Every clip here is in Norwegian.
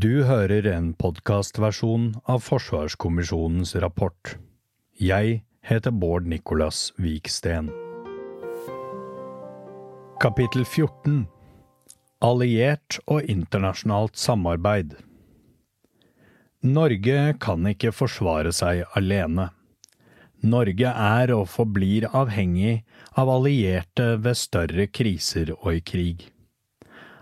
Du hører en podkastversjon av Forsvarskommisjonens rapport. Jeg heter Bård Nicolas Viksten. Kapittel 14 Alliert og internasjonalt samarbeid Norge kan ikke forsvare seg alene. Norge er og forblir avhengig av allierte ved større kriser og i krig.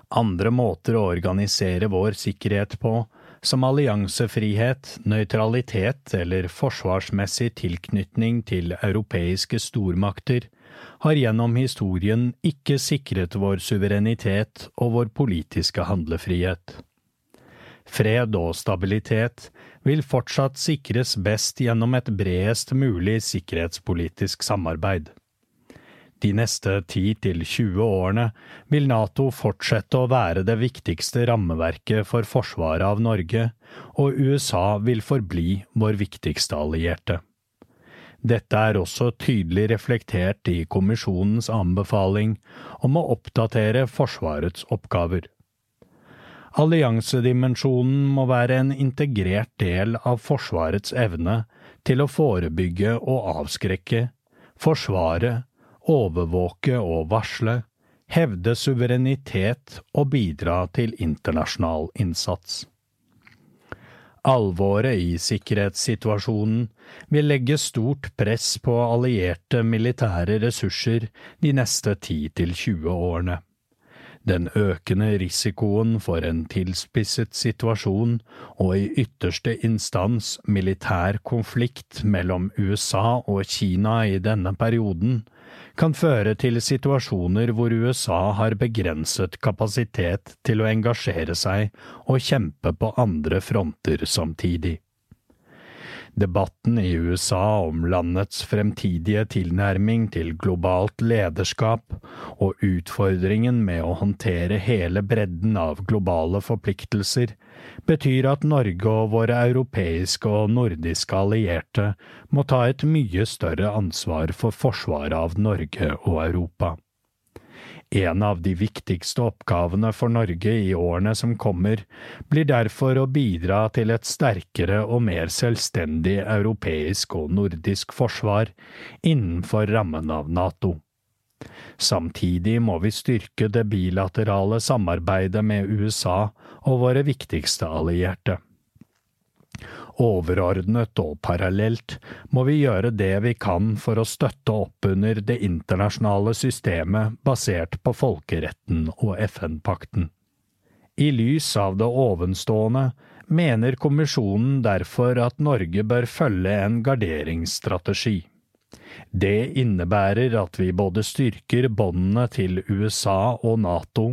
Andre måter å organisere vår sikkerhet på, som alliansefrihet, nøytralitet eller forsvarsmessig tilknytning til europeiske stormakter, har gjennom historien ikke sikret vår suverenitet og vår politiske handlefrihet. Fred og stabilitet vil fortsatt sikres best gjennom et bredest mulig sikkerhetspolitisk samarbeid. De neste 10–20 årene vil NATO fortsette å være det viktigste rammeverket for forsvaret av Norge, og USA vil forbli vår viktigste allierte. Dette er også tydelig reflektert i kommisjonens anbefaling om å oppdatere Forsvarets oppgaver. Alliansedimensjonen må være en integrert del av Forsvarets evne til å forebygge og avskrekke, forsvare, overvåke og varsle, hevde suverenitet og bidra til internasjonal innsats. Alvoret i sikkerhetssituasjonen vil legge stort press på allierte militære ressurser de neste 10–20 årene. Den økende risikoen for en tilspisset situasjon og i ytterste instans militær konflikt mellom USA og Kina i denne perioden kan føre til situasjoner hvor USA har begrenset kapasitet til å engasjere seg og kjempe på andre fronter samtidig. Debatten i USA om landets fremtidige tilnærming til globalt lederskap og utfordringen med å håndtere hele bredden av globale forpliktelser betyr at Norge og våre europeiske og nordiske allierte må ta et mye større ansvar for forsvaret av Norge og Europa. En av de viktigste oppgavene for Norge i årene som kommer, blir derfor å bidra til et sterkere og mer selvstendig europeisk og nordisk forsvar innenfor rammen av NATO. Samtidig må vi styrke det bilaterale samarbeidet med USA og våre viktigste allierte. Overordnet og parallelt må vi gjøre det vi kan for å støtte opp under det internasjonale systemet basert på folkeretten og FN-pakten. I lys av det ovenstående mener kommisjonen derfor at Norge bør følge en garderingsstrategi. Det innebærer at vi både styrker båndene til USA og NATO,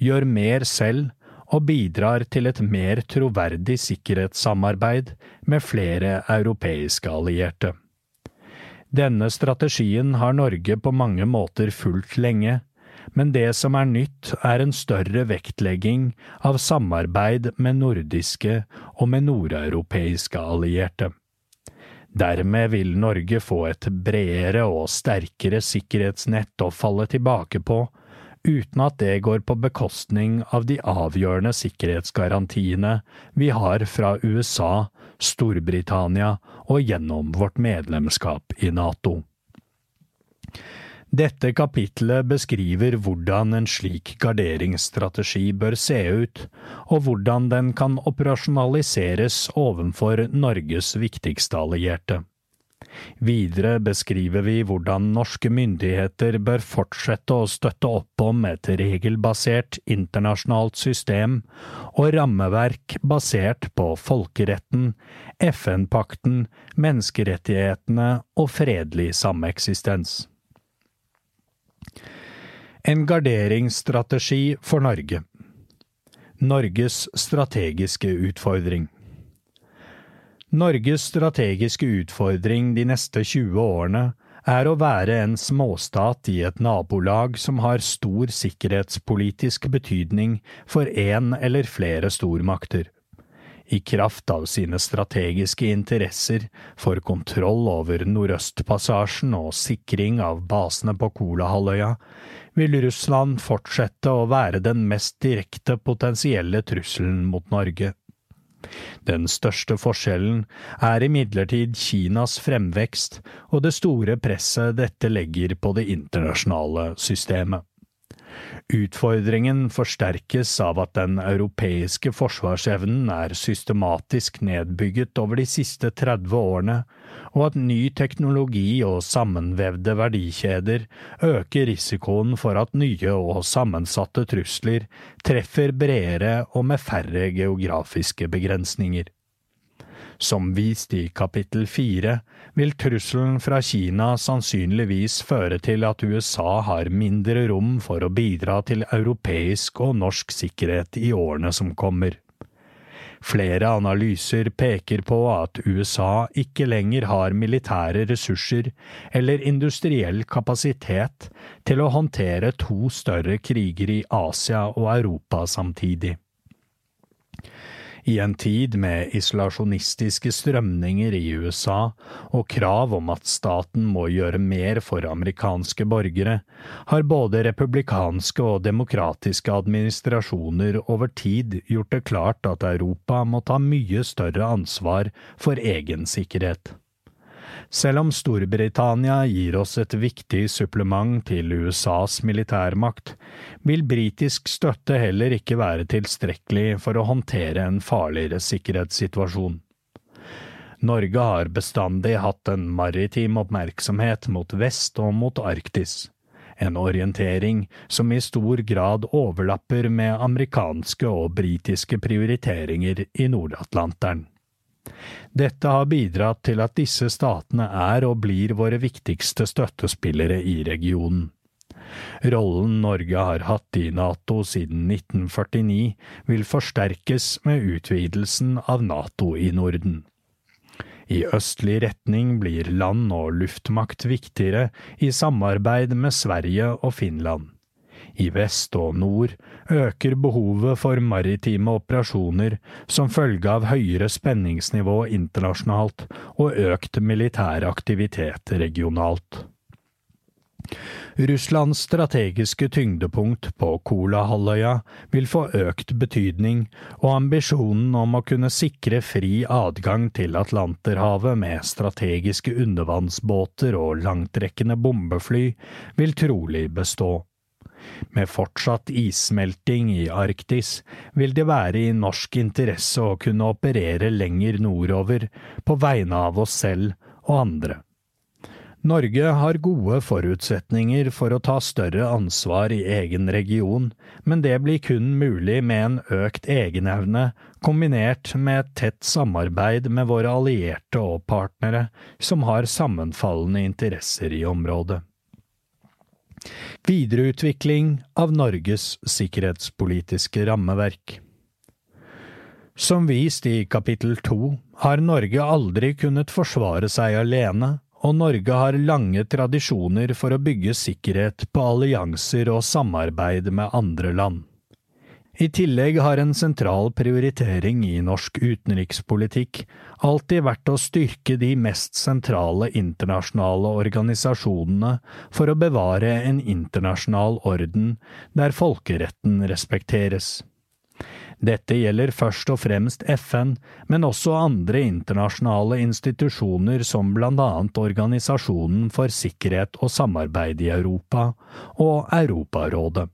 gjør mer selv og bidrar til et mer troverdig sikkerhetssamarbeid med flere europeiske allierte. Denne strategien har Norge på mange måter fulgt lenge, men det som er nytt, er en større vektlegging av samarbeid med nordiske og med nordeuropeiske allierte. Dermed vil Norge få et bredere og sterkere sikkerhetsnett å falle tilbake på uten at det går på bekostning av de avgjørende sikkerhetsgarantiene vi har fra USA, Storbritannia og gjennom vårt medlemskap i NATO. Dette kapitlet beskriver hvordan en slik garderingsstrategi bør se ut, og hvordan den kan operasjonaliseres overfor Norges viktigste allierte. Videre beskriver vi hvordan norske myndigheter bør fortsette å støtte opp om et regelbasert internasjonalt system og rammeverk basert på folkeretten, FN-pakten, menneskerettighetene og fredelig sameksistens. En garderingsstrategi for Norge Norges strategiske utfordring Norges strategiske utfordring de neste 20 årene er å være en småstat i et nabolag som har stor sikkerhetspolitisk betydning for én eller flere stormakter. i kraft av sine strategiske interesser for kontroll over Nordøstpassasjen og sikring av basene på Kolahalvøya, vil Russland fortsette å være den mest direkte potensielle trusselen mot Norge. Den største forskjellen er imidlertid Kinas fremvekst og det store presset dette legger på det internasjonale systemet. Utfordringen forsterkes av at den europeiske forsvarsevnen er systematisk nedbygget over de siste 30 årene, og at ny teknologi og sammenvevde verdikjeder øker risikoen for at nye og sammensatte trusler treffer bredere og med færre geografiske begrensninger. Som vist i kapittel fire vil trusselen fra Kina sannsynligvis føre til at USA har mindre rom for å bidra til europeisk og norsk sikkerhet i årene som kommer. Flere analyser peker på at USA ikke lenger har militære ressurser eller industriell kapasitet til å håndtere to større kriger i Asia og Europa samtidig. I en tid med isolasjonistiske strømninger i USA og krav om at staten må gjøre mer for amerikanske borgere, har både republikanske og demokratiske administrasjoner over tid gjort det klart at Europa må ta mye større ansvar for egen sikkerhet. Selv om Storbritannia gir oss et viktig supplement til USAs militærmakt, vil britisk støtte heller ikke være tilstrekkelig for å håndtere en farligere sikkerhetssituasjon. Norge har bestandig hatt en maritim oppmerksomhet mot vest og mot Arktis, en orientering som i stor grad overlapper med amerikanske og britiske prioriteringer i Nord-Atlanteren. Dette har bidratt til at disse statene er og blir våre viktigste støttespillere i regionen. Rollen Norge har hatt i NATO siden 1949 vil forsterkes med utvidelsen av NATO i Norden. I østlig retning blir land- og luftmakt viktigere i samarbeid med Sverige og Finland. I vest og nord øker behovet for maritime operasjoner som følge av høyere spenningsnivå internasjonalt og økt militær aktivitet regionalt. Russlands strategiske tyngdepunkt på Kolahalvøya vil få økt betydning, og ambisjonen om å kunne sikre fri adgang til Atlanterhavet med strategiske undervannsbåter og langtrekkende bombefly vil trolig bestå. Med fortsatt issmelting i Arktis vil det være i norsk interesse å kunne operere lenger nordover på vegne av oss selv og andre. Norge har gode forutsetninger for å ta større ansvar i egen region, men det blir kun mulig med en økt egenevne kombinert med et tett samarbeid med våre allierte og partnere som har sammenfallende interesser i området. Videreutvikling av Norges sikkerhetspolitiske rammeverk Som vist i kapittel to har Norge aldri kunnet forsvare seg alene, og Norge har lange tradisjoner for å bygge sikkerhet på allianser og samarbeid med andre land. I tillegg har en sentral prioritering i norsk utenrikspolitikk alltid vært å styrke de mest sentrale internasjonale organisasjonene for å bevare en internasjonal orden der folkeretten respekteres. Dette gjelder først og fremst FN, men også andre internasjonale institusjoner som annet Organisasjonen for sikkerhet og samarbeid i Europa og Europarådet.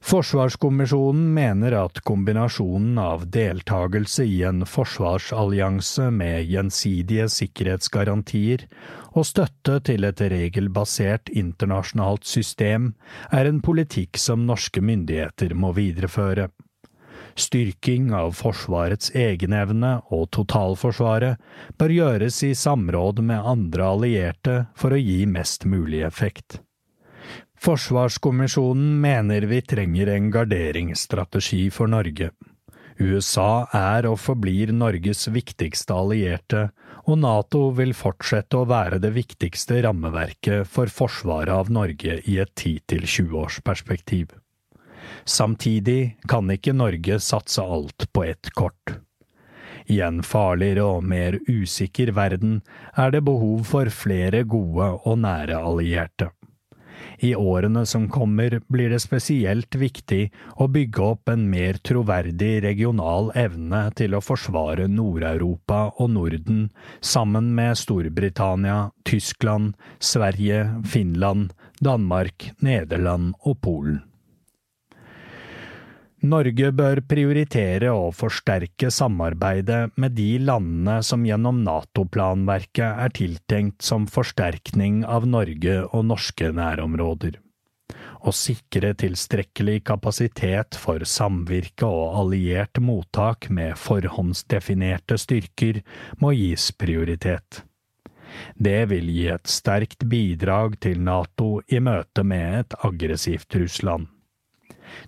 Forsvarskommisjonen mener at kombinasjonen av deltakelse i en forsvarsallianse med gjensidige sikkerhetsgarantier og støtte til et regelbasert internasjonalt system er en politikk som norske myndigheter må videreføre. Styrking av Forsvarets egenevne og totalforsvaret bør gjøres i samråd med andre allierte for å gi mest mulig effekt. Forsvarskommisjonen mener vi trenger en garderingsstrategi for Norge. USA er og forblir Norges viktigste allierte, og Nato vil fortsette å være det viktigste rammeverket for forsvaret av Norge i et 10–20 års perspektiv. Samtidig kan ikke Norge satse alt på ett kort. I en farligere og mer usikker verden er det behov for flere gode og nære allierte. I årene som kommer blir det spesielt viktig å bygge opp en mer troverdig regional evne til å forsvare Nord-Europa og Norden sammen med Storbritannia, Tyskland, Sverige, Finland, Danmark, Nederland og Polen. Norge bør prioritere å forsterke samarbeidet med de landene som gjennom NATO-planverket er tiltenkt som forsterkning av Norge og norske nærområder. Å sikre tilstrekkelig kapasitet for samvirke og alliert mottak med forhåndsdefinerte styrker må gis prioritet. Det vil gi et sterkt bidrag til NATO i møte med et aggressivt Russland.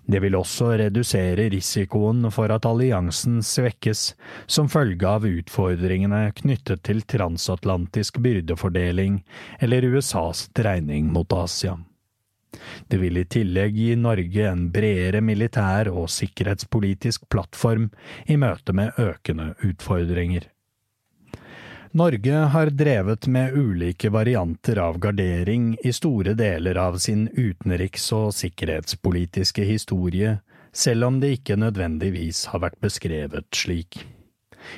Det vil også redusere risikoen for at alliansen svekkes som følge av utfordringene knyttet til transatlantisk byrdefordeling eller USAs dreining mot Asia. Det vil i tillegg gi Norge en bredere militær og sikkerhetspolitisk plattform i møte med økende utfordringer. Norge har drevet med ulike varianter av gardering i store deler av sin utenriks- og sikkerhetspolitiske historie, selv om det ikke nødvendigvis har vært beskrevet slik.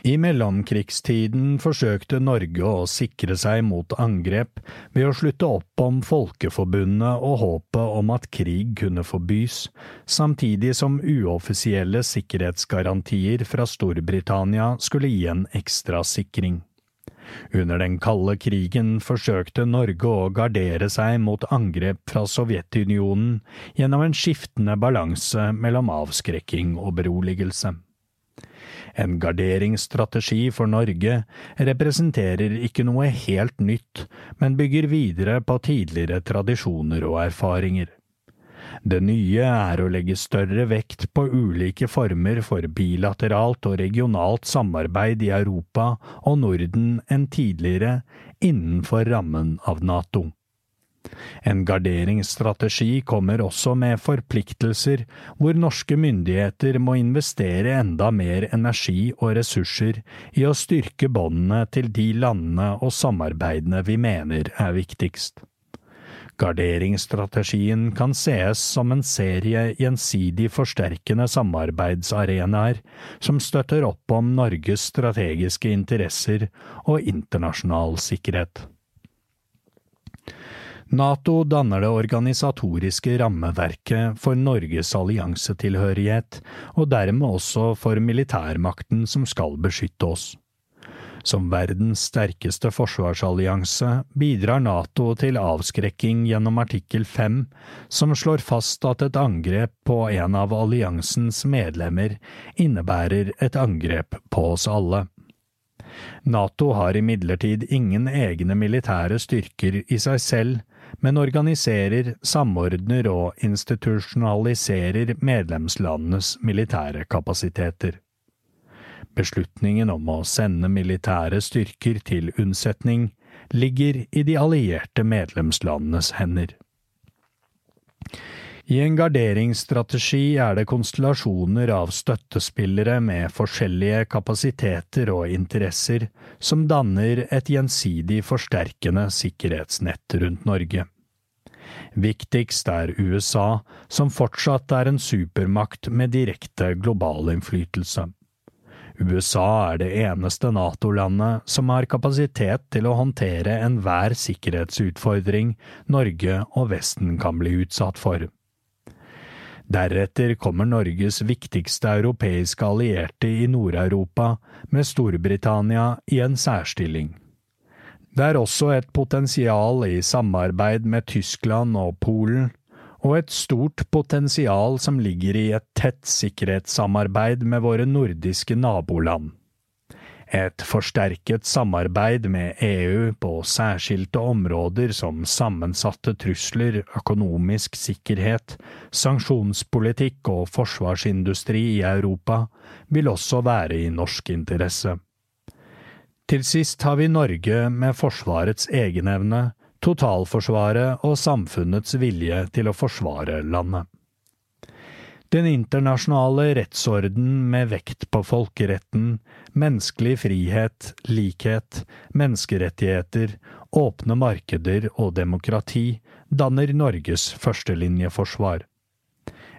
I mellomkrigstiden forsøkte Norge å sikre seg mot angrep ved å slutte opp om Folkeforbundet og håpet om at krig kunne forbys, samtidig som uoffisielle sikkerhetsgarantier fra Storbritannia skulle gi en ekstra sikring. Under den kalde krigen forsøkte Norge å gardere seg mot angrep fra Sovjetunionen gjennom en skiftende balanse mellom avskrekking og beroligelse. En garderingsstrategi for Norge representerer ikke noe helt nytt, men bygger videre på tidligere tradisjoner og erfaringer. Det nye er å legge større vekt på ulike former for bilateralt og regionalt samarbeid i Europa og Norden enn tidligere, innenfor rammen av NATO. En garderingsstrategi kommer også med forpliktelser hvor norske myndigheter må investere enda mer energi og ressurser i å styrke båndene til de landene og samarbeidene vi mener er viktigst. Garderingsstrategien kan sees som en serie gjensidig forsterkende samarbeidsarenaer som støtter opp om Norges strategiske interesser og internasjonal sikkerhet. NATO danner det organisatoriske rammeverket for Norges alliansetilhørighet, og dermed også for militærmakten som skal beskytte oss. Som verdens sterkeste forsvarsallianse bidrar NATO til avskrekking gjennom artikkel fem, som slår fast at et angrep på en av alliansens medlemmer innebærer et angrep på oss alle. NATO har imidlertid ingen egne militære styrker i seg selv, men organiserer, samordner og institusjonaliserer medlemslandenes militære kapasiteter. Beslutningen om å sende militære styrker til unnsetning ligger i de allierte medlemslandenes hender. I en garderingsstrategi er det konstellasjoner av støttespillere med forskjellige kapasiteter og interesser som danner et gjensidig forsterkende sikkerhetsnett rundt Norge. Viktigst er USA, som fortsatt er en supermakt med direkte global innflytelse. USA er det eneste NATO-landet som har kapasitet til å håndtere enhver sikkerhetsutfordring Norge og Vesten kan bli utsatt for. Deretter kommer Norges viktigste europeiske allierte i Nord-Europa, med Storbritannia i en særstilling. Det er også et potensial i samarbeid med Tyskland og Polen, og et stort potensial som ligger i et tett sikkerhetssamarbeid med våre nordiske naboland. Et forsterket samarbeid med EU på særskilte områder som sammensatte trusler, økonomisk sikkerhet, sanksjonspolitikk og forsvarsindustri i Europa vil også være i norsk interesse. Til sist har vi Norge med Forsvarets egenevne, totalforsvaret og samfunnets vilje til å forsvare landet. Den internasjonale rettsorden med vekt på folkeretten, menneskelig frihet, likhet, menneskerettigheter, åpne markeder og demokrati danner Norges førstelinjeforsvar.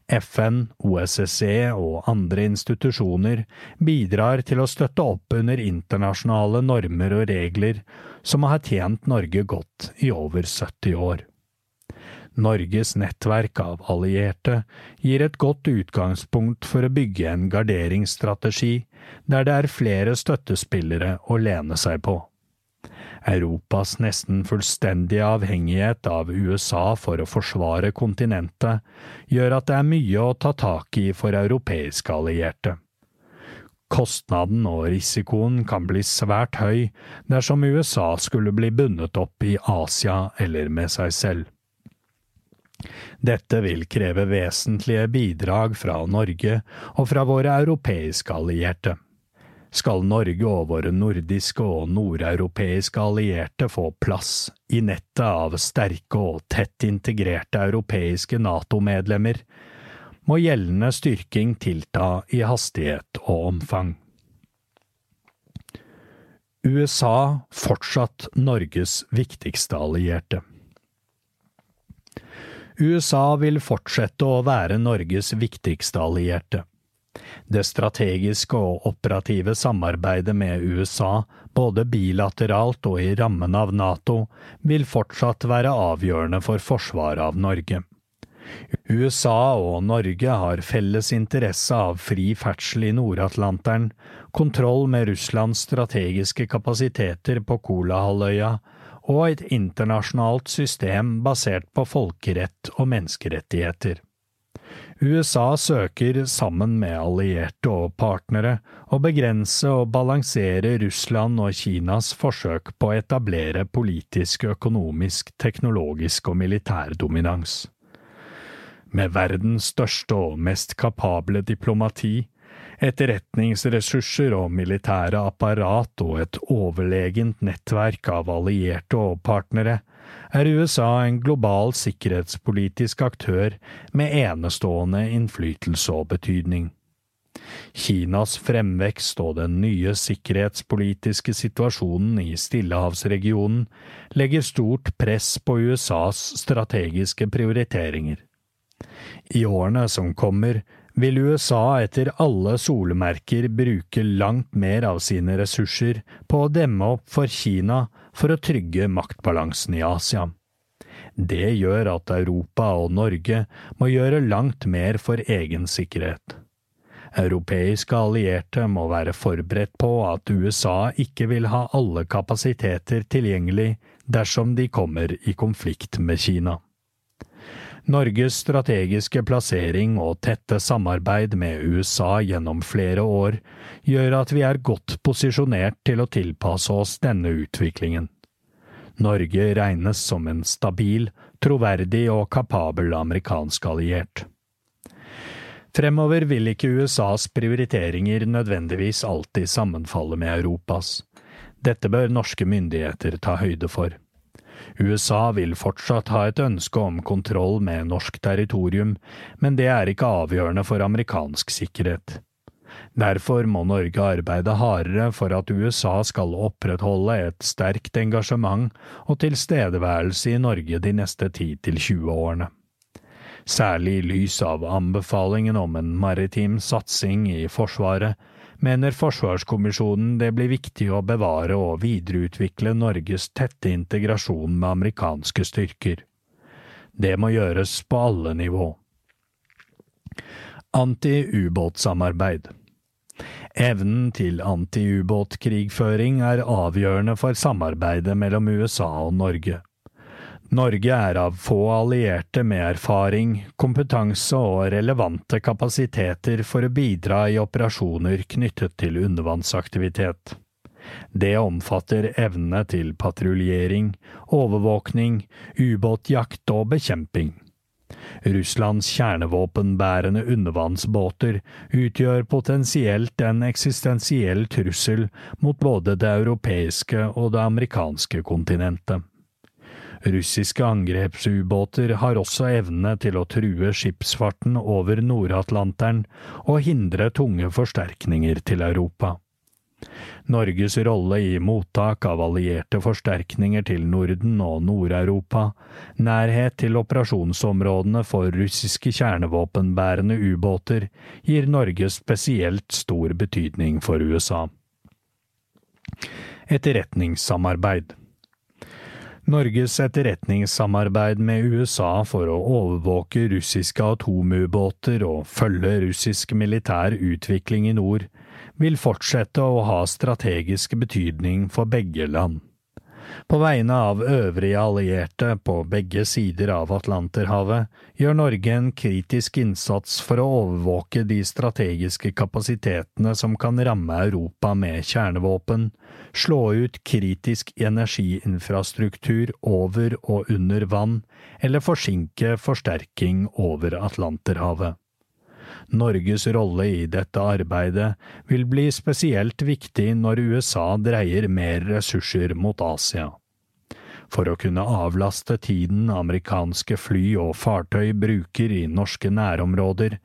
FN, OSSE og andre institusjoner bidrar til å støtte opp under internasjonale normer og regler som har tjent Norge godt i over 70 år. Norges nettverk av allierte gir et godt utgangspunkt for å bygge en garderingsstrategi der det er flere støttespillere å lene seg på. Europas nesten fullstendige avhengighet av USA for å forsvare kontinentet gjør at det er mye å ta tak i for europeiske allierte. Kostnaden og risikoen kan bli svært høy dersom USA skulle bli bundet opp i Asia eller med seg selv. Dette vil kreve vesentlige bidrag fra Norge og fra våre europeiske allierte skal Norge og våre nordiske og nordeuropeiske allierte få plass i nettet av sterke og tett integrerte europeiske NATO-medlemmer, må gjeldende styrking tilta i hastighet og omfang. USA fortsatt Norges viktigste allierte. USA vil fortsette å være Norges viktigste allierte. Det strategiske og operative samarbeidet med USA, både bilateralt og i rammen av NATO, vil fortsatt være avgjørende for forsvaret av Norge. USA og Norge har felles interesse av fri ferdsel i Nord-Atlanteren, kontroll med Russlands strategiske kapasiteter på Kolahalvøya og et internasjonalt system basert på folkerett og menneskerettigheter. USA søker, sammen med allierte og partnere, å begrense og balansere Russland og Kinas forsøk på å etablere politisk, økonomisk, teknologisk og militær dominans. Med verdens største og mest kapable diplomati, etterretningsressurser og militære apparat og et overlegent nettverk av allierte og partnere, er USA en global sikkerhetspolitisk aktør med enestående innflytelse og betydning. Kinas fremvekst og den nye sikkerhetspolitiske situasjonen i Stillehavsregionen legger stort press på USAs strategiske prioriteringer. I årene som kommer, vil USA etter alle solemerker bruke langt mer av sine ressurser på å demme opp for Kina for å trygge maktbalansen i Asia. Det gjør at Europa og Norge må gjøre langt mer for egen sikkerhet. Europeiske allierte må være forberedt på at USA ikke vil ha alle kapasiteter tilgjengelig dersom de kommer i konflikt med Kina. Norges strategiske plassering og tette samarbeid med USA gjennom flere år gjør at vi er godt posisjonert til å tilpasse oss denne utviklingen. Norge regnes som en stabil, troverdig og kapabel amerikansk alliert. Fremover vil ikke USAs prioriteringer nødvendigvis alltid sammenfalle med Europas. Dette bør norske myndigheter ta høyde for. USA vil fortsatt ha et ønske om kontroll med norsk territorium, men det er ikke avgjørende for amerikansk sikkerhet. Derfor må Norge arbeide hardere for at USA skal opprettholde et sterkt engasjement og tilstedeværelse i Norge de neste 10–20 årene. Særlig i lys av anbefalingen om en maritim satsing i Forsvaret mener Forsvarskommisjonen det blir viktig å bevare og videreutvikle Norges tette integrasjon med amerikanske styrker. Det må gjøres på alle nivå. Anti-ubåtsamarbeid Evnen til anti-ubåtkrigføring er avgjørende for samarbeidet mellom USA og Norge. Norge er av få allierte med erfaring, kompetanse og relevante kapasiteter for å bidra i operasjoner knyttet til undervannsaktivitet. Det omfatter evne til patruljering, overvåkning, ubåtjakt og bekjemping. Russlands kjernevåpenbærende undervannsbåter utgjør potensielt en eksistensiell trussel mot både det europeiske og det amerikanske kontinentet. Russiske angrepsubåter har også evne til å true skipsfarten over Nord-Atlanteren og hindre tunge forsterkninger til Europa. Norges rolle i mottak av allierte forsterkninger til Norden og Nord-Europa, nærhet til operasjonsområdene for russiske kjernevåpenbærende ubåter, gir Norge spesielt stor betydning for USA. Etterretningssamarbeid Norges etterretningssamarbeid med USA for å overvåke russiske atomubåter og følge russisk militær utvikling i nord, vil fortsette å ha strategisk betydning for begge land. På vegne av øvrige allierte på begge sider av Atlanterhavet gjør Norge en kritisk innsats for å overvåke de strategiske kapasitetene som kan ramme Europa med kjernevåpen, slå ut kritisk energiinfrastruktur over og under vann, eller forsinke forsterking over Atlanterhavet. Norges rolle i dette arbeidet vil bli spesielt viktig når USA dreier mer ressurser mot Asia. For å kunne avlaste tiden amerikanske fly og fartøy bruker i norske nærområder,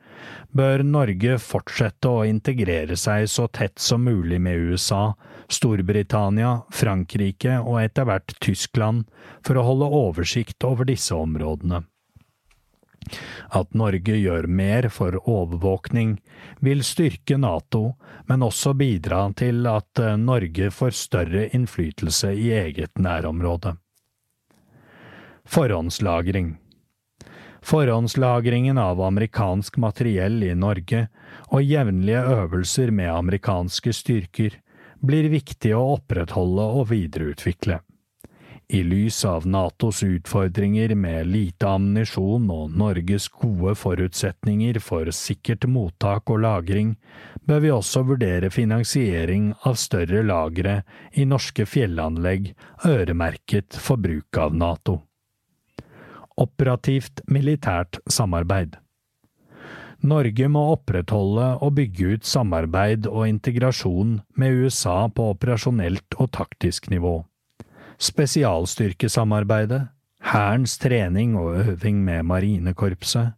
bør Norge fortsette å integrere seg så tett som mulig med USA, Storbritannia, Frankrike og etter hvert Tyskland for å holde oversikt over disse områdene. At Norge gjør mer for overvåkning, vil styrke NATO, men også bidra til at eh, Norge får større innflytelse i eget nærområde. Forhåndslagring Forhåndslagringen av amerikansk materiell i Norge og jevnlige øvelser med amerikanske styrker blir viktig å opprettholde og videreutvikle. I lys av Natos utfordringer med lite ammunisjon og Norges gode forutsetninger for sikkert mottak og lagring, bør vi også vurdere finansiering av større lagre i norske fjellanlegg øremerket for bruk av Nato. Operativt militært samarbeid Norge må opprettholde og bygge ut samarbeid og integrasjon med USA på operasjonelt og taktisk nivå spesialstyrkesamarbeidet, Hærens trening og øving med Marinekorpset,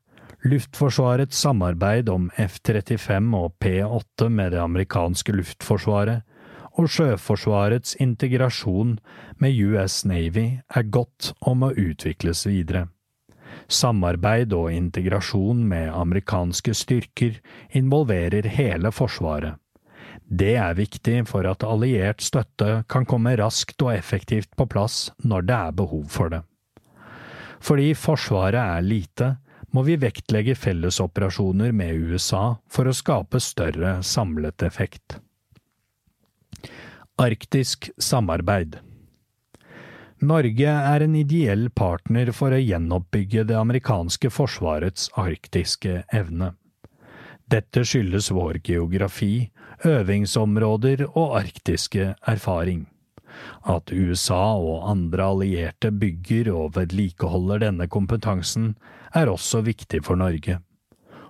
Luftforsvarets samarbeid om F-35 og P-8 med det amerikanske luftforsvaret, og Sjøforsvarets integrasjon med US Navy er godt og må utvikles videre. Samarbeid og integrasjon med amerikanske styrker involverer hele Forsvaret. Det er viktig for at alliert støtte kan komme raskt og effektivt på plass når det er behov for det. Fordi Forsvaret er lite, må vi vektlegge fellesoperasjoner med USA for å skape større samlet effekt. Arktisk samarbeid Norge er en ideell partner for å gjenoppbygge det amerikanske forsvarets arktiske evne. Dette skyldes vår geografi øvingsområder og arktiske erfaring. At USA og andre allierte bygger og vedlikeholder denne kompetansen, er også viktig for Norge.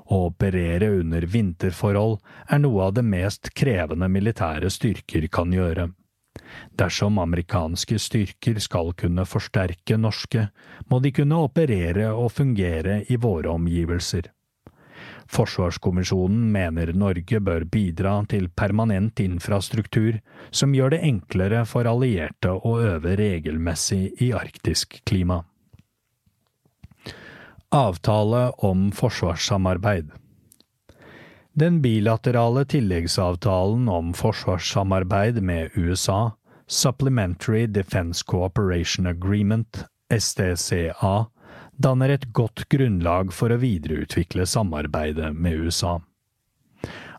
Å operere under vinterforhold er noe av det mest krevende militære styrker kan gjøre. Dersom amerikanske styrker skal kunne forsterke norske, må de kunne operere og fungere i våre omgivelser. Forsvarskommisjonen mener Norge bør bidra til permanent infrastruktur som gjør det enklere for allierte å øve regelmessig i arktisk klima. Avtale om forsvarssamarbeid Den bilaterale tilleggsavtalen om forsvarssamarbeid med USA, Supplementary Defense Cooperation Agreement, SDCA, danner et godt grunnlag for å videreutvikle samarbeidet med USA.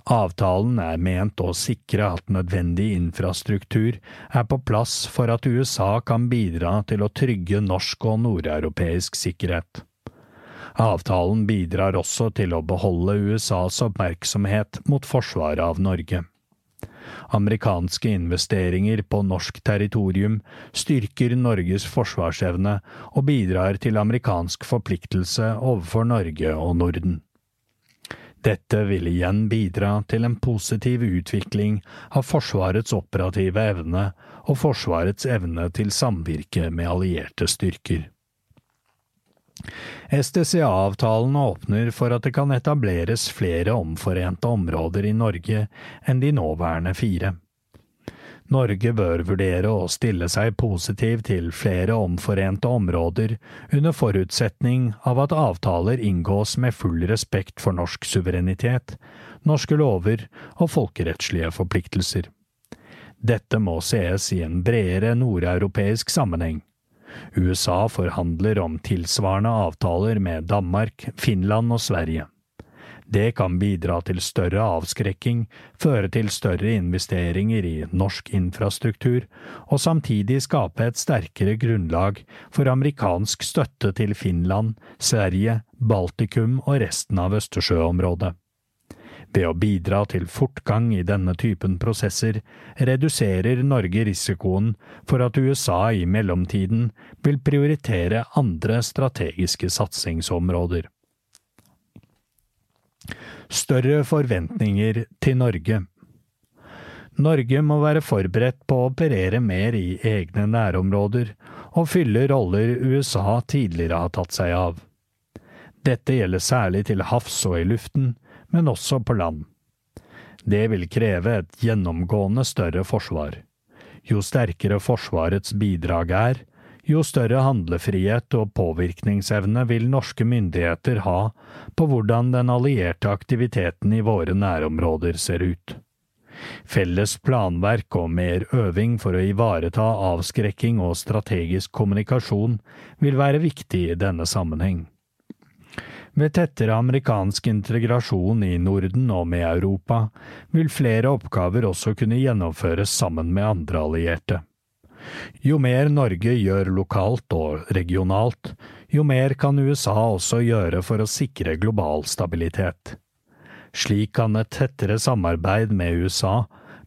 Avtalen er ment å sikre at nødvendig infrastruktur er på plass for at USA kan bidra til å trygge norsk og nordeuropeisk sikkerhet. Avtalen bidrar også til å beholde USAs oppmerksomhet mot forsvaret av Norge. Amerikanske investeringer på norsk territorium styrker Norges forsvarsevne og bidrar til amerikansk forpliktelse overfor Norge og Norden. Dette vil igjen bidra til en positiv utvikling av Forsvarets operative evne og Forsvarets evne til samvirke med allierte styrker. SDCA-avtalen åpner for at det kan etableres flere omforente områder i Norge enn de nåværende fire. Norge bør vurdere å stille seg positiv til flere omforente områder under forutsetning av at avtaler inngås med full respekt for norsk suverenitet, norske lover og folkerettslige forpliktelser. Dette må sees i en bredere nordeuropeisk sammenheng. USA forhandler om tilsvarende avtaler med Danmark, Finland og Sverige. Det kan bidra til større avskrekking, føre til større investeringer i norsk infrastruktur, og samtidig skape et sterkere grunnlag for amerikansk støtte til Finland, Sverige, Baltikum og resten av Østersjøområdet. Ved å bidra til fortgang i denne typen prosesser reduserer Norge risikoen for at USA i mellomtiden vil prioritere andre strategiske satsingsområder. Større forventninger til Norge Norge må være forberedt på å operere mer i egne nærområder og fylle roller USA tidligere har tatt seg av. Dette gjelder særlig til havs og i luften, men også på land. Det vil kreve et gjennomgående større forsvar. Jo sterkere Forsvarets bidrag er, jo større handlefrihet og påvirkningsevne vil norske myndigheter ha på hvordan den allierte aktiviteten i våre nærområder ser ut. Felles planverk og mer øving for å ivareta avskrekking og strategisk kommunikasjon vil være viktig i denne sammenheng. Med tettere amerikansk integrasjon i Norden og med Europa vil flere oppgaver også kunne gjennomføres sammen med andre allierte. Jo mer Norge gjør lokalt og regionalt, jo mer kan USA også gjøre for å sikre global stabilitet. Slik kan et tettere samarbeid med USA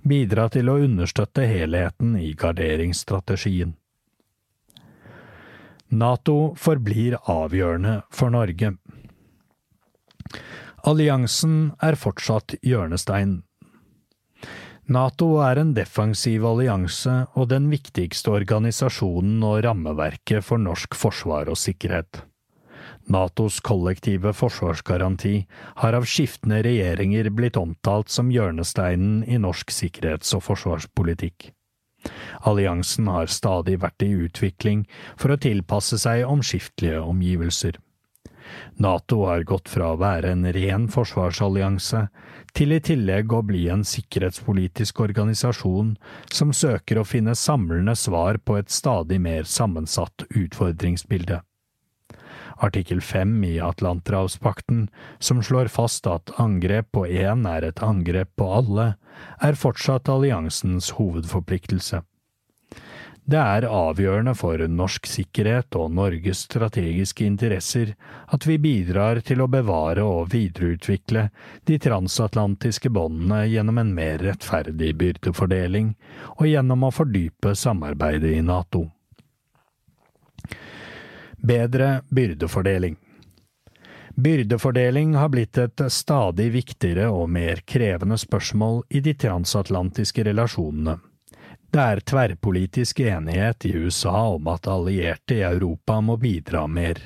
bidra til å understøtte helheten i garderingsstrategien. NATO forblir avgjørende for Norge. Alliansen er fortsatt hjørnestein. NATO er en defensiv allianse og den viktigste organisasjonen og rammeverket for norsk forsvar og sikkerhet. Natos kollektive forsvarsgaranti har av skiftende regjeringer blitt omtalt som hjørnesteinen i norsk sikkerhets- og forsvarspolitikk. Alliansen har stadig vært i utvikling for å tilpasse seg omskiftelige omgivelser. NATO har gått fra å være en ren forsvarsallianse til i tillegg å bli en sikkerhetspolitisk organisasjon som søker å finne samlende svar på et stadig mer sammensatt utfordringsbilde. Artikkel fem i Atlanterhavspakten, som slår fast at angrep på én er et angrep på alle, er fortsatt alliansens hovedforpliktelse. Det er avgjørende for norsk sikkerhet og Norges strategiske interesser at vi bidrar til å bevare og videreutvikle de transatlantiske båndene gjennom en mer rettferdig byrdefordeling og gjennom å fordype samarbeidet i NATO. Bedre byrdefordeling Byrdefordeling har blitt et stadig viktigere og mer krevende spørsmål i de transatlantiske relasjonene. Det er tverrpolitisk enighet i USA om at allierte i Europa må bidra mer.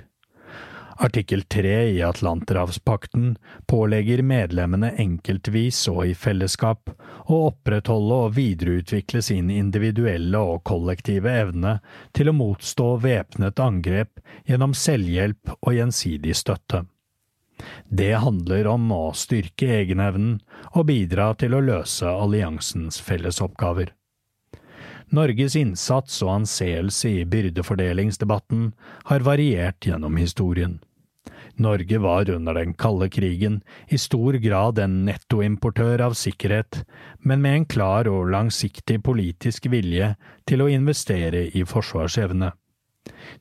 Artikkel tre i Atlanterhavspakten pålegger medlemmene enkeltvis og i fellesskap å opprettholde og videreutvikle sin individuelle og kollektive evne til å motstå væpnet angrep gjennom selvhjelp og gjensidig støtte. Det handler om å styrke egenevnen og bidra til å løse alliansens fellesoppgaver. Norges innsats og anseelse i byrdefordelingsdebatten har variert gjennom historien. Norge var under den kalde krigen i stor grad en nettoimportør av sikkerhet, men med en klar og langsiktig politisk vilje til å investere i forsvarsevne.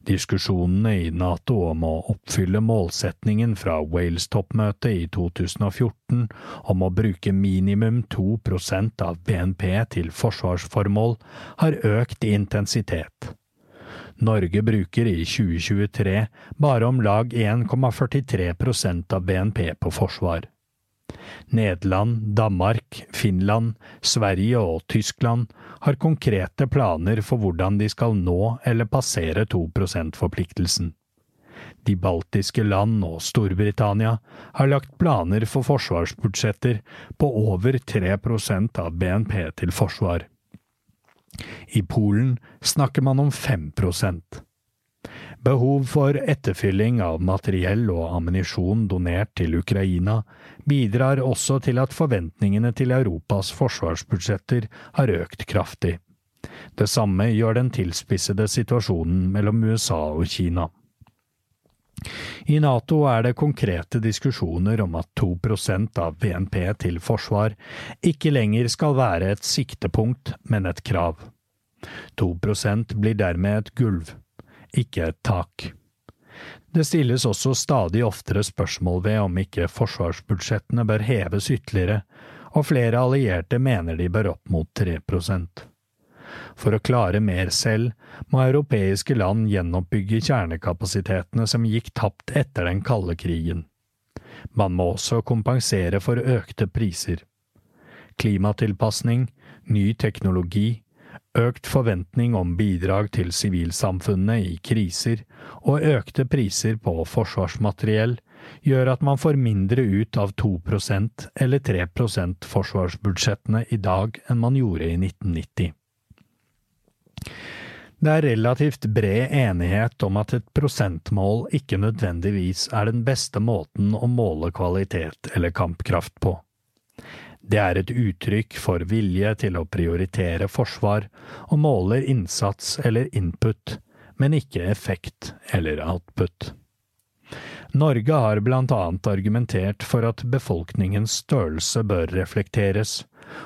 Diskusjonene i NATO om å oppfylle målsetningen fra Wales-toppmøtet i 2014 om å bruke minimum 2% av BNP til forsvarsformål har økt intensitet. Norge bruker i 2023 bare om lag 1,43% av BNP på forsvar. Nederland, Danmark, Finland, Sverige og Tyskland har konkrete planer for hvordan de skal nå eller passere 2 %-forpliktelsen. De baltiske land og Storbritannia har lagt planer for forsvarsbudsjetter på over 3% av BNP til forsvar. I Polen snakker man om 5% Behov for etterfylling av materiell og ammunisjon donert til Ukraina bidrar også til at forventningene til Europas forsvarsbudsjetter har økt kraftig. Det samme gjør den tilspissede situasjonen mellom USA og Kina. I Nato er det konkrete diskusjoner om at 2% av BNP til forsvar ikke lenger skal være et siktepunkt, men et krav. 2% blir dermed et gulv ikke et tak. Det stilles også stadig oftere spørsmål ved om ikke forsvarsbudsjettene bør heves ytterligere, og flere allierte mener de bør opp mot 3 For å klare mer selv må europeiske land gjenoppbygge kjernekapasitetene som gikk tapt etter den kalde krigen. Man må også kompensere for økte priser. Klimatilpasning, ny teknologi, økt forventning om bidrag til sivilsamfunnet i kriser og økte priser på forsvarsmateriell gjør at man får mindre ut av 2% eller 3 forsvarsbudsjettene i dag enn man gjorde i 1990. Det er relativt bred enighet om at et prosentmål ikke nødvendigvis er den beste måten å måle kvalitet eller kampkraft på. Det er et uttrykk for vilje til å prioritere forsvar, og måler innsats eller input, men ikke effekt eller output. Norge har blant annet argumentert for at befolkningens størrelse bør reflekteres,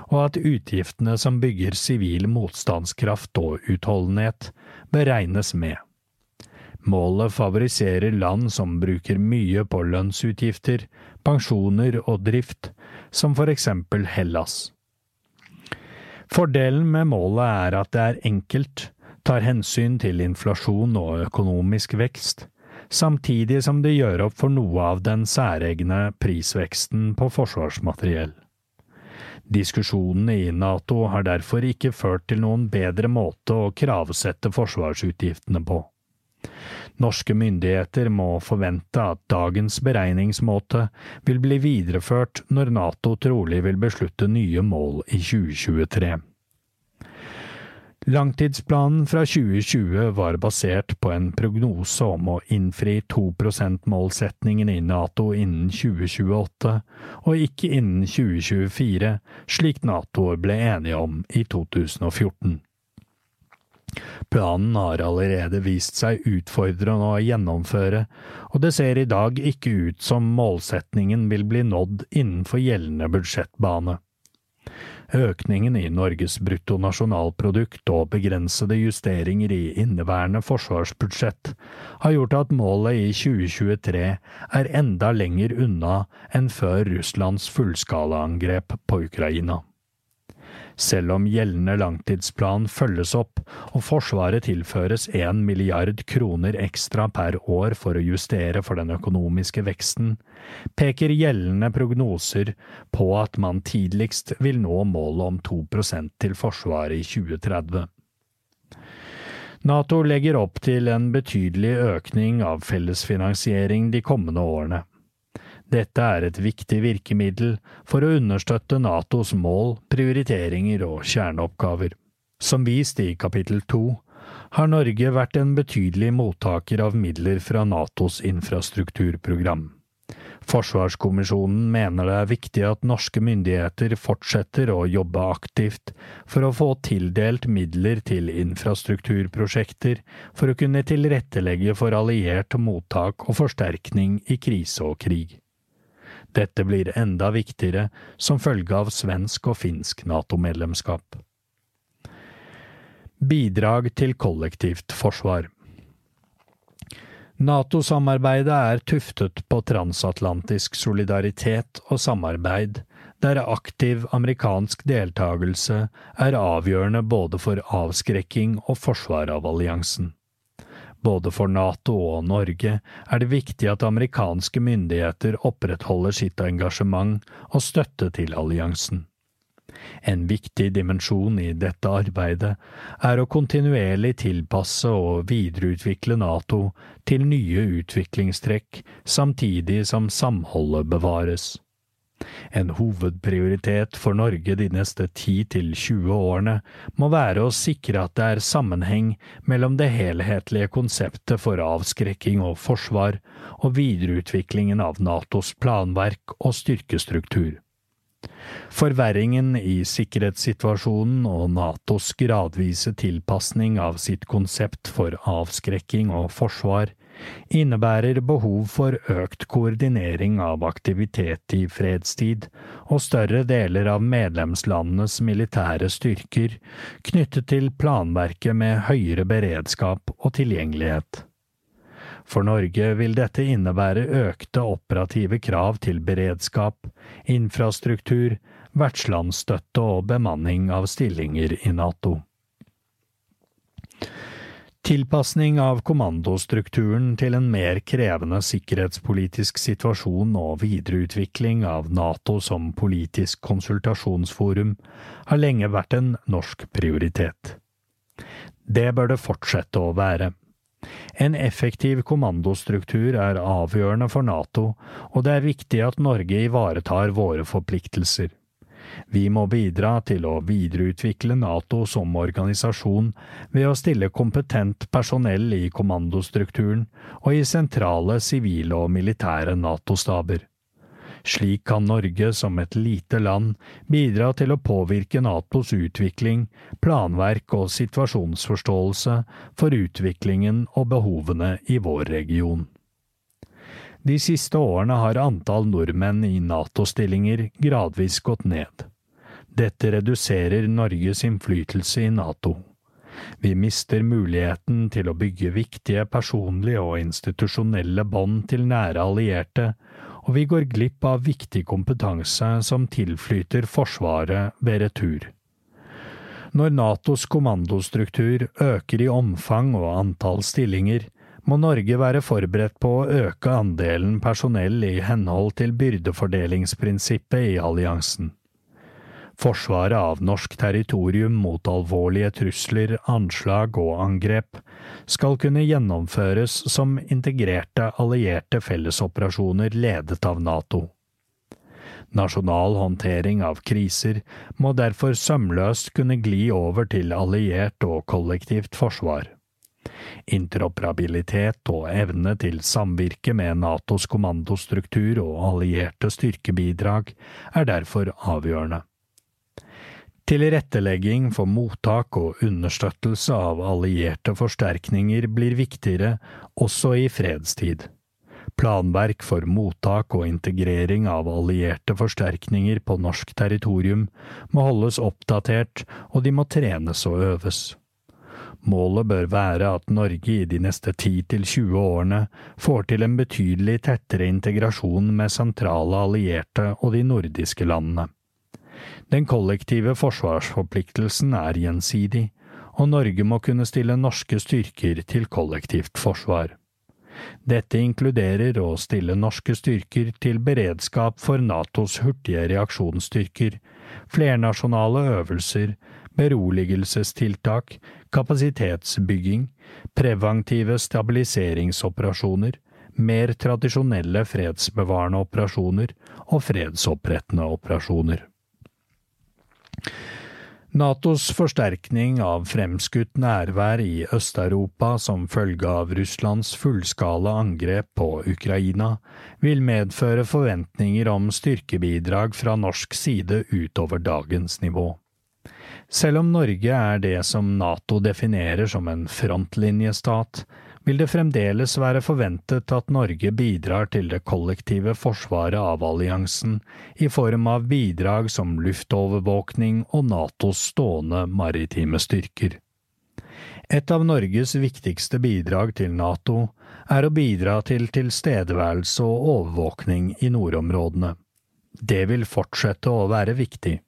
og at utgiftene som bygger sivil motstandskraft og utholdenhet, bør regnes med. Målet favoriserer land som bruker mye på lønnsutgifter, pensjoner og drift, som for eksempel Hellas. Fordelen med målet er at det er enkelt, tar hensyn til inflasjon og økonomisk vekst, samtidig som det gjør opp for noe av den særegne prisveksten på forsvarsmateriell. Diskusjonene i NATO har derfor ikke ført til noen bedre måte å kravsette forsvarsutgiftene på. Norske myndigheter må forvente at dagens beregningsmåte vil bli videreført når NATO trolig vil beslutte nye mål i 2023. Langtidsplanen fra 2020 var basert på en prognose om å innfri 2 %-målsetningen i Nato innen 2028, og ikke innen 2024, slik Nato ble enige om i 2014. Planen har allerede vist seg utfordrende å gjennomføre, og det ser i dag ikke ut som målsetningen vil bli nådd innenfor gjeldende budsjettbane. Økningen i Norges bruttonasjonalprodukt og begrensede justeringer i inneværende forsvarsbudsjett har gjort at målet i 2023 er enda lenger unna enn før Russlands fullskalaangrep på Ukraina selv om gjeldende langtidsplan følges opp og Forsvaret tilføres 1 milliard kroner ekstra per år for å justere for den økonomiske veksten, peker gjeldende prognoser på at man tidligst vil nå målet om 2% til Forsvaret i 2030. Nato legger opp til en betydelig økning av fellesfinansiering de kommende årene. Dette er et viktig virkemiddel for å understøtte Natos mål, prioriteringer og kjerneoppgaver. Som vist i kapittel to har Norge vært en betydelig mottaker av midler fra Natos infrastrukturprogram. Forsvarskommisjonen mener det er viktig at norske myndigheter fortsetter å jobbe aktivt for å få tildelt midler til infrastrukturprosjekter for å kunne tilrettelegge for alliert mottak og forsterkning i krise og krig. Dette blir enda viktigere som følge av svensk og finsk NATO-medlemskap. Bidrag til kollektivt forsvar NATO-samarbeidet er tuftet på transatlantisk solidaritet og samarbeid, der aktiv amerikansk deltakelse er avgjørende både for avskrekking og forsvar av alliansen. Både for Nato og Norge er det viktig at amerikanske myndigheter opprettholder sitt engasjement og støtte til alliansen. En viktig dimensjon i dette arbeidet er å kontinuerlig tilpasse og videreutvikle Nato til nye utviklingstrekk, samtidig som samholdet bevares. En hovedprioritet for Norge de neste 10–20 årene må være å sikre at det er sammenheng mellom det helhetlige konseptet for avskrekking og forsvar og videreutviklingen av Natos planverk og styrkestruktur. Forverringen i sikkerhetssituasjonen og Natos gradvise tilpasning av sitt konsept for avskrekking og forsvar innebærer behov for økt koordinering av aktivitet i fredstid og større deler av medlemslandenes militære styrker knyttet til planverket med høyere beredskap og tilgjengelighet. For Norge vil dette innebære økte operative krav til beredskap, infrastruktur, vertslandsstøtte og bemanning av stillinger i NATO. Tilpasning av kommandostrukturen til en mer krevende sikkerhetspolitisk situasjon og videreutvikling av NATO som politisk konsultasjonsforum har lenge vært en norsk prioritet. Det bør det fortsette å være. En effektiv kommandostruktur er avgjørende for NATO, og det er viktig at Norge ivaretar våre forpliktelser. Vi må bidra til å videreutvikle NATO som organisasjon ved å stille kompetent personell i kommandostrukturen og i sentrale sivile og militære NATO-staber. Slik kan Norge som et lite land bidra til å påvirke Natos utvikling, planverk og situasjonsforståelse for utviklingen og behovene i vår region. De siste årene har antall nordmenn i NATO-stillinger gradvis gått ned. Dette reduserer Norges innflytelse i NATO. Vi mister muligheten til å bygge viktige personlige og institusjonelle bånd til nære allierte, og vi går glipp av viktig kompetanse som tilflyter Forsvaret ved retur. Når Natos kommandostruktur øker i omfang og antall stillinger, må Norge være forberedt på å øke andelen personell i henhold til byrdefordelingsprinsippet i alliansen forsvaret av norsk territorium mot alvorlige trusler, anslag og angrep, skal kunne gjennomføres som integrerte allierte fellesoperasjoner ledet av NATO. Nasjonal håndtering av kriser må derfor sømløst kunne gli over til alliert og kollektivt forsvar. Interoperabilitet og evne til samvirke med Natos kommandostruktur og allierte styrkebidrag er derfor avgjørende. Tilrettelegging for mottak og understøttelse av allierte forsterkninger blir viktigere også i fredstid. Planverk for mottak og integrering av allierte forsterkninger på norsk territorium må holdes oppdatert, og de må trenes og øves. Målet bør være at Norge i de neste 10–20 årene får til en betydelig tettere integrasjon med sentrale allierte og de nordiske landene. Den kollektive forsvarsforpliktelsen er gjensidig, og Norge må kunne stille norske styrker til kollektivt forsvar. Dette inkluderer å stille norske styrker til beredskap for Natos hurtige reaksjonsstyrker, flernasjonale øvelser, beroligelsestiltak, kapasitetsbygging, preventive stabiliseringsoperasjoner, mer tradisjonelle fredsbevarende operasjoner og fredsopprettende operasjoner. Natos forsterkning av fremskutt nærvær i Øst-Europa som følge av Russlands fullskala angrep på Ukraina vil medføre forventninger om styrkebidrag fra norsk side utover dagens nivå. Selv om Norge er det som Nato definerer som en frontlinjestat, vil det fremdeles være forventet at Norge bidrar til det kollektive forsvaret av alliansen i form av bidrag som luftovervåkning og Natos stående maritime styrker. Et av Norges viktigste bidrag til Nato er å bidra til tilstedeværelse og overvåkning i nordområdene. Det vil fortsette å være viktig.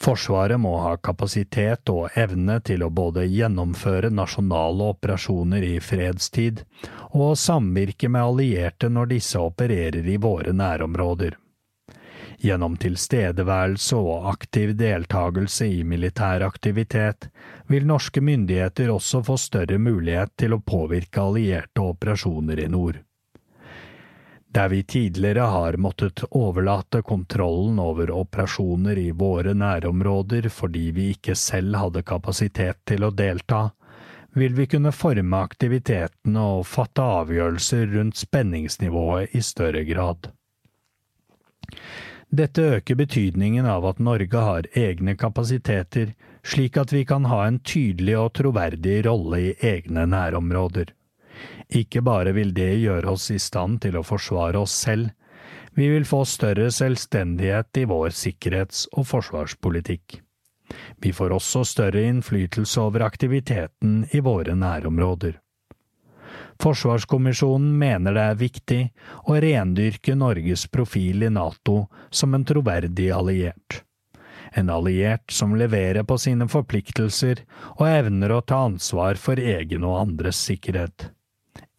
Forsvaret må ha kapasitet og evne til å både gjennomføre nasjonale operasjoner i fredstid og samvirke med allierte når disse opererer i våre nærområder. Gjennom tilstedeværelse og aktiv deltakelse i militær aktivitet vil norske myndigheter også få større mulighet til å påvirke allierte operasjoner i nord. Der vi tidligere har måttet overlate kontrollen over operasjoner i våre nærområder fordi vi ikke selv hadde kapasitet til å delta, vil vi kunne forme aktivitetene og fatte avgjørelser rundt spenningsnivået i større grad. Dette øker betydningen av at Norge har egne kapasiteter, slik at vi kan ha en tydelig og troverdig rolle i egne nærområder. Ikke bare vil det gjøre oss i stand til å forsvare oss selv, vi vil få større selvstendighet i vår sikkerhets- og forsvarspolitikk. Vi får også større innflytelse over aktiviteten i våre nærområder. Forsvarskommisjonen mener det er viktig å rendyrke Norges profil i NATO som en troverdig alliert. En alliert som leverer på sine forpliktelser og evner å ta ansvar for egen og andres sikkerhet.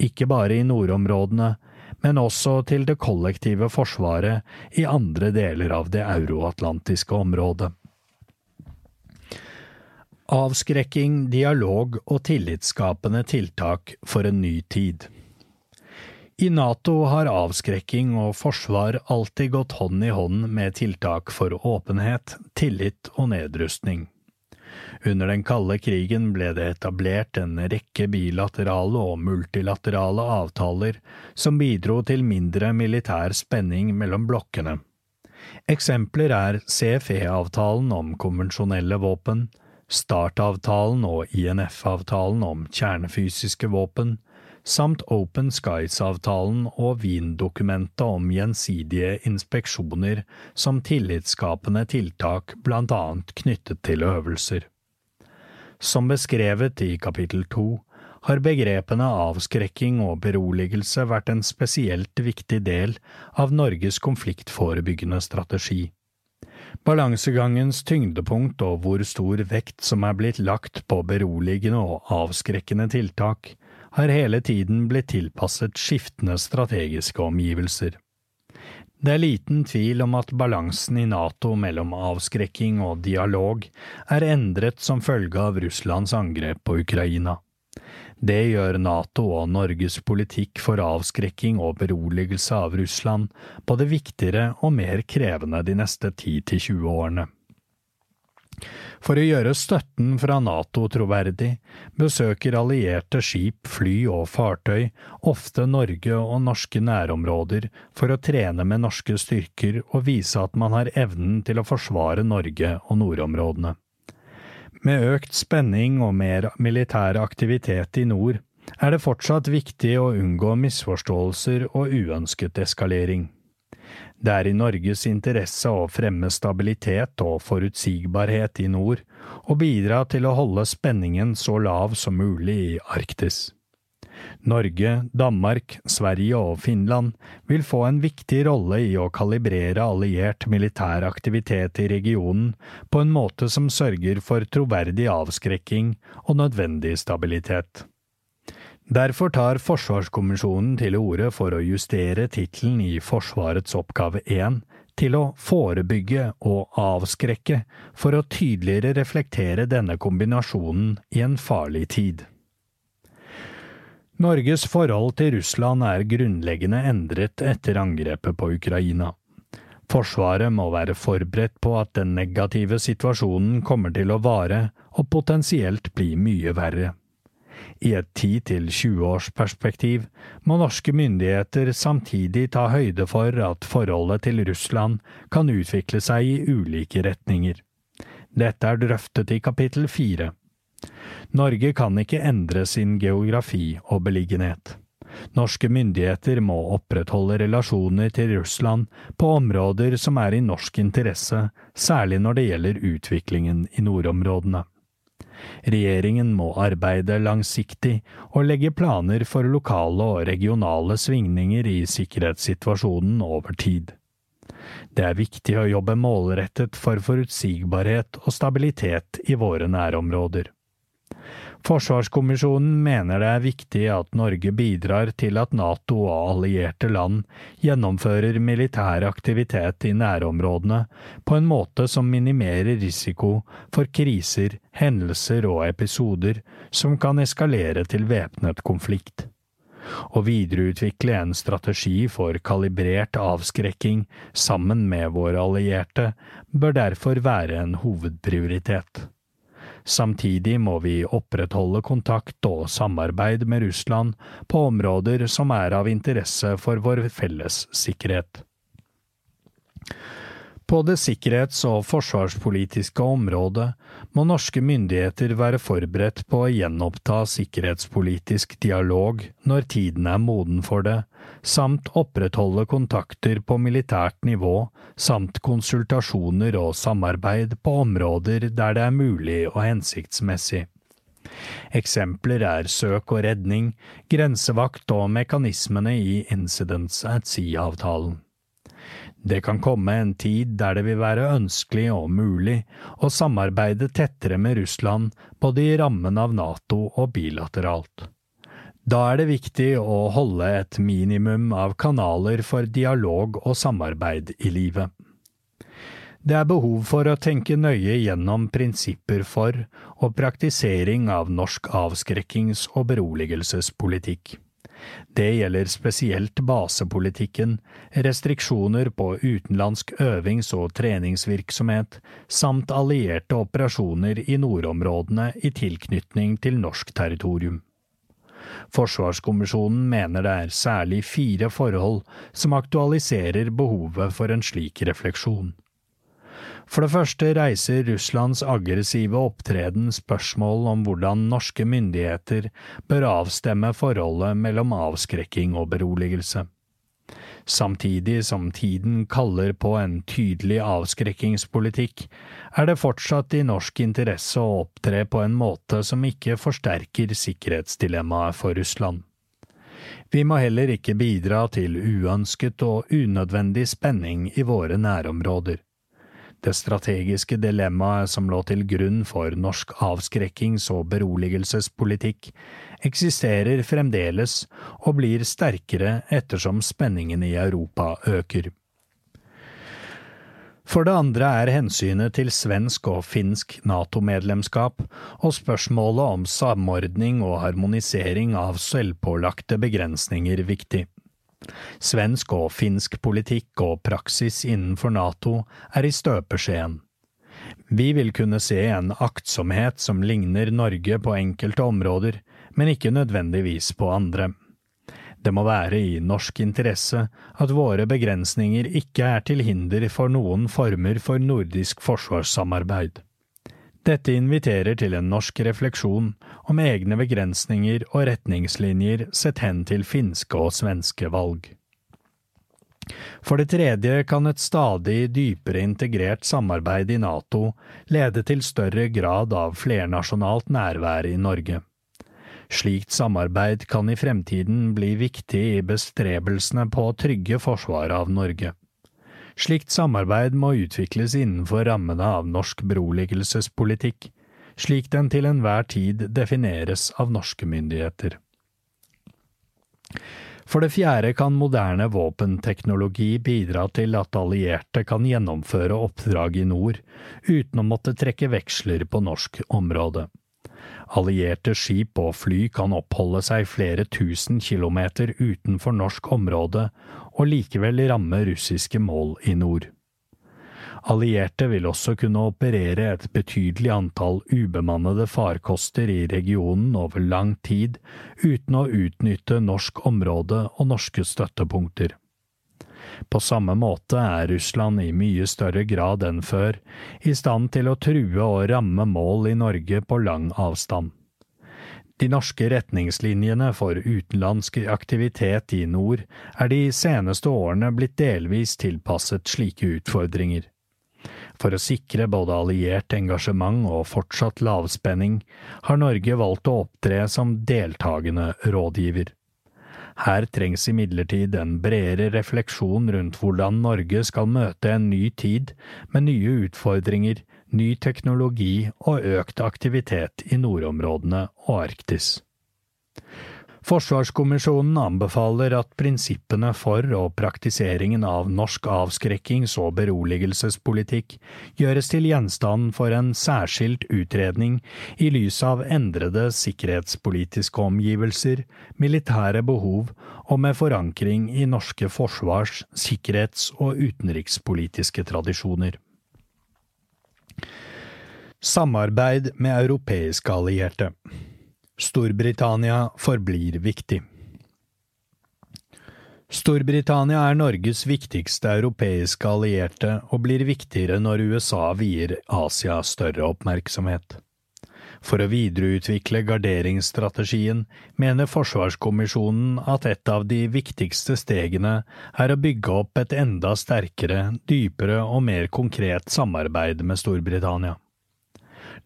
Ikke bare i nordområdene, men også til det kollektive forsvaret i andre deler av det euroatlantiske området. Avskrekking, dialog og tillitsskapende tiltak for en ny tid. I NATO har avskrekking og forsvar alltid gått hånd i hånd med tiltak for åpenhet, tillit og nedrustning. Under den kalde krigen ble det etablert en rekke bilaterale og multilaterale avtaler som bidro til mindre militær spenning mellom blokkene. Eksempler er CFE-avtalen om konvensjonelle våpen, START-avtalen og INF-avtalen om kjernefysiske våpen, samt Open Skies-avtalen og Wien-dokumentet om gjensidige inspeksjoner som tillitsskapende tiltak annet knyttet til øvelser. Som beskrevet i kapittel to har begrepene avskrekking og beroligelse vært en spesielt viktig del av Norges konfliktforebyggende strategi. Balansegangens tyngdepunkt og hvor stor vekt som er blitt lagt på beroligende og avskrekkende tiltak, har hele tiden blitt tilpasset skiftende strategiske omgivelser. Det er liten tvil om at balansen i NATO mellom avskrekking og dialog er endret som følge av Russlands angrep på Ukraina. Det gjør NATO og Norges politikk for avskrekking og beroligelse av Russland både viktigere og mer krevende de neste 10–20 årene. For å gjøre støtten fra NATO troverdig, besøker allierte skip, fly og fartøy ofte Norge og norske nærområder for å trene med norske styrker og vise at man har evnen til å forsvare Norge og nordområdene. Med økt spenning og mer militær aktivitet i nord er det fortsatt viktig å unngå misforståelser og uønsket eskalering. Det er i Norges interesse å fremme stabilitet og forutsigbarhet i nord, og bidra til å holde spenningen så lav som mulig i Arktis. Norge, Danmark, Sverige og Finland vil få en viktig rolle i å kalibrere alliert militær aktivitet i regionen på en måte som sørger for troverdig avskrekking og nødvendig stabilitet. Derfor tar Forsvarskommisjonen til orde for å justere tittelen i Forsvarets oppgave 1 til å forebygge og avskrekke, for å tydeligere reflektere denne kombinasjonen i en farlig tid. Norges forhold til Russland er grunnleggende endret etter angrepet på Ukraina. Forsvaret må være forberedt på at den negative situasjonen kommer til å vare og potensielt bli mye verre. I et 10–20 års perspektiv må norske myndigheter samtidig ta høyde for at forholdet til Russland kan utvikle seg i ulike retninger. Dette er drøftet i kapittel fire. Norge kan ikke endre sin geografi og beliggenhet. Norske myndigheter må opprettholde relasjoner til Russland på områder som er i norsk interesse, særlig når det gjelder utviklingen i nordområdene. Regjeringen må arbeide langsiktig og legge planer for lokale og regionale svingninger i sikkerhetssituasjonen over tid. Det er viktig å jobbe målrettet for forutsigbarhet og stabilitet i våre nærområder. Forsvarskommisjonen mener det er viktig at Norge bidrar til at Nato og allierte land gjennomfører militær aktivitet i nærområdene på en måte som minimerer risiko for kriser, hendelser og episoder som kan eskalere til væpnet konflikt. Å videreutvikle en strategi for kalibrert avskrekking sammen med våre allierte bør derfor være en hovedprioritet. Samtidig må vi opprettholde kontakt og samarbeid med Russland på områder som er av interesse for vår felles sikkerhet. På det sikkerhets- og forsvarspolitiske området må norske myndigheter være forberedt på å gjenoppta sikkerhetspolitisk dialog når tiden er moden for det, samt opprettholde kontakter på militært nivå, samt konsultasjoner og samarbeid på områder der det er mulig og hensiktsmessig. Eksempler er søk og redning, grensevakt og mekanismene i Incidents at Sea-avtalen. Det kan komme en tid der det vil være ønskelig og mulig å samarbeide tettere med Russland både i rammen av NATO og bilateralt. Da er det viktig å holde et minimum av kanaler for dialog og samarbeid i livet. Det er behov for å tenke nøye gjennom prinsipper for og praktisering av norsk avskrekkings- og beroligelsespolitikk. Det gjelder spesielt basepolitikken, restriksjoner på utenlandsk øvings- og treningsvirksomhet, samt allierte operasjoner i nordområdene i tilknytning til norsk territorium. Forsvarskommisjonen mener det er særlig fire forhold som aktualiserer behovet for en slik refleksjon. For det første reiser Russlands aggressive opptreden spørsmål om hvordan norske myndigheter bør avstemme forholdet mellom avskrekking og beroligelse. Samtidig som tiden kaller på en tydelig avskrekkingspolitikk, er det fortsatt i norsk interesse å opptre på en måte som ikke forsterker sikkerhetsdilemmaet for Russland. Vi må heller ikke bidra til uønsket og unødvendig spenning i våre nærområder. Det strategiske dilemmaet som lå til grunn for norsk avskrekkings- og beroligelsespolitikk, eksisterer fremdeles og blir sterkere ettersom spenningen i Europa øker. For det andre er hensynet til svensk og finsk NATO-medlemskap og spørsmålet om samordning og harmonisering av selvpålagte begrensninger viktig. Svensk og finsk politikk og praksis innenfor NATO er i støpeskjeen. Vi vil kunne se en aktsomhet som ligner Norge på enkelte områder, men ikke nødvendigvis på andre. Det må være i norsk interesse at våre begrensninger ikke er til hinder for noen former for nordisk forsvarssamarbeid. Dette inviterer til en norsk refleksjon om egne begrensninger og retningslinjer sett hen til finske og svenske valg. For det tredje kan et stadig dypere integrert samarbeid i NATO lede til større grad av flernasjonalt nærvær i Norge. Slikt samarbeid kan i fremtiden bli viktig i bestrebelsene på å trygge forsvaret av Norge. Slikt samarbeid må utvikles innenfor rammene av norsk beroligelsespolitikk, slik den til enhver tid defineres av norske myndigheter. For det fjerde kan moderne våpenteknologi bidra til at allierte kan gjennomføre oppdrag i nord, uten å måtte trekke veksler på norsk område. Allierte skip og fly kan oppholde seg flere tusen kilometer utenfor norsk område og likevel ramme russiske mål i nord. Allierte vil også kunne operere et betydelig antall ubemannede farkoster i regionen over lang tid uten å utnytte norsk område og norske støttepunkter. På samme måte er Russland i mye større grad enn før i stand til å true og ramme mål i Norge på lang avstand. De norske retningslinjene for utenlandsk aktivitet i nord er de seneste årene blitt delvis tilpasset slike utfordringer. For å sikre både alliert engasjement og fortsatt lavspenning har Norge valgt å opptre som deltagende rådgiver. Her trengs imidlertid en bredere refleksjon rundt hvordan Norge skal møte en ny tid med nye utfordringer, ny teknologi og økt aktivitet i nordområdene og Arktis. Forsvarskommisjonen anbefaler at prinsippene for og praktiseringen av norsk avskrekkings- og beroligelsespolitikk gjøres til gjenstand for en særskilt utredning i lys av endrede sikkerhetspolitiske omgivelser, militære behov og med forankring i norske forsvars-, sikkerhets- og utenrikspolitiske tradisjoner. Samarbeid med europeiske allierte Storbritannia forblir viktig. Storbritannia er Norges viktigste europeiske allierte og blir viktigere når USA vier Asia større oppmerksomhet. For å videreutvikle garderingsstrategien mener Forsvarskommisjonen at et av de viktigste stegene er å bygge opp et enda sterkere, dypere og mer konkret samarbeid med Storbritannia.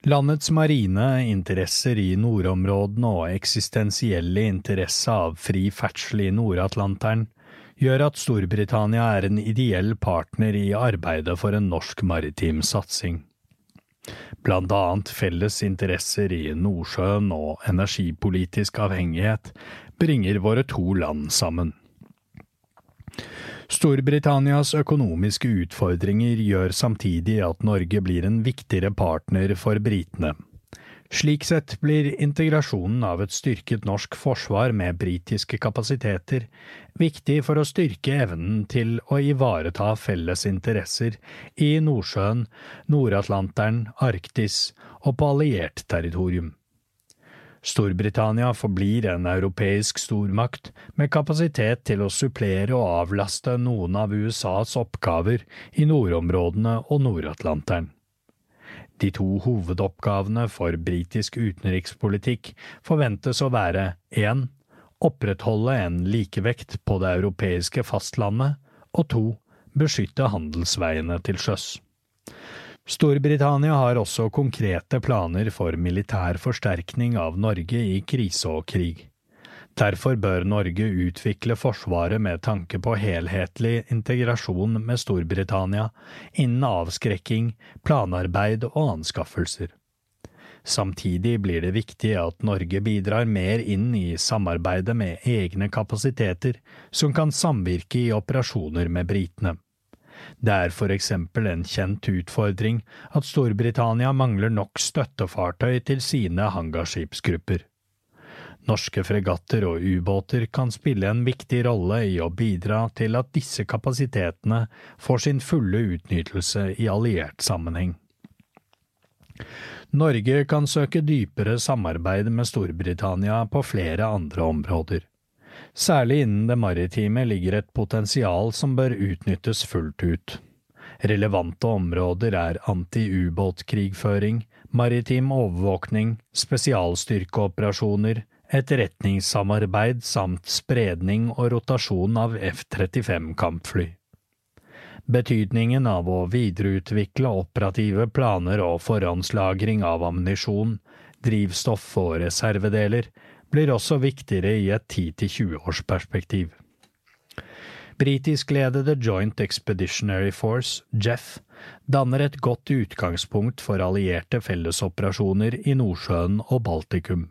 Landets marine interesser i nordområdene og eksistensielle interesse av fri ferdsel i Nord-Atlanteren gjør at Storbritannia er en ideell partner i arbeidet for en norsk maritim satsing. Blant annet felles interesser i Nordsjøen og energipolitisk avhengighet bringer våre to land sammen. Storbritannias økonomiske utfordringer gjør samtidig at Norge blir en viktigere partner for britene. Slik sett blir integrasjonen av et styrket norsk forsvar med britiske kapasiteter viktig for å styrke evnen til å ivareta felles interesser i Nordsjøen, Nord-Atlanteren, Arktis og på alliert territorium. Storbritannia forblir en europeisk stormakt med kapasitet til å supplere og avlaste noen av USAs oppgaver i nordområdene og Nord-Atlanteren. De to hovedoppgavene for britisk utenrikspolitikk forventes å være 1. Opprettholde en likevekt på det europeiske fastlandet, og 2. Beskytte handelsveiene til sjøs. Storbritannia har også konkrete planer for militær forsterkning av Norge i krise og krig. Derfor bør Norge utvikle Forsvaret med tanke på helhetlig integrasjon med Storbritannia innen avskrekking, planarbeid og anskaffelser. Samtidig blir det viktig at Norge bidrar mer inn i samarbeidet med egne kapasiteter som kan samvirke i operasjoner med britene. Det er for eksempel en kjent utfordring at Storbritannia mangler nok støttefartøy til sine hangarskipsgrupper. Norske fregatter og ubåter kan spille en viktig rolle i å bidra til at disse kapasitetene får sin fulle utnyttelse i alliert sammenheng. Norge kan søke dypere samarbeid med Storbritannia på flere andre områder. Særlig innen det maritime ligger et potensial som bør utnyttes fullt ut. Relevante områder er anti-ubåtkrigføring, maritim overvåkning, spesialstyrkeoperasjoner, etterretningssamarbeid samt spredning og rotasjon av F-35 kampfly. Betydningen av å videreutvikle operative planer og forhåndslagring av ammunisjon, drivstoff og reservedeler blir også viktigere i et 10–20-årsperspektiv. Britiskledede Joint Expeditionary Force, JEF, danner et godt utgangspunkt for allierte fellesoperasjoner i Nordsjøen og Baltikum.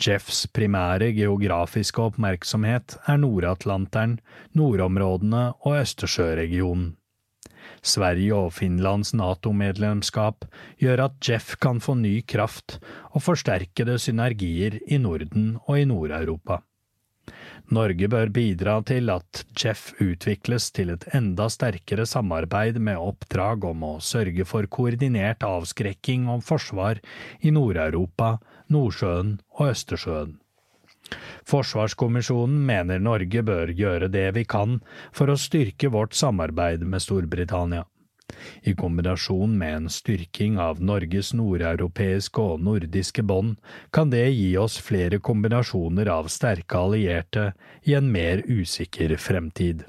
JEFs primære geografiske oppmerksomhet er Nord-Atlanteren, nordområdene og Østersjøregionen. Sverige og Finlands NATO-medlemskap gjør at Jeff kan få ny kraft og forsterkede synergier i Norden og i Nord-Europa. Norge bør bidra til at Jeff utvikles til et enda sterkere samarbeid med oppdrag om å sørge for koordinert avskrekking og forsvar i Nord-Europa, Nordsjøen og Østersjøen. Forsvarskommisjonen mener Norge bør gjøre det vi kan for å styrke vårt samarbeid med Storbritannia. I kombinasjon med en styrking av Norges nordeuropeiske og nordiske bånd kan det gi oss flere kombinasjoner av sterke allierte i en mer usikker fremtid.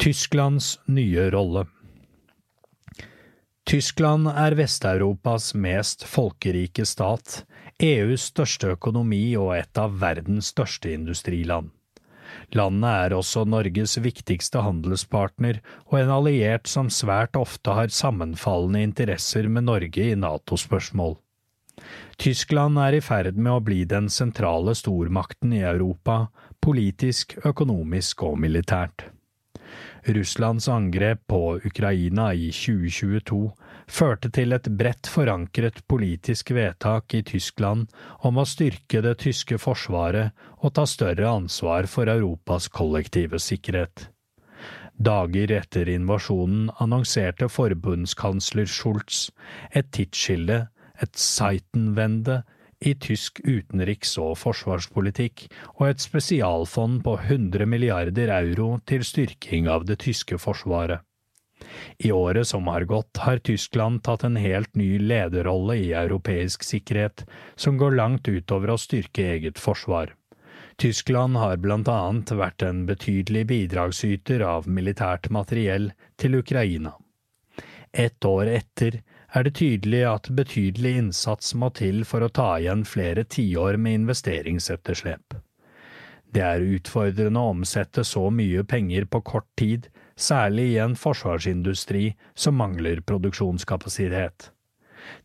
Tysklands nye rolle Tyskland er Vest-Europas mest folkerike stat, EUs største økonomi og et av verdens største industriland. Landet er også Norges viktigste handelspartner og en alliert som svært ofte har sammenfallende interesser med Norge i NATO-spørsmål. Tyskland er i ferd med å bli den sentrale stormakten i Europa, politisk, økonomisk og militært. Russlands angrep på Ukraina i 2022 førte til et bredt forankret politisk vedtak i Tyskland om å styrke det tyske forsvaret og ta større ansvar for Europas kollektive sikkerhet. Dager etter invasjonen annonserte forbundskansler Schulz et tidsskille, et Seitenwende, i tysk utenriks- og forsvarspolitikk og et spesialfond på 100 milliarder euro til styrking av det tyske forsvaret. I året som har gått, har Tyskland tatt en helt ny lederrolle i europeisk sikkerhet, som går langt utover å styrke eget forsvar. Tyskland har blant annet vært en betydelig bidragsyter av militært materiell til Ukraina. Ett år etter er det tydelig at betydelig innsats må til for å ta igjen flere tiår med investeringsetterslep. Det er utfordrende å omsette så mye penger på kort tid, særlig i en forsvarsindustri som mangler produksjonskapasitet.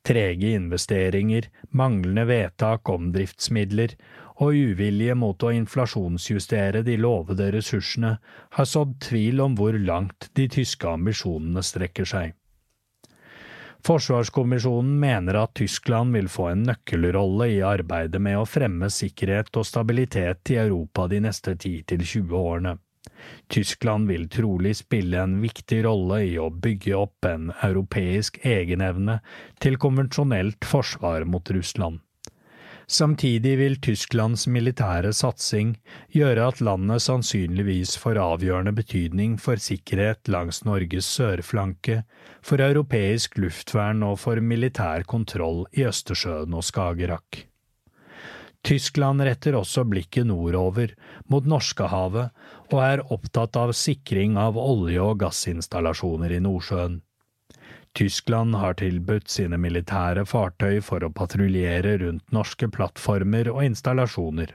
Trege investeringer, manglende vedtak om driftsmidler og uvilje mot å inflasjonsjustere de lovede ressursene har sådd tvil om hvor langt de tyske ambisjonene strekker seg. Forsvarskommisjonen mener at Tyskland vil få en nøkkelrolle i arbeidet med å fremme sikkerhet og stabilitet i Europa de neste 10–20 årene. Tyskland vil trolig spille en viktig rolle i å bygge opp en europeisk egenevne til konvensjonelt forsvar mot Russland. Samtidig vil Tysklands militære satsing gjøre at landet sannsynligvis får avgjørende betydning for sikkerhet langs Norges sørflanke, for europeisk luftvern og for militær kontroll i Østersjøen og Skagerrak. Tyskland retter også blikket nordover, mot Norskehavet, og er opptatt av sikring av olje- og gassinstallasjoner i Nordsjøen. Tyskland har tilbudt sine militære fartøy for å patruljere rundt norske plattformer og installasjoner.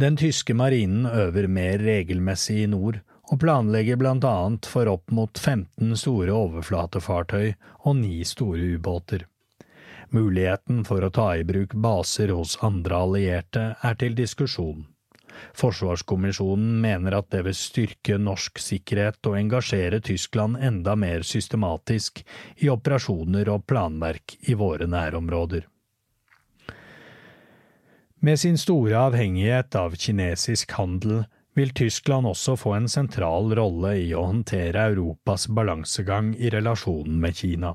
Den tyske marinen øver mer regelmessig i nord, og planlegger blant annet for opp mot 15 store overflatefartøy og ni store ubåter. Muligheten for å ta i bruk baser hos andre allierte er til diskusjon. Forsvarskommisjonen mener at det vil styrke norsk sikkerhet og engasjere Tyskland enda mer systematisk i operasjoner og planverk i våre nærområder. Med sin store avhengighet av kinesisk handel vil Tyskland også få en sentral rolle i å håndtere Europas balansegang i relasjonen med Kina.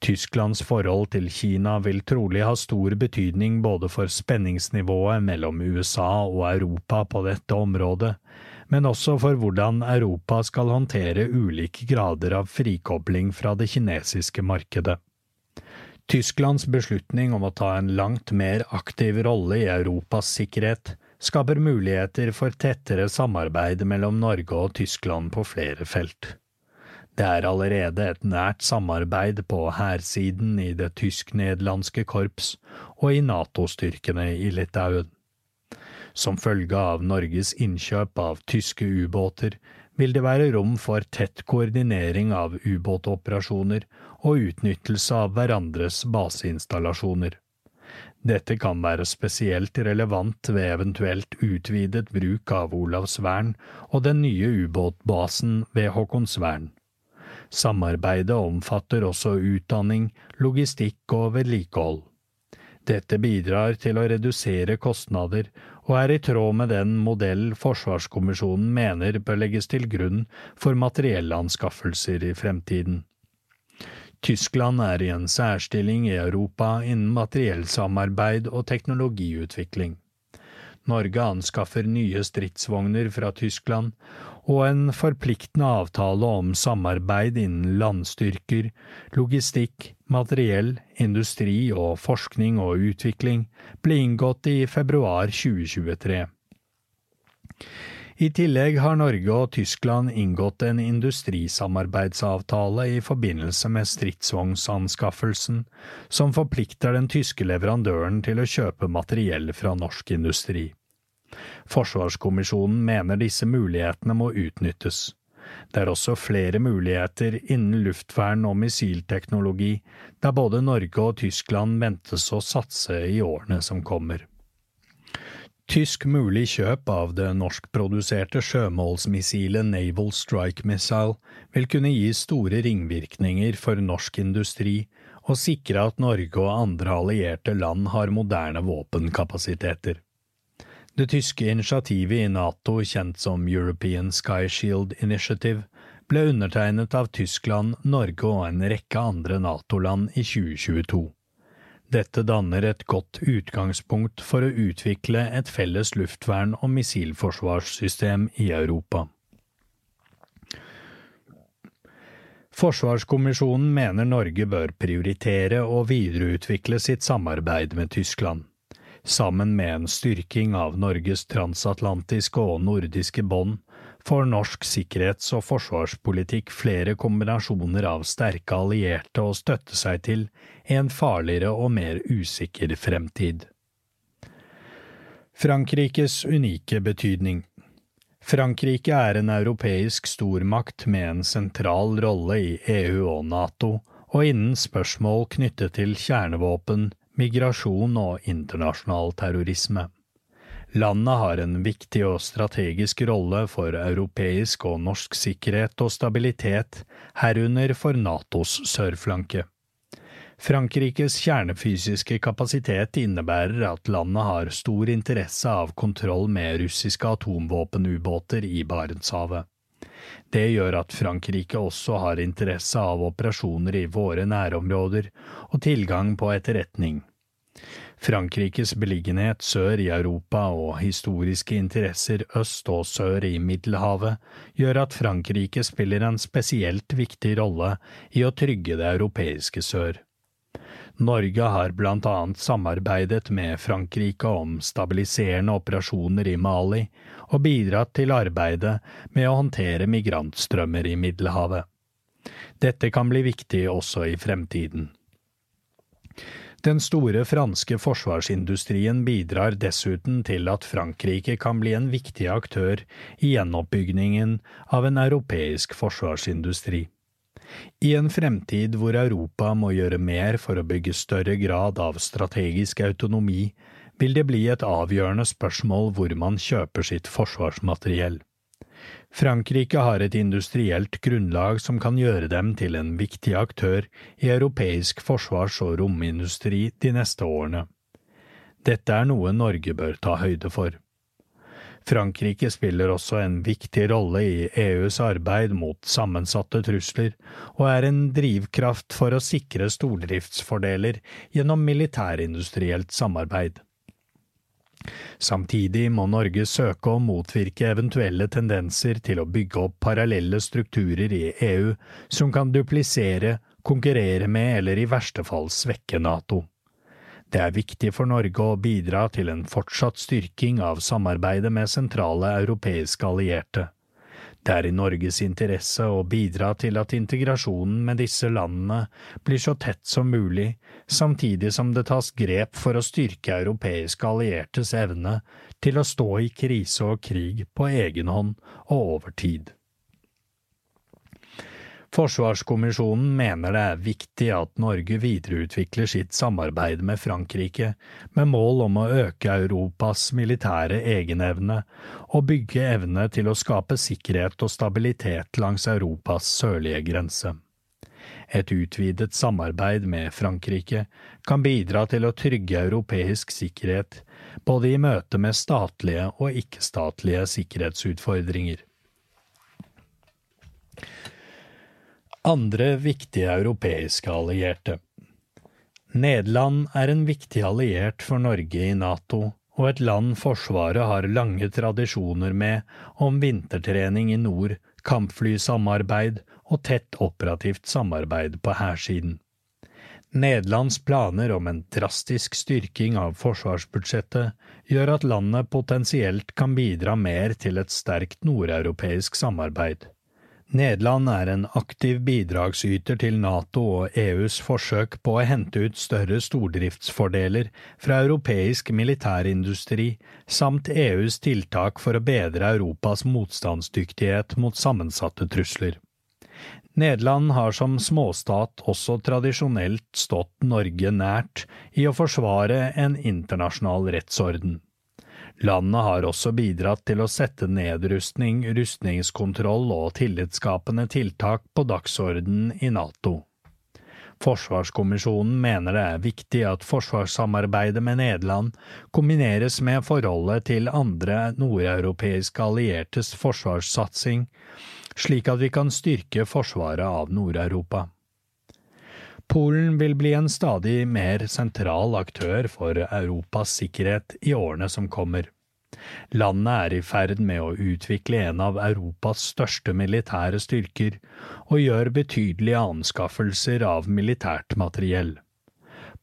Tysklands forhold til Kina vil trolig ha stor betydning både for spenningsnivået mellom USA og Europa på dette området, men også for hvordan Europa skal håndtere ulike grader av frikobling fra det kinesiske markedet. Tysklands beslutning om å ta en langt mer aktiv rolle i Europas sikkerhet skaper muligheter for tettere samarbeid mellom Norge og Tyskland på flere felt. Det er allerede et nært samarbeid på hærsiden i det tysk-nederlandske korps og i NATO-styrkene i Litauen. Som følge av Norges innkjøp av tyske ubåter vil det være rom for tett koordinering av ubåtoperasjoner og utnyttelse av hverandres baseinstallasjoner. Dette kan være spesielt relevant ved eventuelt utvidet bruk av Olavsvern og den nye ubåtbasen ved Håkonsvern. Samarbeidet omfatter også utdanning, logistikk og vedlikehold. Dette bidrar til å redusere kostnader og er i tråd med den modell Forsvarskommisjonen mener bør legges til grunn for materiellanskaffelser i fremtiden. Tyskland er i en særstilling i Europa innen materiellsamarbeid og teknologiutvikling. Norge anskaffer nye stridsvogner fra Tyskland, og en forpliktende avtale om samarbeid innen landstyrker, logistikk, materiell, industri og forskning og utvikling ble inngått i februar 2023. I tillegg har Norge og Tyskland inngått en industrisamarbeidsavtale i forbindelse med stridsvognsanskaffelsen, som forplikter den tyske leverandøren til å kjøpe materiell fra norsk industri. Forsvarskommisjonen mener disse mulighetene må utnyttes. Det er også flere muligheter innen luftvern og missilteknologi, der både Norge og Tyskland ventes å satse i årene som kommer. Tysk mulig kjøp av det norskproduserte sjømålsmissilet Naval Strike Missile vil kunne gi store ringvirkninger for norsk industri og sikre at Norge og andre allierte land har moderne våpenkapasiteter. Det tyske initiativet i Nato, kjent som European Sky Shield Initiative, ble undertegnet av Tyskland, Norge og en rekke andre Nato-land i 2022. Dette danner et godt utgangspunkt for å utvikle et felles luftvern- og missilforsvarssystem i Europa. Forsvarskommisjonen mener Norge bør prioritere og videreutvikle sitt samarbeid med Tyskland. Sammen med en styrking av Norges transatlantiske og nordiske bånd får norsk sikkerhets- og forsvarspolitikk flere kombinasjoner av sterke allierte å støtte seg til i en farligere og mer usikker fremtid. Frankrikes unike betydning Frankrike er en europeisk stormakt med en sentral rolle i EU og NATO, og innen spørsmål knyttet til kjernevåpen, migrasjon og internasjonal terrorisme. Landet har en viktig og strategisk rolle for europeisk og norsk sikkerhet og stabilitet, herunder for Natos sørflanke. Frankrikes kjernefysiske kapasitet innebærer at landet har stor interesse av kontroll med russiske atomvåpenubåter i Barentshavet. Det gjør at Frankrike også har interesse av operasjoner i våre nærområder og tilgang på etterretning. Frankrikes beliggenhet sør i Europa og historiske interesser øst og sør i Middelhavet gjør at Frankrike spiller en spesielt viktig rolle i å trygge det europeiske sør. Norge har blant annet samarbeidet med Frankrike om stabiliserende operasjoner i Mali og bidratt til arbeidet med å håndtere migrantstrømmer i Middelhavet. Dette kan bli viktig også i fremtiden. Den store franske forsvarsindustrien bidrar dessuten til at Frankrike kan bli en viktig aktør i gjenoppbyggingen av en europeisk forsvarsindustri. I en fremtid hvor Europa må gjøre mer for å bygge større grad av strategisk autonomi, vil det bli et avgjørende spørsmål hvor man kjøper sitt forsvarsmateriell. Frankrike har et industrielt grunnlag som kan gjøre dem til en viktig aktør i europeisk forsvars- og romindustri de neste årene. Dette er noe Norge bør ta høyde for. Frankrike spiller også en viktig rolle i EUs arbeid mot sammensatte trusler, og er en drivkraft for å sikre stordriftsfordeler gjennom militærindustrielt samarbeid. Samtidig må Norge søke å motvirke eventuelle tendenser til å bygge opp parallelle strukturer i EU som kan duplisere, konkurrere med eller i verste fall svekke NATO. Det er viktig for Norge å bidra til en fortsatt styrking av samarbeidet med sentrale europeiske allierte. Det er i Norges interesse å bidra til at integrasjonen med disse landene blir så tett som mulig, samtidig som det tas grep for å styrke europeiske alliertes evne til å stå i krise og krig på egen hånd og over tid. Forsvarskommisjonen mener det er viktig at Norge videreutvikler sitt samarbeid med Frankrike, med mål om å øke Europas militære egenevne og bygge evne til å skape sikkerhet og stabilitet langs Europas sørlige grense. Et utvidet samarbeid med Frankrike kan bidra til å trygge europeisk sikkerhet, både i møte med statlige og ikke-statlige sikkerhetsutfordringer. Andre viktige europeiske allierte Nederland er en viktig alliert for Norge i NATO, og et land Forsvaret har lange tradisjoner med om vintertrening i nord, kampflysamarbeid og tett operativt samarbeid på hærsiden. Nederlands planer om en drastisk styrking av forsvarsbudsjettet gjør at landet potensielt kan bidra mer til et sterkt nordeuropeisk samarbeid. Nederland er en aktiv bidragsyter til Nato og EUs forsøk på å hente ut større stordriftsfordeler fra europeisk militærindustri, samt EUs tiltak for å bedre Europas motstandsdyktighet mot sammensatte trusler. Nederland har som småstat også tradisjonelt stått Norge nært i å forsvare en internasjonal rettsorden. Landet har også bidratt til å sette nedrustning, rustningskontroll og tillitsskapende tiltak på dagsordenen i NATO. Forsvarskommisjonen mener det er viktig at forsvarssamarbeidet med Nederland kombineres med forholdet til andre nordeuropeiske alliertes forsvarssatsing, slik at vi kan styrke forsvaret av Nord-Europa. Polen vil bli en stadig mer sentral aktør for Europas sikkerhet i årene som kommer. Landet er i ferd med å utvikle en av Europas største militære styrker, og gjør betydelige anskaffelser av militært materiell.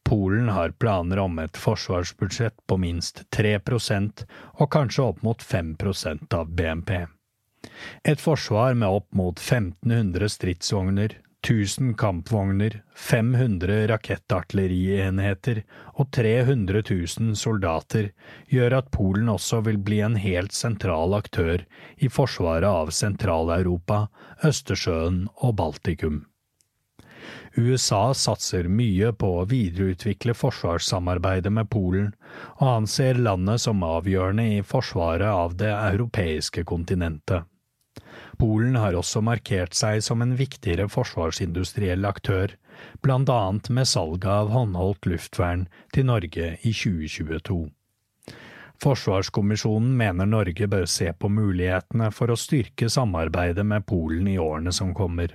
Polen har planer om et forsvarsbudsjett på minst 3% og kanskje opp mot 5% av BNP. Et forsvar med opp mot 1500 stridsvogner, 1000 kampvogner, 500 rakettartillerienheter og 300 000 soldater gjør at Polen også vil bli en helt sentral aktør i forsvaret av Sentral-Europa, Østersjøen og Baltikum. USA satser mye på å videreutvikle forsvarssamarbeidet med Polen, og anser landet som avgjørende i forsvaret av det europeiske kontinentet. Polen har også markert seg som en viktigere forsvarsindustriell aktør, blant annet med salget av håndholdt luftvern til Norge i 2022. Forsvarskommisjonen mener Norge bør se på mulighetene for å styrke samarbeidet med Polen i årene som kommer.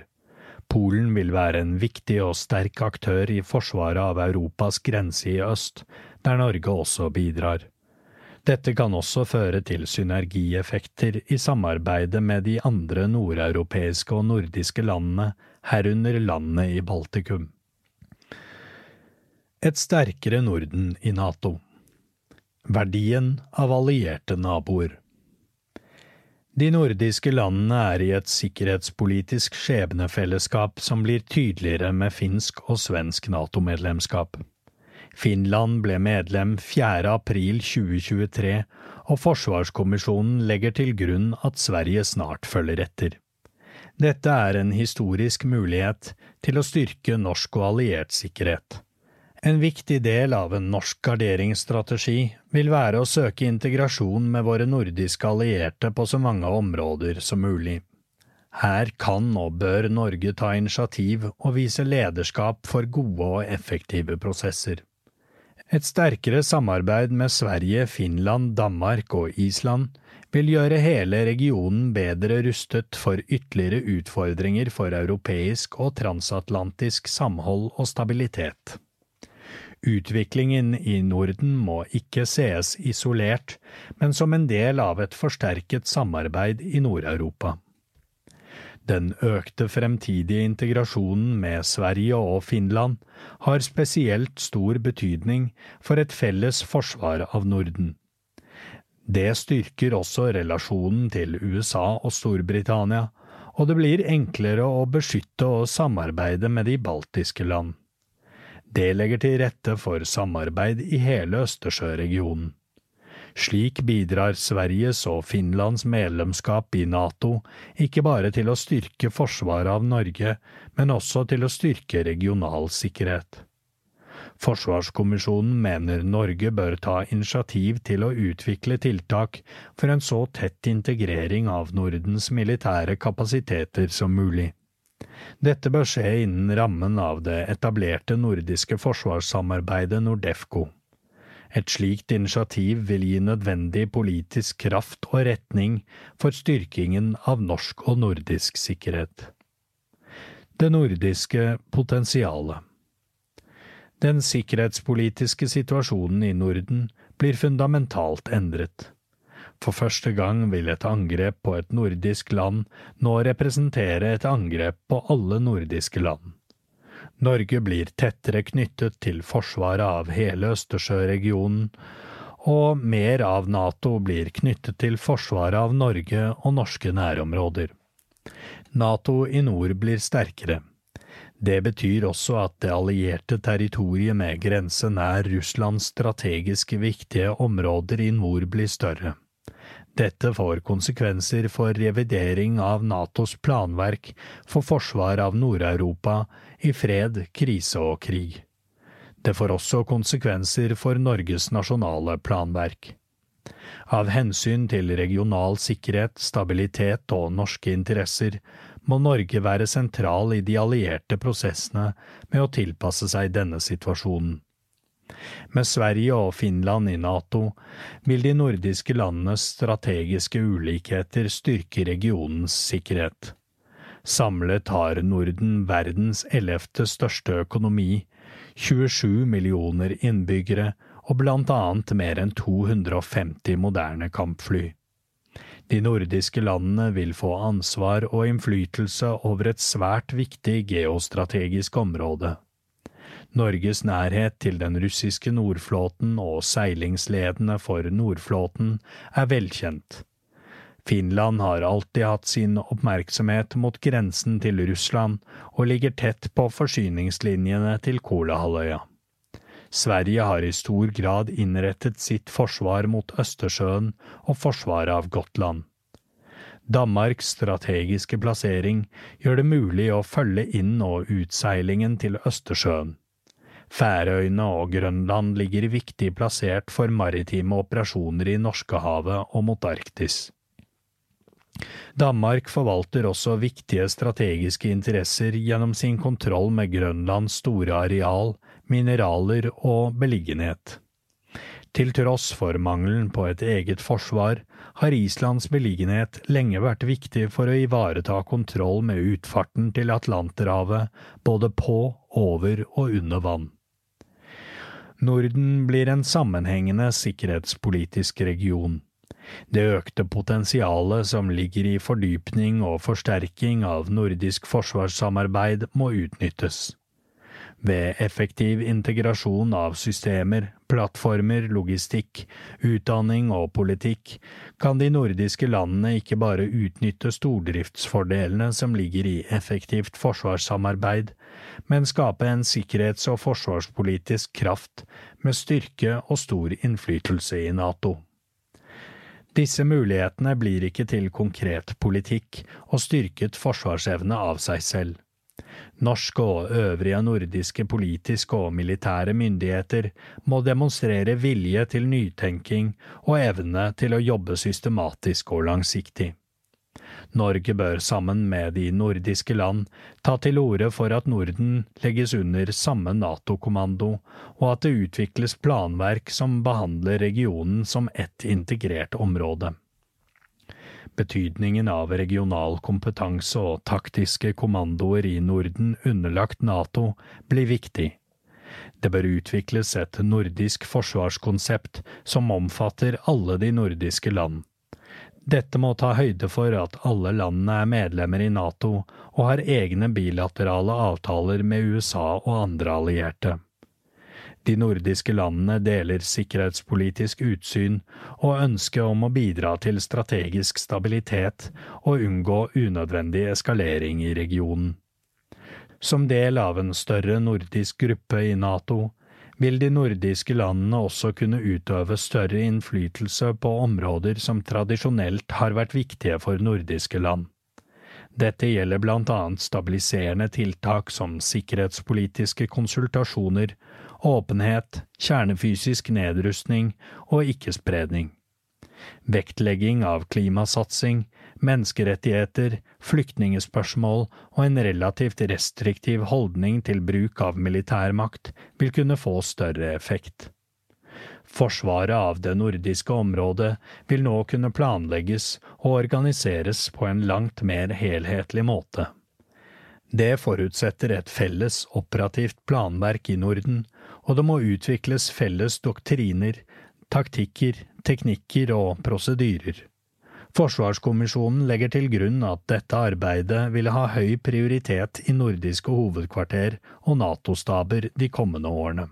Polen vil være en viktig og sterk aktør i forsvaret av Europas grense i øst, der Norge også bidrar. Dette kan også føre til synergieffekter i samarbeidet med de andre nordeuropeiske og nordiske landene, herunder landene i Baltikum. Et sterkere Norden i NATO Verdien av allierte naboer de nordiske landene er i et sikkerhetspolitisk skjebnefellesskap som blir tydeligere med finsk og svensk NATO-medlemskap. Finland ble medlem 4. april 2023, og Forsvarskommisjonen legger til grunn at Sverige snart følger etter. Dette er en historisk mulighet til å styrke norsk og alliert sikkerhet. En viktig del av en norsk garderingsstrategi vil være å søke integrasjon med våre nordiske allierte på så mange områder som mulig. Her kan og bør Norge ta initiativ og vise lederskap for gode og effektive prosesser. Et sterkere samarbeid med Sverige, Finland, Danmark og Island vil gjøre hele regionen bedre rustet for ytterligere utfordringer for europeisk og transatlantisk samhold og stabilitet. Utviklingen i Norden må ikke sees isolert, men som en del av et forsterket samarbeid i Nord-Europa. Den økte fremtidige integrasjonen med Sverige og Finland har spesielt stor betydning for et felles forsvar av Norden. Det styrker også relasjonen til USA og Storbritannia, og det blir enklere å beskytte og samarbeide med de baltiske land. Det legger til rette for samarbeid i hele Østersjøregionen. Slik bidrar Sveriges og Finlands medlemskap i NATO ikke bare til å styrke forsvaret av Norge, men også til å styrke regional sikkerhet. Forsvarskommisjonen mener Norge bør ta initiativ til å utvikle tiltak for en så tett integrering av Nordens militære kapasiteter som mulig. Dette bør skje innen rammen av det etablerte nordiske forsvarssamarbeidet Nordefco. Et slikt initiativ vil gi nødvendig politisk kraft og retning for styrkingen av norsk og nordisk sikkerhet. Det nordiske potensialet Den sikkerhetspolitiske situasjonen i Norden blir fundamentalt endret. For første gang vil et angrep på et nordisk land nå representere et angrep på alle nordiske land. Norge blir tettere knyttet til forsvaret av hele Østersjøregionen, og mer av Nato blir knyttet til forsvaret av Norge og norske nærområder. Nato i nord blir sterkere. Det betyr også at det allierte territoriet med grense nær Russlands strategisk viktige områder i nord blir større. Dette får konsekvenser for revidering av Natos planverk for forsvar av Nord-Europa i fred, krise og krig. Det får også konsekvenser for Norges nasjonale planverk. Av hensyn til regional sikkerhet, stabilitet og norske interesser må Norge være sentral i de allierte prosessene med å tilpasse seg denne situasjonen. Med Sverige og Finland i Nato vil de nordiske landenes strategiske ulikheter styrke regionens sikkerhet. Samlet har Norden verdens ellevte største økonomi, 27 millioner innbyggere og blant annet mer enn 250 moderne kampfly. De nordiske landene vil få ansvar og innflytelse over et svært viktig geostrategisk område. Norges nærhet til den russiske nordflåten og seilingsledene for nordflåten er velkjent. Finland har alltid hatt sin oppmerksomhet mot grensen til Russland og ligger tett på forsyningslinjene til Kolahalvøya. Sverige har i stor grad innrettet sitt forsvar mot Østersjøen og forsvaret av Gotland. Danmarks strategiske plassering gjør det mulig å følge inn- og utseilingen til Østersjøen. Færøyene og Grønland ligger viktig plassert for maritime operasjoner i Norskehavet og mot Arktis. Danmark forvalter også viktige strategiske interesser gjennom sin kontroll med Grønlands store areal, mineraler og beliggenhet. Til tross for mangelen på et eget forsvar, har Islands beliggenhet lenge vært viktig for å ivareta kontroll med utfarten til Atlanterhavet, både på, over og under vann. Norden blir en sammenhengende sikkerhetspolitisk region. Det økte potensialet som ligger i fordypning og forsterking av nordisk forsvarssamarbeid, må utnyttes. Ved effektiv integrasjon av systemer, plattformer, logistikk, utdanning og politikk kan de nordiske landene ikke bare utnytte stordriftsfordelene som ligger i effektivt forsvarssamarbeid, men skape en sikkerhets- og forsvarspolitisk kraft med styrke og stor innflytelse i NATO. Disse mulighetene blir ikke til konkret politikk og styrket forsvarsevne av seg selv. Norske og øvrige nordiske politiske og militære myndigheter må demonstrere vilje til nytenking og evne til å jobbe systematisk og langsiktig. Norge bør sammen med de nordiske land ta til orde for at Norden legges under samme NATO-kommando, og at det utvikles planverk som behandler regionen som ett integrert område. Betydningen av regional kompetanse og taktiske kommandoer i Norden underlagt Nato blir viktig. Det bør utvikles et nordisk forsvarskonsept som omfatter alle de nordiske land. Dette må ta høyde for at alle landene er medlemmer i Nato og har egne bilaterale avtaler med USA og andre allierte. De nordiske landene deler sikkerhetspolitisk utsyn og ønske om å bidra til strategisk stabilitet og unngå unødvendig eskalering i regionen. Som del av en større nordisk gruppe i NATO vil de nordiske landene også kunne utøve større innflytelse på områder som tradisjonelt har vært viktige for nordiske land. Dette gjelder blant annet stabiliserende tiltak som sikkerhetspolitiske konsultasjoner åpenhet, kjernefysisk nedrustning og ikke-spredning. Vektlegging av klimasatsing, menneskerettigheter, flyktningespørsmål og en relativt restriktiv holdning til bruk av militærmakt vil kunne få større effekt. Forsvaret av det nordiske området vil nå kunne planlegges og organiseres på en langt mer helhetlig måte. Det forutsetter et felles operativt planverk i Norden, og det må utvikles felles doktriner, taktikker, teknikker og prosedyrer. Forsvarskommisjonen legger til grunn at dette arbeidet ville ha høy prioritet i nordiske hovedkvarter og NATO-staber de kommende årene.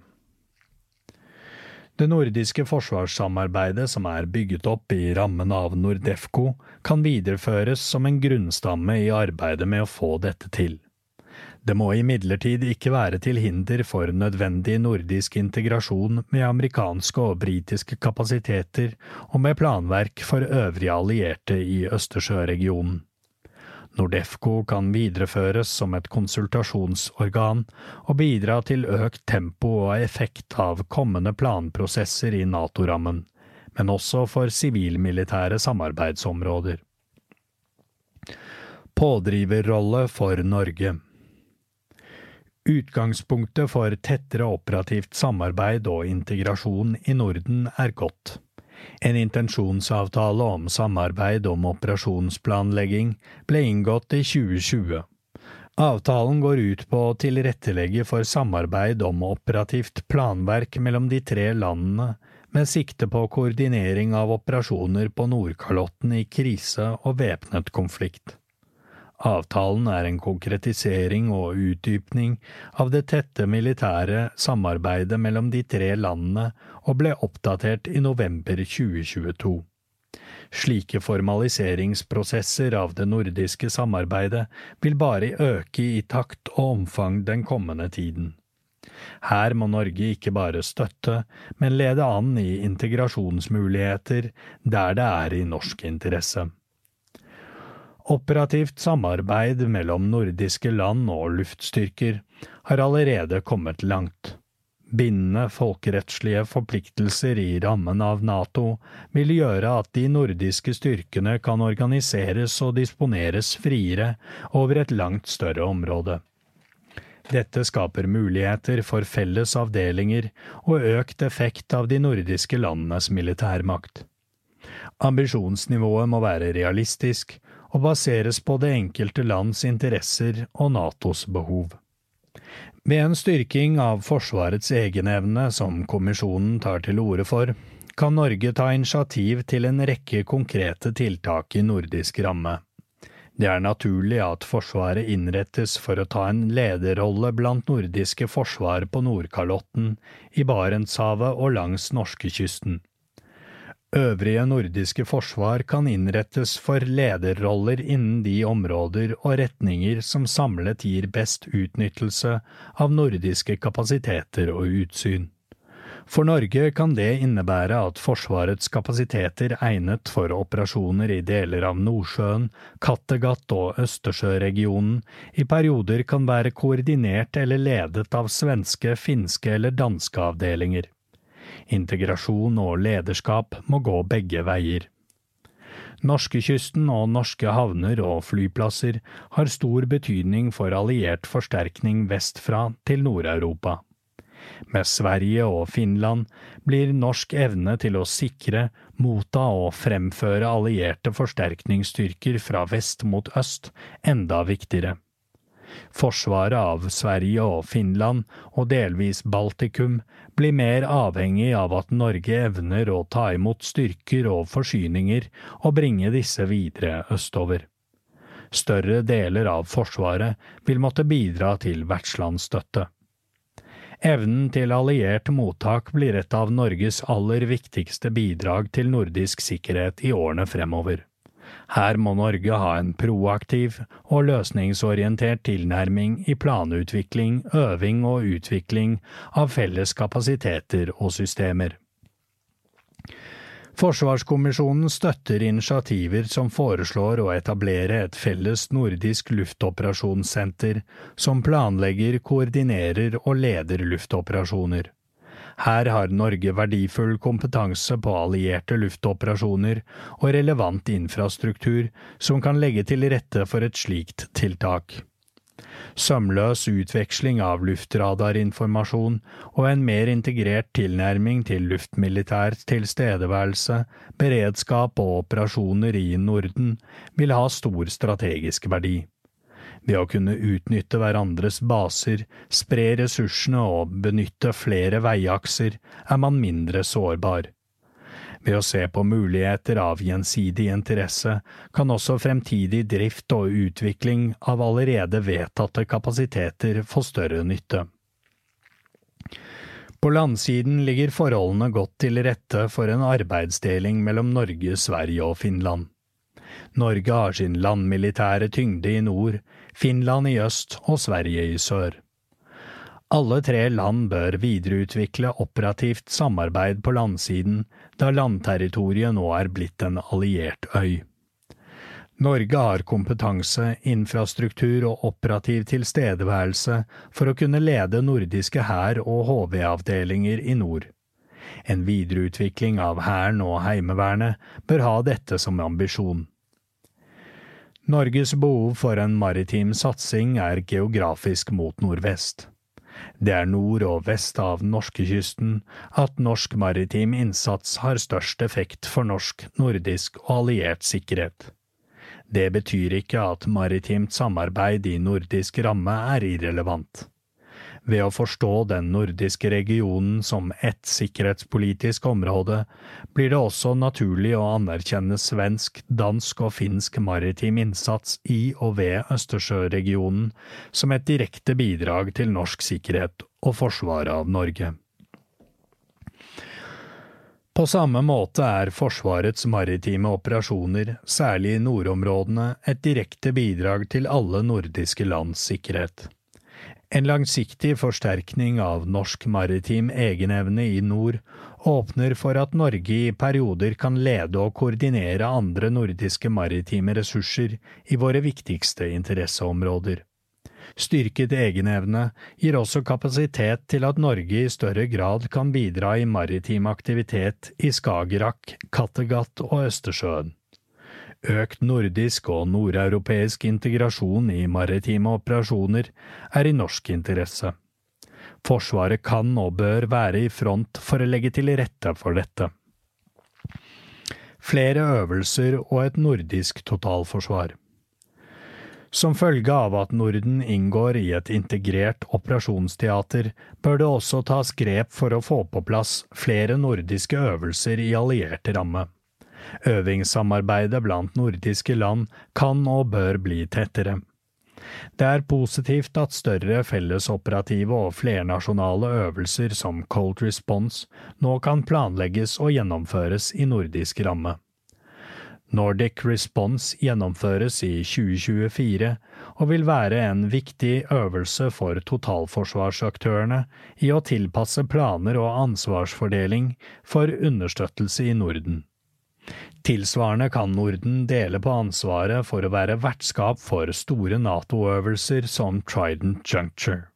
Det nordiske forsvarssamarbeidet som er bygget opp i rammen av Nordefco, kan videreføres som en grunnstamme i arbeidet med å få dette til. Det må imidlertid ikke være til hinder for nødvendig nordisk integrasjon med amerikanske og britiske kapasiteter og med planverk for øvrige allierte i Østersjøregionen. Nordefco kan videreføres som et konsultasjonsorgan og bidra til økt tempo og effekt av kommende planprosesser i NATO-rammen, men også for sivilmilitære samarbeidsområder. Pådriverrolle for Norge Utgangspunktet for tettere operativt samarbeid og integrasjon i Norden er godt. En intensjonsavtale om samarbeid om operasjonsplanlegging ble inngått i 2020. Avtalen går ut på å tilrettelegge for samarbeid om operativt planverk mellom de tre landene, med sikte på koordinering av operasjoner på Nordkalotten i krise og væpnet konflikt. Avtalen er en konkretisering og utdypning av det tette militære samarbeidet mellom de tre landene og ble oppdatert i november 2022. Slike formaliseringsprosesser av det nordiske samarbeidet vil bare øke i takt og omfang den kommende tiden. Her må Norge ikke bare støtte, men lede an i integrasjonsmuligheter der det er i norsk interesse. Operativt samarbeid mellom nordiske land og luftstyrker har allerede kommet langt. Bindende folkerettslige forpliktelser i rammen av NATO vil gjøre at de nordiske styrkene kan organiseres og disponeres friere over et langt større område. Dette skaper muligheter for felles avdelinger og økt effekt av de nordiske landenes militærmakt. Ambisjonsnivået må være realistisk, og baseres på det enkelte lands interesser og Natos behov. Med en styrking av Forsvarets egenevne som kommisjonen tar til orde for, kan Norge ta initiativ til en rekke konkrete tiltak i nordisk ramme. Det er naturlig at Forsvaret innrettes for å ta en lederrolle blant nordiske forsvar på Nordkalotten, i Barentshavet og langs norskekysten. Øvrige nordiske forsvar kan innrettes for lederroller innen de områder og retninger som samlet gir best utnyttelse av nordiske kapasiteter og utsyn. For Norge kan det innebære at Forsvarets kapasiteter egnet for operasjoner i deler av Nordsjøen, Kattegat og Østersjøregionen i perioder kan være koordinert eller ledet av svenske, finske eller danske avdelinger. Integrasjon og lederskap må gå begge veier. Norskekysten og norske havner og flyplasser har stor betydning for alliert forsterkning vestfra til Nord-Europa. Med Sverige og Finland blir norsk evne til å sikre, motta og fremføre allierte forsterkningsstyrker fra vest mot øst enda viktigere. Forsvaret av Sverige og Finland, og delvis Baltikum, blir mer avhengig av at Norge evner å ta imot styrker og forsyninger og bringe disse videre østover. Større deler av Forsvaret vil måtte bidra til vertslandsstøtte. Evnen til alliert mottak blir et av Norges aller viktigste bidrag til nordisk sikkerhet i årene fremover. Her må Norge ha en proaktiv og løsningsorientert tilnærming i planutvikling, øving og utvikling av felles kapasiteter og systemer. Forsvarskommisjonen støtter initiativer som foreslår å etablere et felles nordisk luftoperasjonssenter som planlegger, koordinerer og leder luftoperasjoner. Her har Norge verdifull kompetanse på allierte luftoperasjoner og relevant infrastruktur som kan legge til rette for et slikt tiltak. Sømløs utveksling av luftradarinformasjon og en mer integrert tilnærming til luftmilitær tilstedeværelse, beredskap og operasjoner i Norden vil ha stor strategisk verdi. Ved å kunne utnytte hverandres baser, spre ressursene og benytte flere veiakser, er man mindre sårbar. Ved å se på muligheter av gjensidig interesse kan også fremtidig drift og utvikling av allerede vedtatte kapasiteter få større nytte. På landsiden ligger forholdene godt til rette for en arbeidsdeling mellom Norge, Sverige og Finland. Norge har sin landmilitære tyngde i nord, Finland i øst og Sverige i sør. Alle tre land bør videreutvikle operativt samarbeid på landsiden, da landterritoriet nå er blitt en alliert øy. Norge har kompetanse, infrastruktur og operativ tilstedeværelse for å kunne lede nordiske hær- og HV-avdelinger i nord. En videreutvikling av Hæren og Heimevernet bør ha dette som ambisjon. Norges behov for en maritim satsing er geografisk mot nordvest. Det er nord og vest av norskekysten at norsk maritim innsats har størst effekt for norsk, nordisk og alliert sikkerhet. Det betyr ikke at maritimt samarbeid i nordisk ramme er irrelevant. Ved å forstå den nordiske regionen som ett sikkerhetspolitisk område, blir det også naturlig å anerkjenne svensk, dansk og finsk maritim innsats i og ved Østersjøregionen som et direkte bidrag til norsk sikkerhet og forsvaret av Norge. På samme måte er Forsvarets maritime operasjoner, særlig i nordområdene, et direkte bidrag til alle nordiske lands sikkerhet. En langsiktig forsterkning av norsk maritim egenevne i nord åpner for at Norge i perioder kan lede og koordinere andre nordiske maritime ressurser i våre viktigste interesseområder. Styrket egenevne gir også kapasitet til at Norge i større grad kan bidra i maritim aktivitet i Skagerrak, Kattegat og Østersjøen. Økt nordisk og nordeuropeisk integrasjon i maritime operasjoner er i norsk interesse. Forsvaret kan og bør være i front for å legge til rette for dette. Flere øvelser og et nordisk totalforsvar. Som følge av at Norden inngår i et integrert operasjonsteater, bør det også tas grep for å få på plass flere nordiske øvelser i alliert ramme. Øvingssamarbeidet blant nordiske land kan og bør bli tettere. Det er positivt at større fellesoperative og flernasjonale øvelser som Cold Response nå kan planlegges og gjennomføres i nordisk ramme. Nordic Response gjennomføres i 2024 og vil være en viktig øvelse for totalforsvarsaktørene i å tilpasse planer og ansvarsfordeling for understøttelse i Norden. Tilsvarende kan Norden dele på ansvaret for å være vertskap for store NATO-øvelser som Trident Juncture.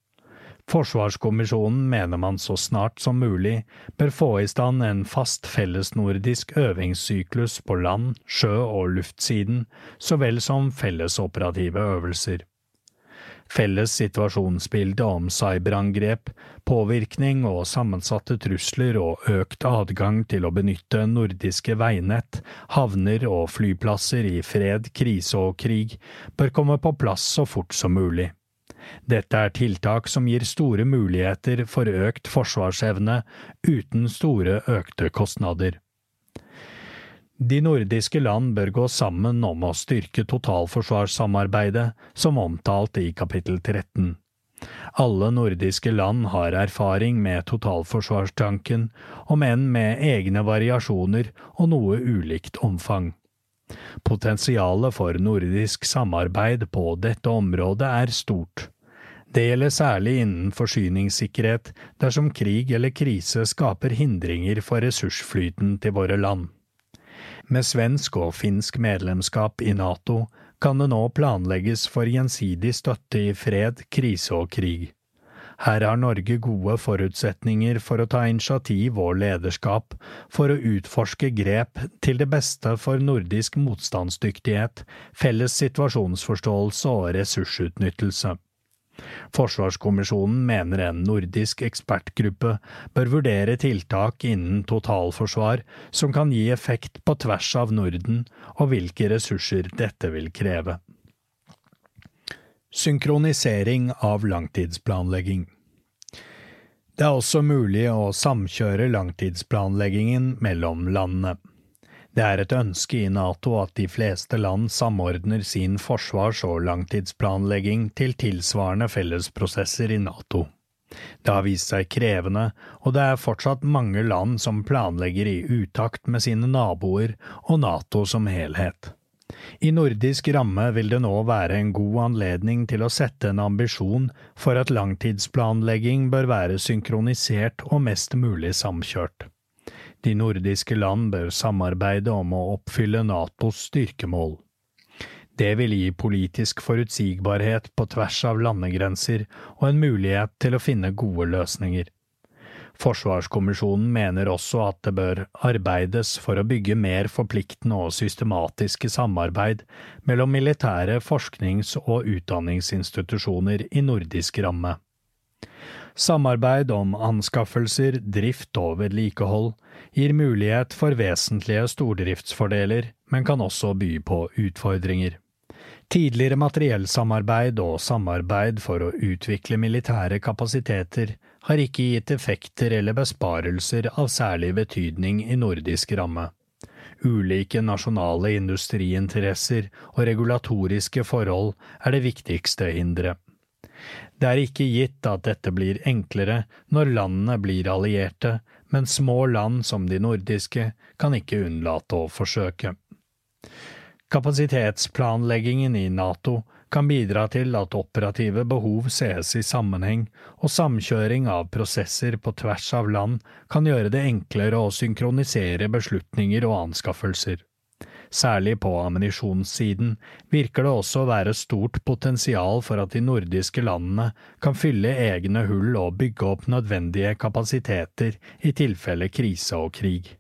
Forsvarskommisjonen mener man så snart som mulig bør få i stand en fast fellesnordisk øvingssyklus på land, sjø og luftsiden, så vel som fellesoperative øvelser. Felles situasjonsbilde om cyberangrep, påvirkning og sammensatte trusler og økt adgang til å benytte nordiske veinett, havner og flyplasser i fred, krise og krig bør komme på plass så fort som mulig. Dette er tiltak som gir store muligheter for økt forsvarsevne uten store økte kostnader. De nordiske land bør gå sammen om å styrke totalforsvarssamarbeidet, som omtalt i kapittel 13. Alle nordiske land har erfaring med totalforsvarstanken, om enn med egne variasjoner og noe ulikt omfang. Potensialet for nordisk samarbeid på dette området er stort. Det gjelder særlig innen forsyningssikkerhet dersom krig eller krise skaper hindringer for ressursflyten til våre land. Med svensk og finsk medlemskap i NATO kan det nå planlegges for gjensidig støtte i fred, krise og krig. Her har Norge gode forutsetninger for å ta initiativ og lederskap for å utforske grep til det beste for nordisk motstandsdyktighet, felles situasjonsforståelse og ressursutnyttelse. Forsvarskommisjonen mener en nordisk ekspertgruppe bør vurdere tiltak innen totalforsvar som kan gi effekt på tvers av Norden, og hvilke ressurser dette vil kreve. Synkronisering av langtidsplanlegging Det er også mulig å samkjøre langtidsplanleggingen mellom landene. Det er et ønske i Nato at de fleste land samordner sin forsvars- og langtidsplanlegging til tilsvarende fellesprosesser i Nato. Det har vist seg krevende, og det er fortsatt mange land som planlegger i utakt med sine naboer og Nato som helhet. I nordisk ramme vil det nå være en god anledning til å sette en ambisjon for at langtidsplanlegging bør være synkronisert og mest mulig samkjørt. De nordiske land bør samarbeide om å oppfylle Natos styrkemål. Det vil gi politisk forutsigbarhet på tvers av landegrenser og en mulighet til å finne gode løsninger. Forsvarskommisjonen mener også at det bør arbeides for å bygge mer forpliktende og systematiske samarbeid mellom militære forsknings- og utdanningsinstitusjoner i nordisk ramme. Samarbeid om anskaffelser, drift og vedlikehold gir mulighet for vesentlige stordriftsfordeler, men kan også by på utfordringer. Tidligere materiellsamarbeid og samarbeid for å utvikle militære kapasiteter har ikke gitt effekter eller besparelser av særlig betydning i nordisk ramme. Ulike nasjonale industriinteresser og regulatoriske forhold er det viktigste hinderet. Det er ikke gitt at dette blir enklere når landene blir allierte, men små land som de nordiske kan ikke unnlate å forsøke. Kapasitetsplanleggingen i NATO kan bidra til at operative behov sees i sammenheng, og samkjøring av prosesser på tvers av land kan gjøre det enklere å synkronisere beslutninger og anskaffelser. Særlig på ammunisjonssiden virker det også å være stort potensial for at de nordiske landene kan fylle egne hull og bygge opp nødvendige kapasiteter i tilfelle krise og krig.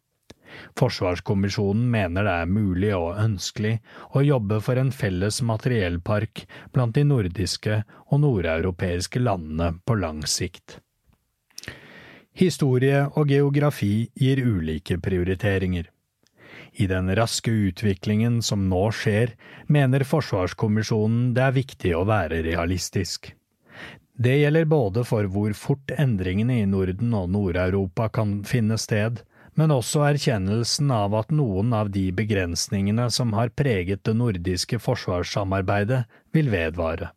Forsvarskommisjonen mener det er mulig og ønskelig å jobbe for en felles materiellpark blant de nordiske og nordeuropeiske landene på lang sikt. Historie og geografi gir ulike prioriteringer. I den raske utviklingen som nå skjer, mener Forsvarskommisjonen det er viktig å være realistisk. Det gjelder både for hvor fort endringene i Norden og Nord-Europa kan finne sted, men også erkjennelsen av at noen av de begrensningene som har preget det nordiske forsvarssamarbeidet, vil vedvare.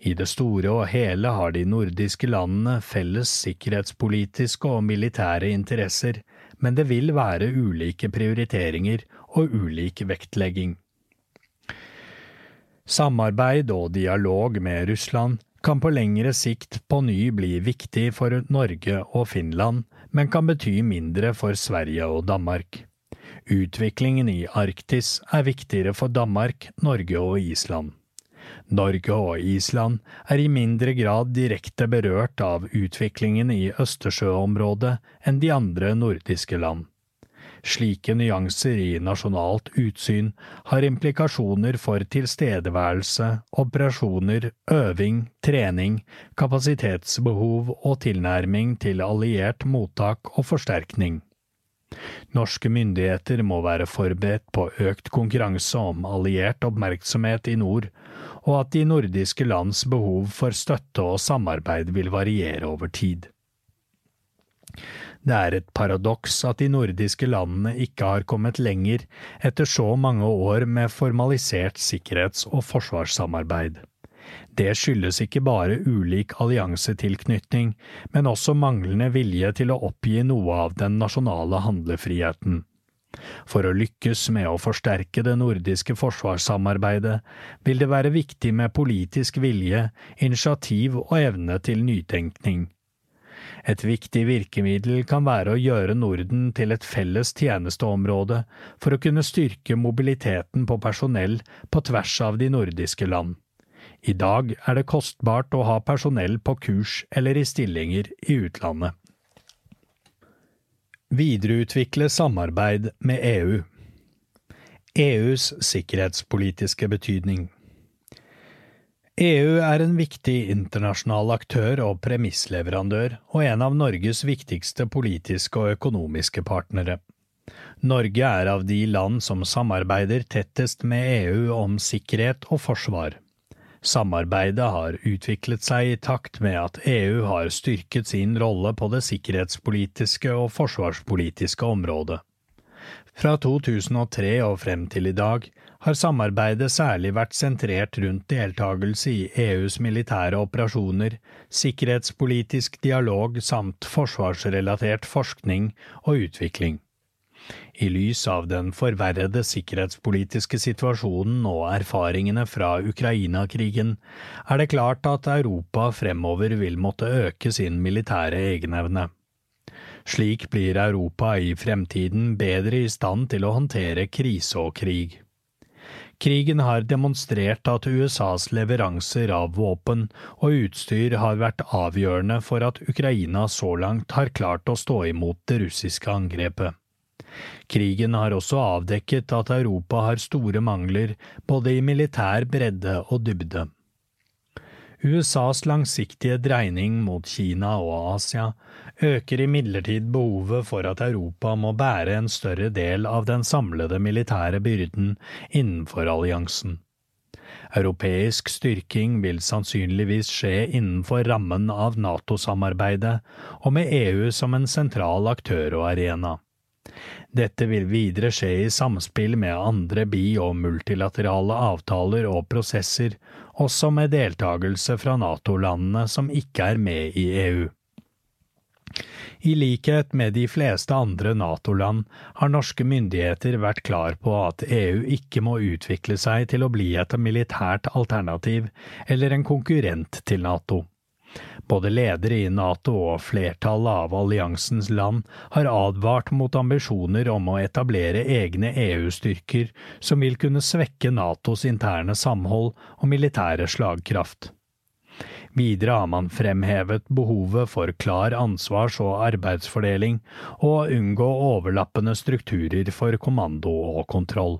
I det store og hele har de nordiske landene felles sikkerhetspolitiske og militære interesser, men det vil være ulike prioriteringer og ulik vektlegging. Samarbeid og dialog med Russland kan på lengre sikt på ny bli viktig for Norge og Finland, men kan bety mindre for Sverige og Danmark. Utviklingen i Arktis er viktigere for Danmark, Norge og Island. Norge og Island er i mindre grad direkte berørt av utviklingen i Østersjøområdet enn de andre nordiske land. Slike nyanser i nasjonalt utsyn har implikasjoner for tilstedeværelse, operasjoner, øving, trening, kapasitetsbehov og tilnærming til alliert mottak og forsterkning. Norske myndigheter må være forberedt på økt konkurranse om alliert oppmerksomhet i nord, og at de nordiske lands behov for støtte og samarbeid vil variere over tid. Det er et paradoks at de nordiske landene ikke har kommet lenger etter så mange år med formalisert sikkerhets- og forsvarssamarbeid. Det skyldes ikke bare ulik alliansetilknytning, men også manglende vilje til å oppgi noe av den nasjonale handlefriheten. For å lykkes med å forsterke det nordiske forsvarssamarbeidet vil det være viktig med politisk vilje, initiativ og evne til nytenkning. Et viktig virkemiddel kan være å gjøre Norden til et felles tjenesteområde for å kunne styrke mobiliteten på personell på tvers av de nordiske land. I dag er det kostbart å ha personell på kurs eller i stillinger i utlandet. Videreutvikle samarbeid med EU EUs sikkerhetspolitiske betydning EU er en viktig internasjonal aktør og premissleverandør, og en av Norges viktigste politiske og økonomiske partnere. Norge er av de land som samarbeider tettest med EU om sikkerhet og forsvar. Samarbeidet har utviklet seg i takt med at EU har styrket sin rolle på det sikkerhetspolitiske og forsvarspolitiske området. Fra 2003 og frem til i dag har samarbeidet særlig vært sentrert rundt deltakelse i EUs militære operasjoner, sikkerhetspolitisk dialog samt forsvarsrelatert forskning og utvikling. I lys av den forverrede sikkerhetspolitiske situasjonen og erfaringene fra Ukraina-krigen, er det klart at Europa fremover vil måtte øke sin militære egenevne. Slik blir Europa i fremtiden bedre i stand til å håndtere krise og krig. Krigen har demonstrert at USAs leveranser av våpen og utstyr har vært avgjørende for at Ukraina så langt har klart å stå imot det russiske angrepet. Krigen har også avdekket at Europa har store mangler både i militær bredde og dybde. USAs langsiktige dreining mot Kina og Asia øker imidlertid behovet for at Europa må bære en større del av den samlede militære byrden innenfor alliansen. Europeisk styrking vil sannsynligvis skje innenfor rammen av NATO-samarbeidet og med EU som en sentral aktør og arena. Dette vil videre skje i samspill med andre bi- og multilaterale avtaler og prosesser, også med deltakelse fra NATO-landene som ikke er med i EU. I likhet med de fleste andre NATO-land har norske myndigheter vært klar på at EU ikke må utvikle seg til å bli et militært alternativ eller en konkurrent til NATO. Både ledere i NATO og flertallet av alliansens land har advart mot ambisjoner om å etablere egne EU-styrker som vil kunne svekke Natos interne samhold og militære slagkraft. Videre har man fremhevet behovet for klar ansvars- og arbeidsfordeling og å unngå overlappende strukturer for kommando og kontroll.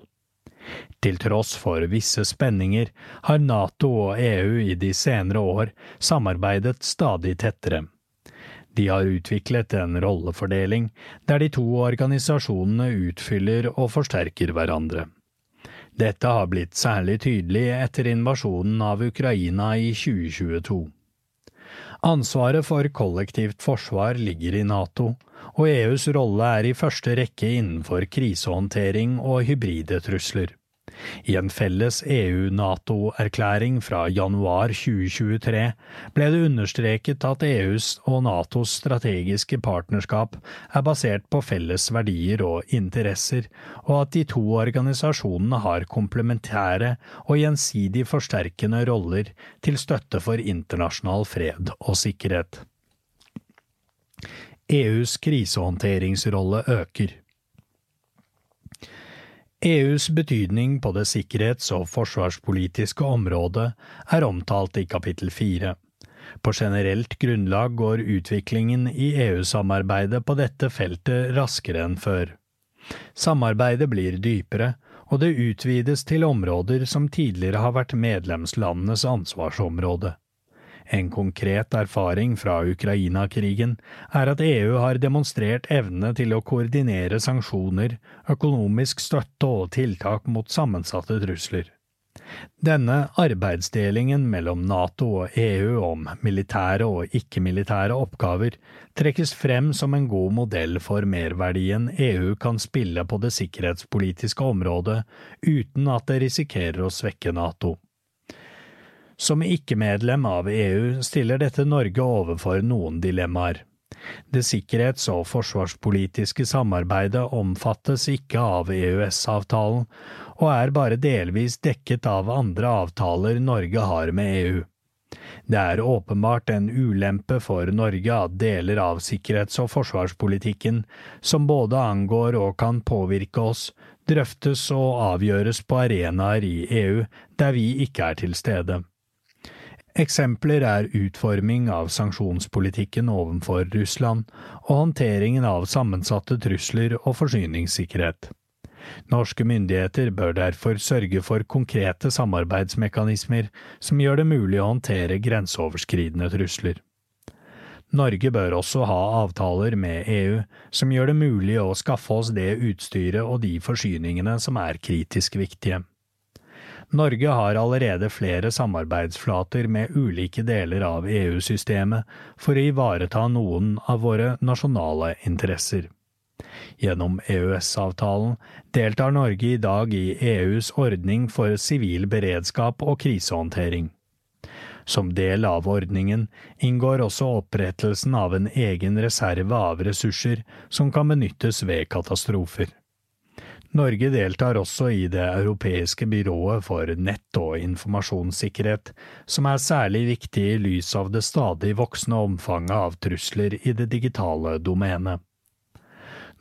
Til tross for visse spenninger har NATO og EU i de senere år samarbeidet stadig tettere. De har utviklet en rollefordeling der de to organisasjonene utfyller og forsterker hverandre. Dette har blitt særlig tydelig etter invasjonen av Ukraina i 2022. Ansvaret for kollektivt forsvar ligger i Nato, og EUs rolle er i første rekke innenfor krisehåndtering og hybride trusler. I en felles EU-NATO-erklæring fra januar 2023 ble det understreket at EUs og Natos strategiske partnerskap er basert på felles verdier og interesser, og at de to organisasjonene har komplementære og gjensidig forsterkende roller til støtte for internasjonal fred og sikkerhet. EUs krisehåndteringsrolle øker. EUs betydning på det sikkerhets- og forsvarspolitiske området er omtalt i kapittel fire. På generelt grunnlag går utviklingen i EU-samarbeidet på dette feltet raskere enn før. Samarbeidet blir dypere, og det utvides til områder som tidligere har vært medlemslandenes ansvarsområde. En konkret erfaring fra Ukraina-krigen er at EU har demonstrert evne til å koordinere sanksjoner, økonomisk støtte og tiltak mot sammensatte trusler. Denne arbeidsdelingen mellom NATO og EU om militære og ikke-militære oppgaver trekkes frem som en god modell for merverdien EU kan spille på det sikkerhetspolitiske området uten at det risikerer å svekke NATO. Som ikke-medlem av EU stiller dette Norge overfor noen dilemmaer. Det sikkerhets- og forsvarspolitiske samarbeidet omfattes ikke av EØS-avtalen, og er bare delvis dekket av andre avtaler Norge har med EU. Det er åpenbart en ulempe for Norge at deler av sikkerhets- og forsvarspolitikken, som både angår og kan påvirke oss, drøftes og avgjøres på arenaer i EU der vi ikke er til stede. Eksempler er utforming av sanksjonspolitikken overfor Russland og håndteringen av sammensatte trusler og forsyningssikkerhet. Norske myndigheter bør derfor sørge for konkrete samarbeidsmekanismer som gjør det mulig å håndtere grenseoverskridende trusler. Norge bør også ha avtaler med EU som gjør det mulig å skaffe oss det utstyret og de forsyningene som er kritisk viktige. Norge har allerede flere samarbeidsflater med ulike deler av EU-systemet for å ivareta noen av våre nasjonale interesser. Gjennom EØS-avtalen deltar Norge i dag i EUs ordning for sivil beredskap og krisehåndtering. Som del av ordningen inngår også opprettelsen av en egen reserve av ressurser som kan benyttes ved katastrofer. Norge deltar også i det europeiske byrået for nett- og informasjonssikkerhet, som er særlig viktig i lys av det stadig voksende omfanget av trusler i det digitale domenet.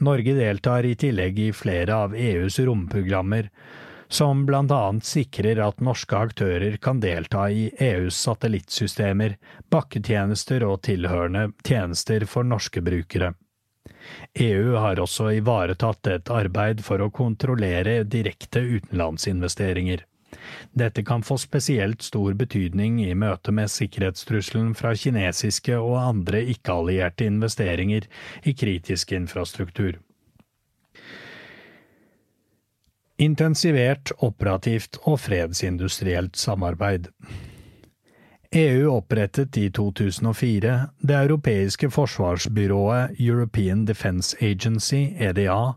Norge deltar i tillegg i flere av EUs romprogrammer, som blant annet sikrer at norske aktører kan delta i EUs satellittsystemer, bakketjenester og tilhørende tjenester for norske brukere. EU har også ivaretatt et arbeid for å kontrollere direkte utenlandsinvesteringer. Dette kan få spesielt stor betydning i møte med sikkerhetstrusselen fra kinesiske og andre ikke-allierte investeringer i kritisk infrastruktur. Intensivert operativt og fredsindustrielt samarbeid. EU opprettet i 2004 det europeiske forsvarsbyrået European Defence Agency, EDA,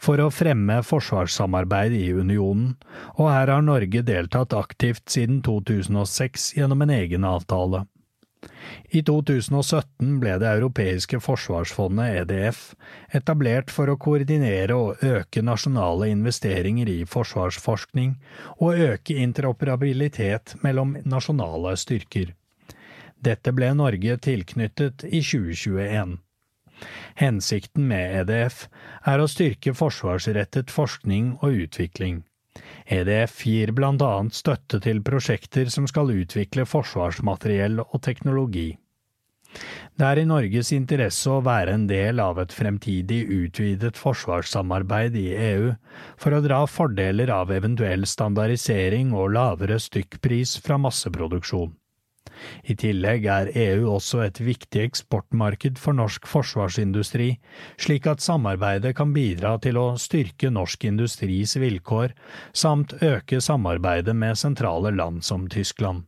for å fremme forsvarssamarbeid i unionen, og her har Norge deltatt aktivt siden 2006 gjennom en egen avtale. I 2017 ble Det europeiske forsvarsfondet, EDF, etablert for å koordinere og øke nasjonale investeringer i forsvarsforskning og øke interoperabilitet mellom nasjonale styrker. Dette ble Norge tilknyttet i 2021. Hensikten med EDF er å styrke forsvarsrettet forskning og utvikling. EDF gir annet støtte til prosjekter som skal utvikle forsvarsmateriell og teknologi. Det er i Norges interesse å være en del av et fremtidig utvidet forsvarssamarbeid i EU for å dra fordeler av eventuell standardisering og lavere stykkpris fra masseproduksjon. I tillegg er EU også et viktig eksportmarked for norsk forsvarsindustri, slik at samarbeidet kan bidra til å styrke norsk industris vilkår, samt øke samarbeidet med sentrale land som Tyskland.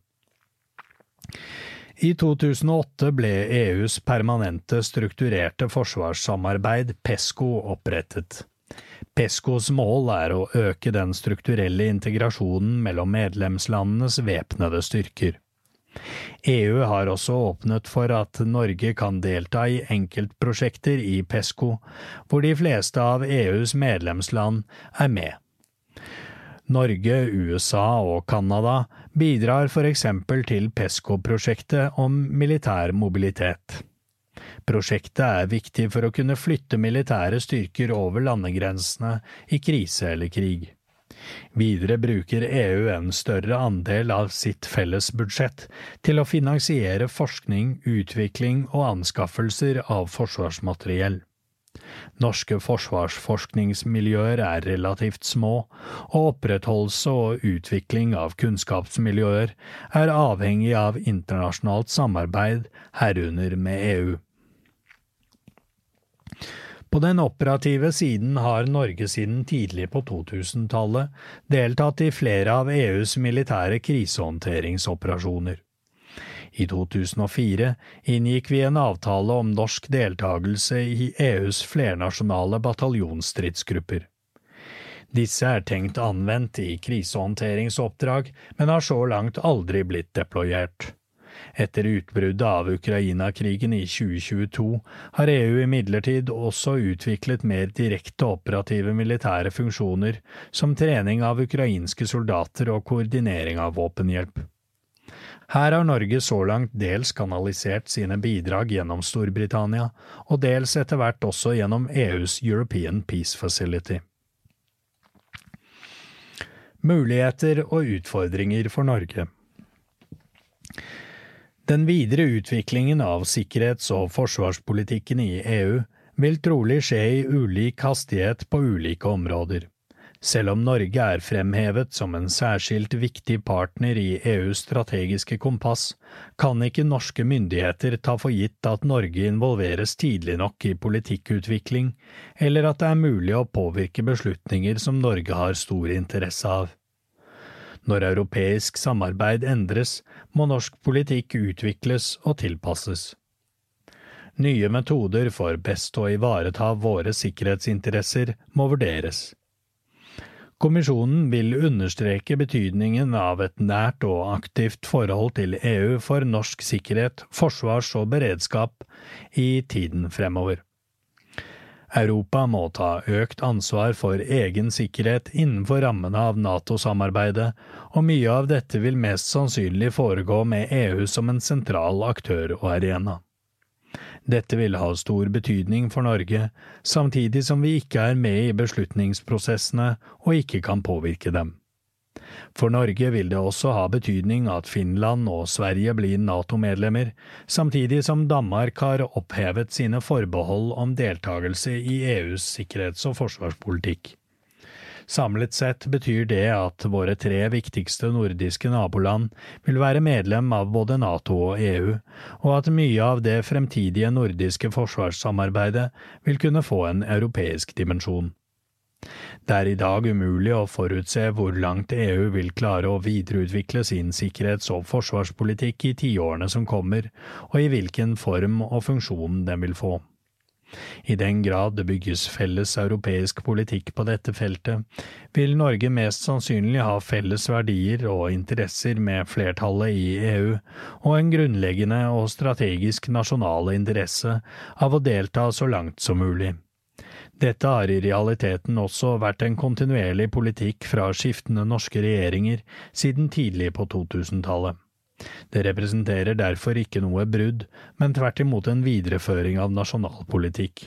I 2008 ble EUs permanente strukturerte forsvarssamarbeid, PESCO, opprettet. PESCOs mål er å øke den strukturelle integrasjonen mellom medlemslandenes væpnede styrker. EU har også åpnet for at Norge kan delta i enkeltprosjekter i PESCO, hvor de fleste av EUs medlemsland er med. Norge, USA og Canada bidrar for eksempel til PESCO-prosjektet om militær mobilitet. Prosjektet er viktig for å kunne flytte militære styrker over landegrensene i krise eller krig. Videre bruker EU en større andel av sitt felles budsjett til å finansiere forskning, utvikling og anskaffelser av forsvarsmateriell. Norske forsvarsforskningsmiljøer er relativt små, og opprettholdelse og utvikling av kunnskapsmiljøer er avhengig av internasjonalt samarbeid, herunder med EU. På den operative siden har Norge siden tidlig på 2000-tallet deltatt i flere av EUs militære krisehåndteringsoperasjoner. I 2004 inngikk vi en avtale om norsk deltakelse i EUs flernasjonale bataljonsstridsgrupper. Disse er tenkt anvendt i krisehåndteringsoppdrag, men har så langt aldri blitt deployert. Etter utbruddet av Ukraina-krigen i 2022 har EU imidlertid også utviklet mer direkte operative militære funksjoner, som trening av ukrainske soldater og koordinering av våpenhjelp. Her har Norge så langt dels kanalisert sine bidrag gjennom Storbritannia, og dels etter hvert også gjennom EUs European Peace Facility. Muligheter og utfordringer for Norge. Den videre utviklingen av sikkerhets- og forsvarspolitikken i EU vil trolig skje i ulik hastighet på ulike områder. Selv om Norge er fremhevet som en særskilt viktig partner i EUs strategiske kompass, kan ikke norske myndigheter ta for gitt at Norge involveres tidlig nok i politikkutvikling, eller at det er mulig å påvirke beslutninger som Norge har stor interesse av. Når europeisk samarbeid endres, må norsk politikk utvikles og tilpasses. Nye metoder for best å ivareta våre sikkerhetsinteresser må vurderes. Kommisjonen vil understreke betydningen av et nært og aktivt forhold til EU for norsk sikkerhet, forsvars og beredskap i tiden fremover. Europa må ta økt ansvar for egen sikkerhet innenfor rammene av NATO-samarbeidet, og mye av dette vil mest sannsynlig foregå med EU som en sentral aktør og arena. Dette vil ha stor betydning for Norge, samtidig som vi ikke er med i beslutningsprosessene og ikke kan påvirke dem. For Norge vil det også ha betydning at Finland og Sverige blir NATO-medlemmer, samtidig som Danmark har opphevet sine forbehold om deltakelse i EUs sikkerhets- og forsvarspolitikk. Samlet sett betyr det at våre tre viktigste nordiske naboland vil være medlem av både NATO og EU, og at mye av det fremtidige nordiske forsvarssamarbeidet vil kunne få en europeisk dimensjon. Det er i dag umulig å forutse hvor langt EU vil klare å videreutvikle sin sikkerhets- og forsvarspolitikk i tiårene som kommer, og i hvilken form og funksjon den vil få. I den grad det bygges felles europeisk politikk på dette feltet, vil Norge mest sannsynlig ha felles verdier og interesser med flertallet i EU, og en grunnleggende og strategisk nasjonal interesse av å delta så langt som mulig. Dette har i realiteten også vært en kontinuerlig politikk fra skiftende norske regjeringer siden tidlig på 2000-tallet. Det representerer derfor ikke noe brudd, men tvert imot en videreføring av nasjonal politikk.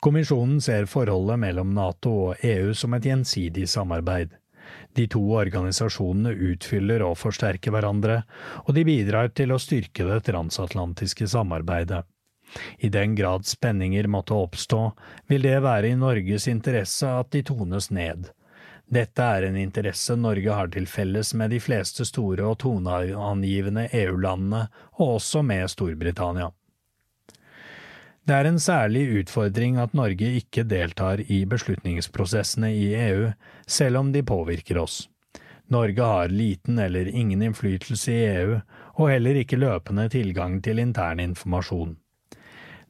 Kommisjonen ser forholdet mellom Nato og EU som et gjensidig samarbeid. De to organisasjonene utfyller og forsterker hverandre, og de bidrar til å styrke det transatlantiske samarbeidet. I den grad spenninger måtte oppstå, vil det være i Norges interesse at de tones ned. Dette er en interesse Norge har til felles med de fleste store og toneangivende EU-landene, og også med Storbritannia. Det er en særlig utfordring at Norge ikke deltar i beslutningsprosessene i EU, selv om de påvirker oss. Norge har liten eller ingen innflytelse i EU, og heller ikke løpende tilgang til intern informasjon.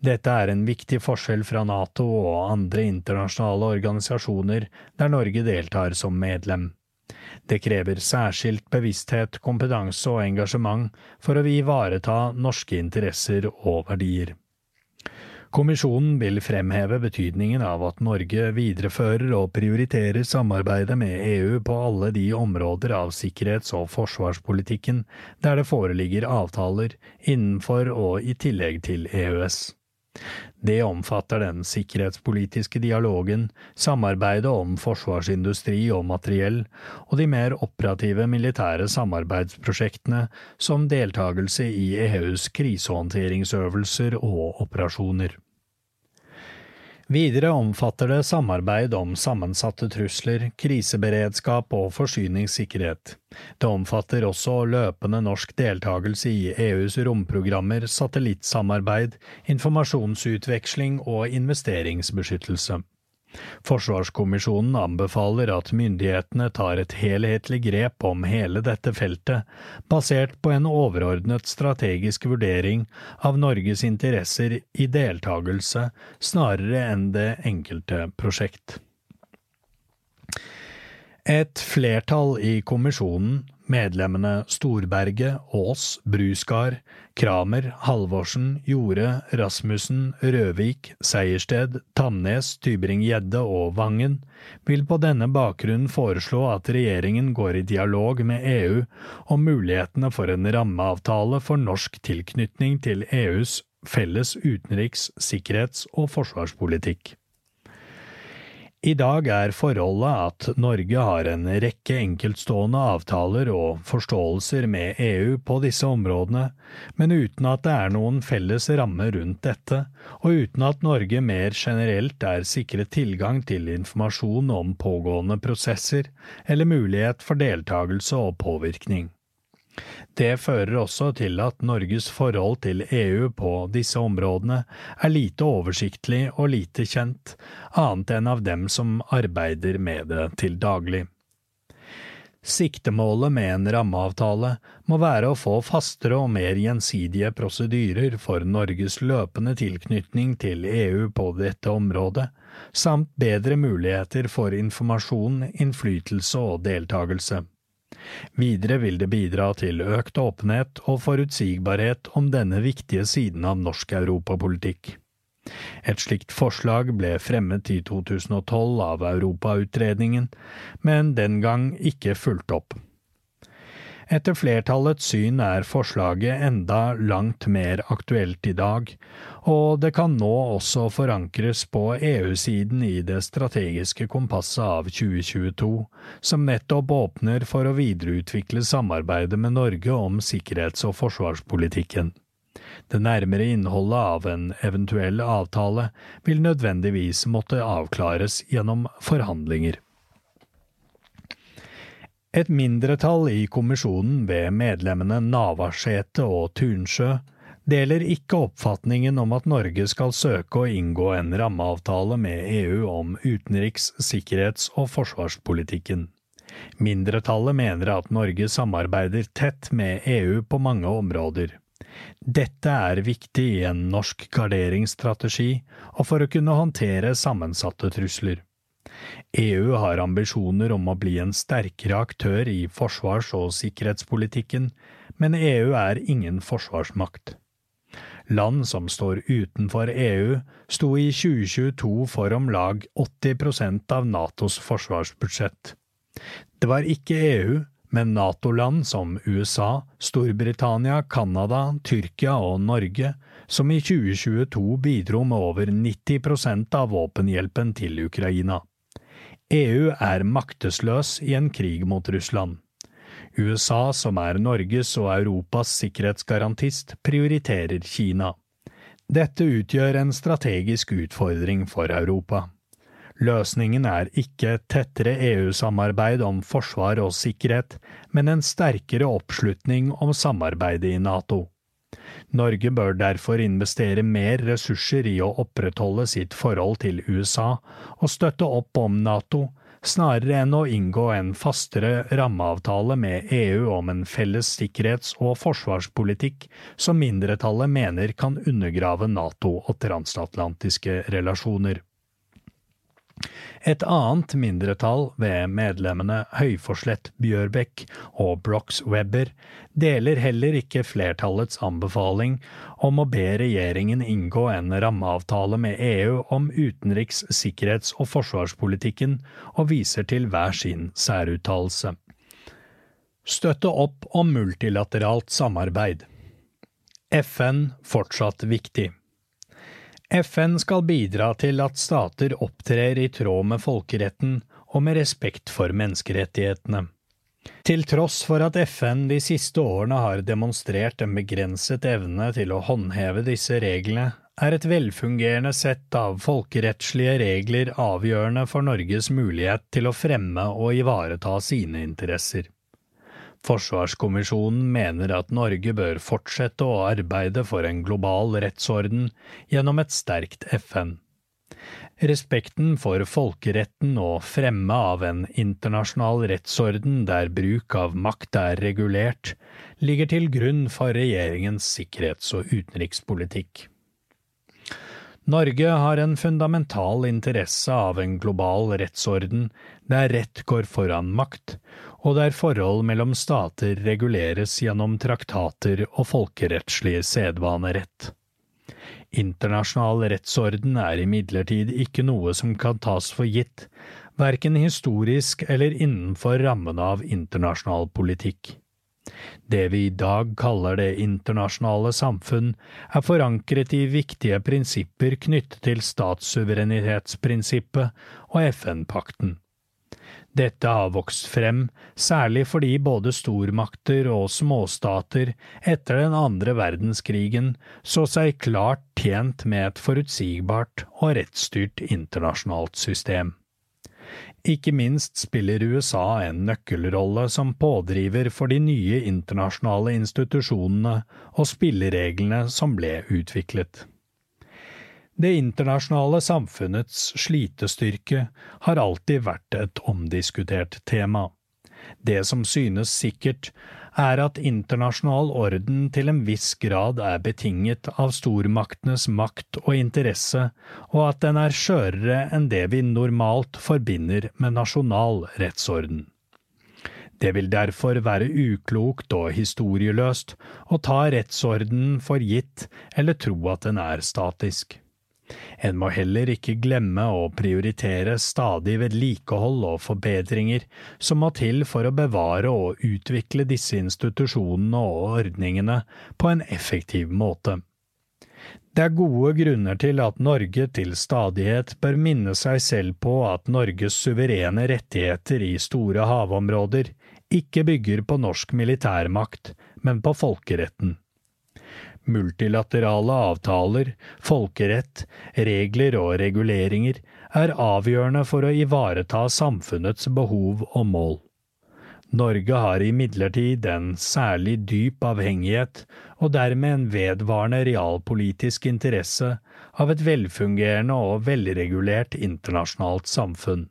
Dette er en viktig forskjell fra NATO og andre internasjonale organisasjoner der Norge deltar som medlem. Det krever særskilt bevissthet, kompetanse og engasjement for å ivareta norske interesser og verdier. Kommisjonen vil fremheve betydningen av at Norge viderefører og prioriterer samarbeidet med EU på alle de områder av sikkerhets- og forsvarspolitikken der det foreligger avtaler innenfor og i tillegg til EØS. Det omfatter den sikkerhetspolitiske dialogen, samarbeidet om forsvarsindustri og materiell, og de mer operative militære samarbeidsprosjektene, som deltakelse i EUs krisehåndteringsøvelser og operasjoner. Videre omfatter det samarbeid om sammensatte trusler, kriseberedskap og forsyningssikkerhet. Det omfatter også løpende norsk deltakelse i EUs romprogrammer, satellittsamarbeid, informasjonsutveksling og investeringsbeskyttelse. Forsvarskommisjonen anbefaler at myndighetene tar et helhetlig grep om hele dette feltet, basert på en overordnet strategisk vurdering av Norges interesser i deltakelse snarere enn det enkelte prosjekt. Et flertall i kommisjonen Medlemmene Storberget, Aas, Bruskar, Kramer, Halvorsen, Jorde, Rasmussen, Røvik, Seiersted, Tamnes, Tybring-Gjedde og Vangen vil på denne bakgrunn foreslå at regjeringen går i dialog med EU om mulighetene for en rammeavtale for norsk tilknytning til EUs felles utenriks-, sikkerhets- og forsvarspolitikk. I dag er forholdet at Norge har en rekke enkeltstående avtaler og forståelser med EU på disse områdene, men uten at det er noen felles ramme rundt dette, og uten at Norge mer generelt er sikret tilgang til informasjon om pågående prosesser eller mulighet for deltakelse og påvirkning. Det fører også til at Norges forhold til EU på disse områdene er lite oversiktlig og lite kjent, annet enn av dem som arbeider med det til daglig. Siktemålet med en rammeavtale må være å få fastere og mer gjensidige prosedyrer for Norges løpende tilknytning til EU på dette området, samt bedre muligheter for informasjon, innflytelse og deltakelse. Videre vil det bidra til økt åpenhet og forutsigbarhet om denne viktige siden av norsk europapolitikk. Et slikt forslag ble fremmet i 2012 av Europautredningen, men den gang ikke fulgt opp. Etter flertallets syn er forslaget enda langt mer aktuelt i dag, og det kan nå også forankres på EU-siden i det strategiske kompasset av 2022, som nettopp åpner for å videreutvikle samarbeidet med Norge om sikkerhets- og forsvarspolitikken. Det nærmere innholdet av en eventuell avtale vil nødvendigvis måtte avklares gjennom forhandlinger. Et mindretall i kommisjonen ved medlemmene Navarsete og Tunsjø deler ikke oppfatningen om at Norge skal søke å inngå en rammeavtale med EU om utenriks-, sikkerhets- og forsvarspolitikken. Mindretallet mener at Norge samarbeider tett med EU på mange områder. Dette er viktig i en norsk garderingsstrategi og for å kunne håndtere sammensatte trusler. EU har ambisjoner om å bli en sterkere aktør i forsvars- og sikkerhetspolitikken, men EU er ingen forsvarsmakt. Land som står utenfor EU, sto i 2022 for om lag 80% av Natos forsvarsbudsjett. Det var ikke EU, men Nato-land som USA, Storbritannia, Canada, Tyrkia og Norge, som i 2022 bidro med over 90% av våpenhjelpen til Ukraina. EU er maktesløs i en krig mot Russland. USA, som er Norges og Europas sikkerhetsgarantist, prioriterer Kina. Dette utgjør en strategisk utfordring for Europa. Løsningen er ikke tettere EU-samarbeid om forsvar og sikkerhet, men en sterkere oppslutning om samarbeidet i NATO. Norge bør derfor investere mer ressurser i å opprettholde sitt forhold til USA og støtte opp om NATO, snarere enn å inngå en fastere rammeavtale med EU om en felles sikkerhets- og forsvarspolitikk som mindretallet mener kan undergrave NATO og transatlantiske relasjoner. Et annet mindretall, ved medlemmene Høyforslett Bjørbekk og Brox Webber, deler heller ikke flertallets anbefaling om å be regjeringen inngå en rammeavtale med EU om utenriks-, sikkerhets- og forsvarspolitikken, og viser til hver sin særuttalelse. Støtte opp om multilateralt samarbeid. FN fortsatt viktig. FN skal bidra til at stater opptrer i tråd med folkeretten og med respekt for menneskerettighetene. Til tross for at FN de siste årene har demonstrert en begrenset evne til å håndheve disse reglene, er et velfungerende sett av folkerettslige regler avgjørende for Norges mulighet til å fremme og ivareta sine interesser. Forsvarskommisjonen mener at Norge bør fortsette å arbeide for en global rettsorden gjennom et sterkt FN. Respekten for folkeretten og fremme av en internasjonal rettsorden der bruk av makt er regulert, ligger til grunn for regjeringens sikkerhets- og utenrikspolitikk. Norge har en fundamental interesse av en global rettsorden der rett går foran makt, og der forhold mellom stater reguleres gjennom traktater og folkerettslig sedvanerett. Internasjonal rettsorden er imidlertid ikke noe som kan tas for gitt, verken historisk eller innenfor rammene av internasjonal politikk. Det vi i dag kaller det internasjonale samfunn, er forankret i viktige prinsipper knyttet til statssuverenitetsprinsippet og FN-pakten. Dette har vokst frem, særlig fordi både stormakter og småstater etter den andre verdenskrigen så seg klart tjent med et forutsigbart og rettsstyrt internasjonalt system. Ikke minst spiller USA en nøkkelrolle som pådriver for de nye internasjonale institusjonene og spillereglene som ble utviklet. Det internasjonale samfunnets slitestyrke har alltid vært et omdiskutert tema. Det som synes sikkert, er at internasjonal orden til en viss grad er betinget av stormaktenes makt og interesse, og at den er skjørere enn det vi normalt forbinder med nasjonal rettsorden. Det vil derfor være uklokt og historieløst å ta rettsordenen for gitt eller tro at den er statisk. En må heller ikke glemme å prioritere stadig vedlikehold og forbedringer som må til for å bevare og utvikle disse institusjonene og ordningene på en effektiv måte. Det er gode grunner til at Norge til stadighet bør minne seg selv på at Norges suverene rettigheter i store havområder ikke bygger på norsk militærmakt, men på folkeretten. Multilaterale avtaler, folkerett, regler og reguleringer er avgjørende for å ivareta samfunnets behov og mål. Norge har imidlertid en særlig dyp avhengighet, og dermed en vedvarende realpolitisk interesse, av et velfungerende og velregulert internasjonalt samfunn.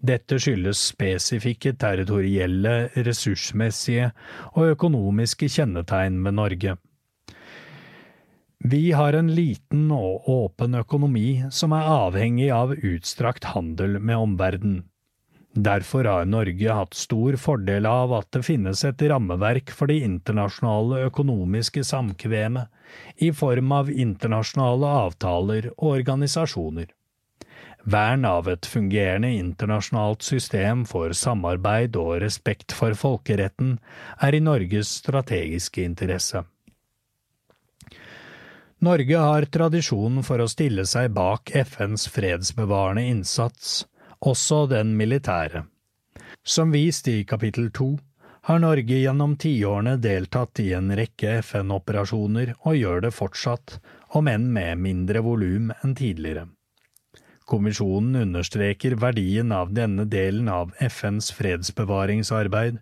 Dette skyldes spesifikke territorielle, ressursmessige og økonomiske kjennetegn ved Norge. Vi har en liten og åpen økonomi som er avhengig av utstrakt handel med omverdenen. Derfor har Norge hatt stor fordel av at det finnes et rammeverk for det internasjonale økonomiske samkvemet, i form av internasjonale avtaler og organisasjoner. Vern av et fungerende internasjonalt system for samarbeid og respekt for folkeretten er i Norges strategiske interesse. Norge har tradisjon for å stille seg bak FNs fredsbevarende innsats, også den militære. Som vist i kapittel to har Norge gjennom tiårene deltatt i en rekke FN-operasjoner og gjør det fortsatt, om enn med mindre volum enn tidligere. Kommisjonen understreker verdien av denne delen av FNs fredsbevaringsarbeid,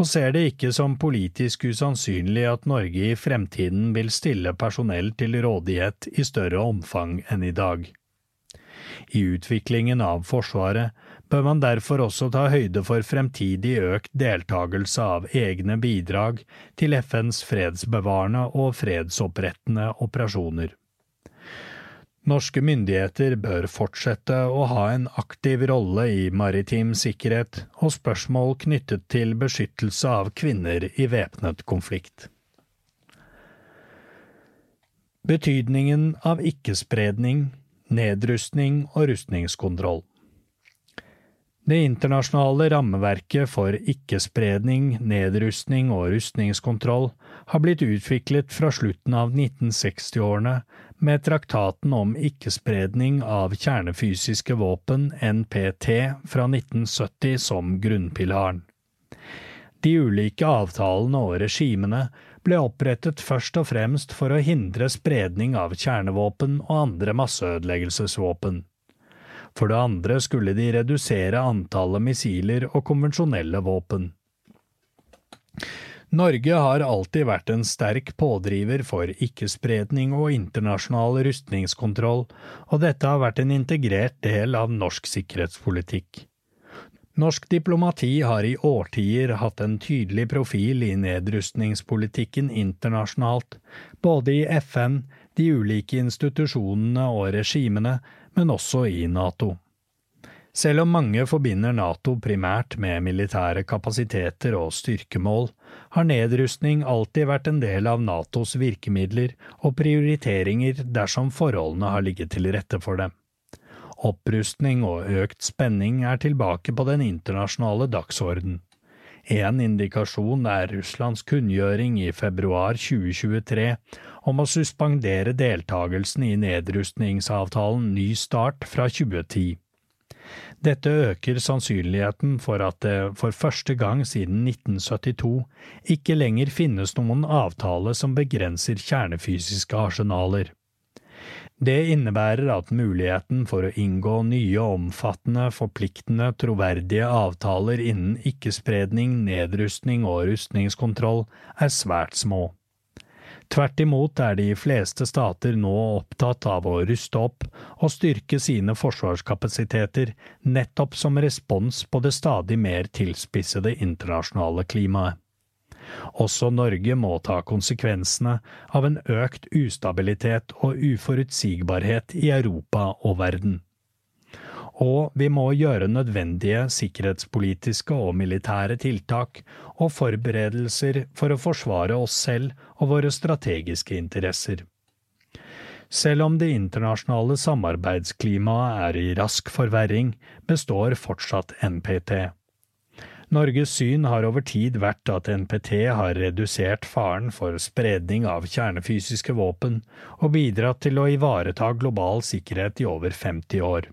og ser det ikke som politisk usannsynlig at Norge i fremtiden vil stille personell til rådighet i større omfang enn i dag. I utviklingen av Forsvaret bør man derfor også ta høyde for fremtidig økt deltakelse av egne bidrag til FNs fredsbevarende og fredsopprettende operasjoner. Norske myndigheter bør fortsette å ha en aktiv rolle i maritim sikkerhet og spørsmål knyttet til beskyttelse av kvinner i væpnet konflikt. Betydningen av ikke-spredning, nedrustning og rustningskontroll Det internasjonale rammeverket for ikke-spredning, nedrustning og rustningskontroll har blitt utviklet fra slutten av 1960-årene med traktaten om ikke-spredning av kjernefysiske våpen, NPT, fra 1970 som grunnpilaren. De ulike avtalene og regimene ble opprettet først og fremst for å hindre spredning av kjernevåpen og andre masseødeleggelsesvåpen. For det andre skulle de redusere antallet missiler og konvensjonelle våpen. Norge har alltid vært en sterk pådriver for ikke-spredning og internasjonal rustningskontroll, og dette har vært en integrert del av norsk sikkerhetspolitikk. Norsk diplomati har i årtier hatt en tydelig profil i nedrustningspolitikken internasjonalt, både i FN, de ulike institusjonene og regimene, men også i NATO. Selv om mange forbinder NATO primært med militære kapasiteter og styrkemål, har nedrustning alltid vært en del av Natos virkemidler og prioriteringer dersom forholdene har ligget til rette for det. Opprustning og økt spenning er tilbake på den internasjonale dagsorden. En indikasjon er Russlands kunngjøring i februar 2023 om å suspendere deltagelsen i nedrustningsavtalen Ny start fra 2010. Dette øker sannsynligheten for at det for første gang siden 1972 ikke lenger finnes noen avtale som begrenser kjernefysiske arsenaler. Det innebærer at muligheten for å inngå nye omfattende, forpliktende, troverdige avtaler innen ikke-spredning, nedrustning og rustningskontroll er svært små. Tvert imot er de fleste stater nå opptatt av å ruste opp og styrke sine forsvarskapasiteter nettopp som respons på det stadig mer tilspissede internasjonale klimaet. Også Norge må ta konsekvensene av en økt ustabilitet og uforutsigbarhet i Europa og verden og vi må gjøre nødvendige sikkerhetspolitiske og militære tiltak og forberedelser for å forsvare oss selv og våre strategiske interesser. Selv om det internasjonale samarbeidsklimaet er i rask forverring, består fortsatt NPT. Norges syn har over tid vært at NPT har redusert faren for spredning av kjernefysiske våpen og bidratt til å ivareta global sikkerhet i over 50 år.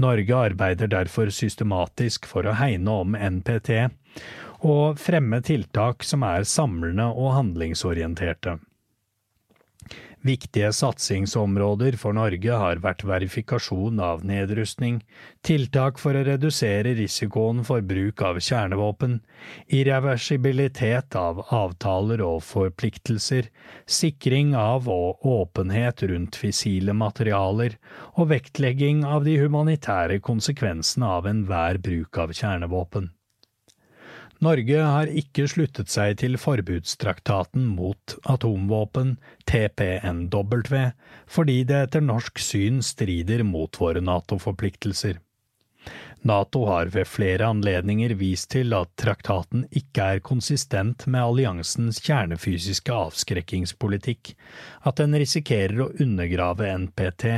Norge arbeider derfor systematisk for å hegne om NPT og fremme tiltak som er samlende og handlingsorienterte. Viktige satsingsområder for Norge har vært verifikasjon av nedrustning, tiltak for å redusere risikoen for bruk av kjernevåpen, irreversibilitet av avtaler og forpliktelser, sikring av og åpenhet rundt fissile materialer og vektlegging av de humanitære konsekvensene av enhver bruk av kjernevåpen. Norge har ikke sluttet seg til forbudstraktaten mot atomvåpen, TPNW, fordi det etter norsk syn strider mot våre NATO-forpliktelser. NATO har ved flere anledninger vist til at traktaten ikke er konsistent med alliansens kjernefysiske avskrekkingspolitikk, at den risikerer å undergrave NPT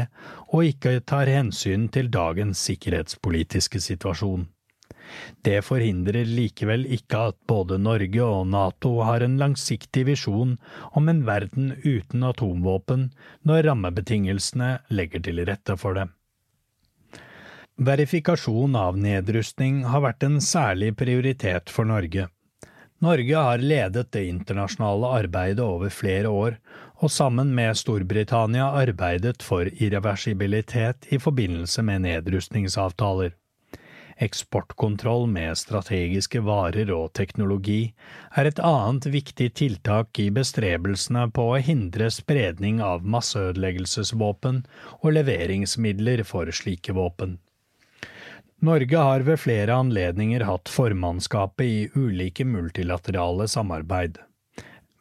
og ikke tar hensyn til dagens sikkerhetspolitiske situasjon. Det forhindrer likevel ikke at både Norge og NATO har en langsiktig visjon om en verden uten atomvåpen når rammebetingelsene legger til rette for det. Verifikasjon av nedrustning har vært en særlig prioritet for Norge. Norge har ledet det internasjonale arbeidet over flere år, og sammen med Storbritannia arbeidet for irreversibilitet i forbindelse med nedrustningsavtaler. Eksportkontroll med strategiske varer og teknologi er et annet viktig tiltak i bestrebelsene på å hindre spredning av masseødeleggelsesvåpen og leveringsmidler for slike våpen. Norge har ved flere anledninger hatt formannskapet i ulike multilaterale samarbeid.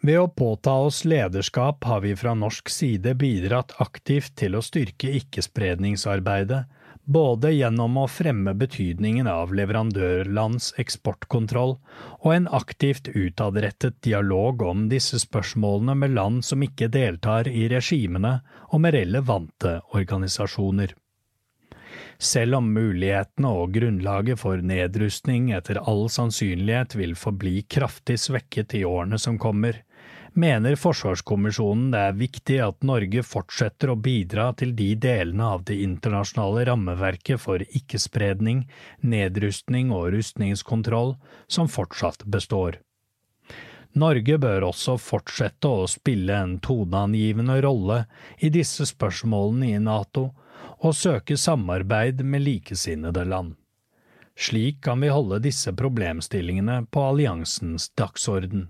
Ved å påta oss lederskap har vi fra norsk side bidratt aktivt til å styrke ikkespredningsarbeidet, både gjennom å fremme betydningen av leverandørlands eksportkontroll og en aktivt utadrettet dialog om disse spørsmålene med land som ikke deltar i regimene og med relevante organisasjoner. Selv om mulighetene og grunnlaget for nedrustning etter all sannsynlighet vil forbli kraftig svekket i årene som kommer, mener Forsvarskommisjonen det er viktig at Norge fortsetter å bidra til de delene av det internasjonale rammeverket for ikke-spredning, nedrustning og rustningskontroll som fortsatt består. Norge bør også fortsette å spille en toneangivende rolle i disse spørsmålene i NATO, og søke samarbeid med likesinnede land. Slik kan vi holde disse problemstillingene på alliansens dagsorden.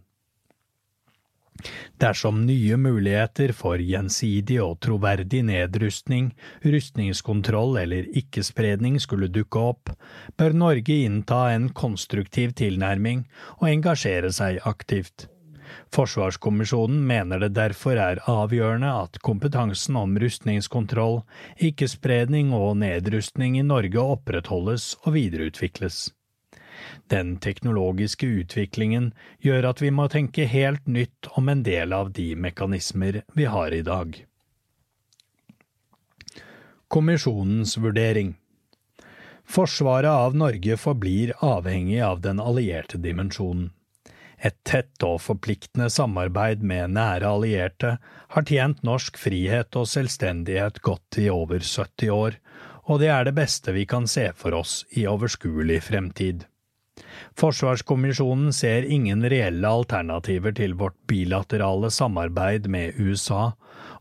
Dersom nye muligheter for gjensidig og troverdig nedrustning, rustningskontroll eller ikke-spredning skulle dukke opp, bør Norge innta en konstruktiv tilnærming og engasjere seg aktivt. Forsvarskommisjonen mener det derfor er avgjørende at kompetansen om rustningskontroll, ikke-spredning og nedrustning i Norge opprettholdes og videreutvikles. Den teknologiske utviklingen gjør at vi må tenke helt nytt om en del av de mekanismer vi har i dag. Kommisjonens vurdering Forsvaret av Norge forblir avhengig av den allierte dimensjonen. Et tett og forpliktende samarbeid med nære allierte har tjent norsk frihet og selvstendighet godt i over 70 år, og det er det beste vi kan se for oss i overskuelig fremtid. Forsvarskommisjonen ser ingen reelle alternativer til vårt bilaterale samarbeid med USA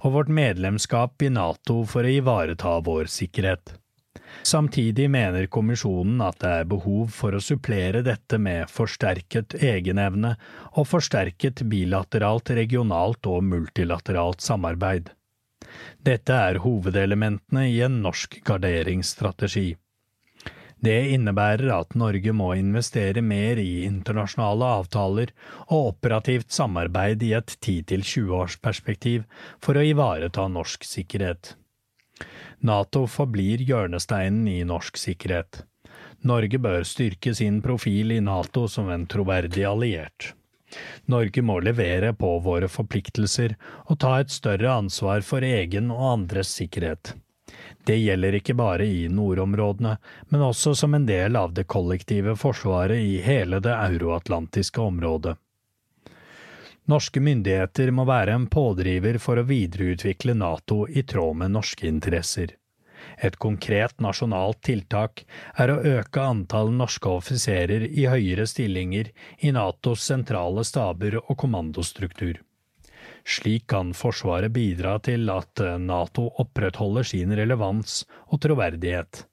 og vårt medlemskap i NATO for å ivareta vår sikkerhet. Samtidig mener kommisjonen at det er behov for å supplere dette med forsterket egenevne og forsterket bilateralt, regionalt og multilateralt samarbeid. Dette er hovedelementene i en norsk garderingsstrategi. Det innebærer at Norge må investere mer i internasjonale avtaler og operativt samarbeid i et 10–20 års perspektiv for å ivareta norsk sikkerhet. Nato forblir hjørnesteinen i norsk sikkerhet. Norge bør styrke sin profil i Nato som en troverdig alliert. Norge må levere på våre forpliktelser og ta et større ansvar for egen og andres sikkerhet. Det gjelder ikke bare i nordområdene, men også som en del av det kollektive forsvaret i hele det euroatlantiske området. Norske myndigheter må være en pådriver for å videreutvikle Nato i tråd med norske interesser. Et konkret nasjonalt tiltak er å øke antall norske offiserer i høyere stillinger i Natos sentrale staber og kommandostruktur. Slik kan Forsvaret bidra til at eh, Nato opprettholder sin relevans og troverdighet.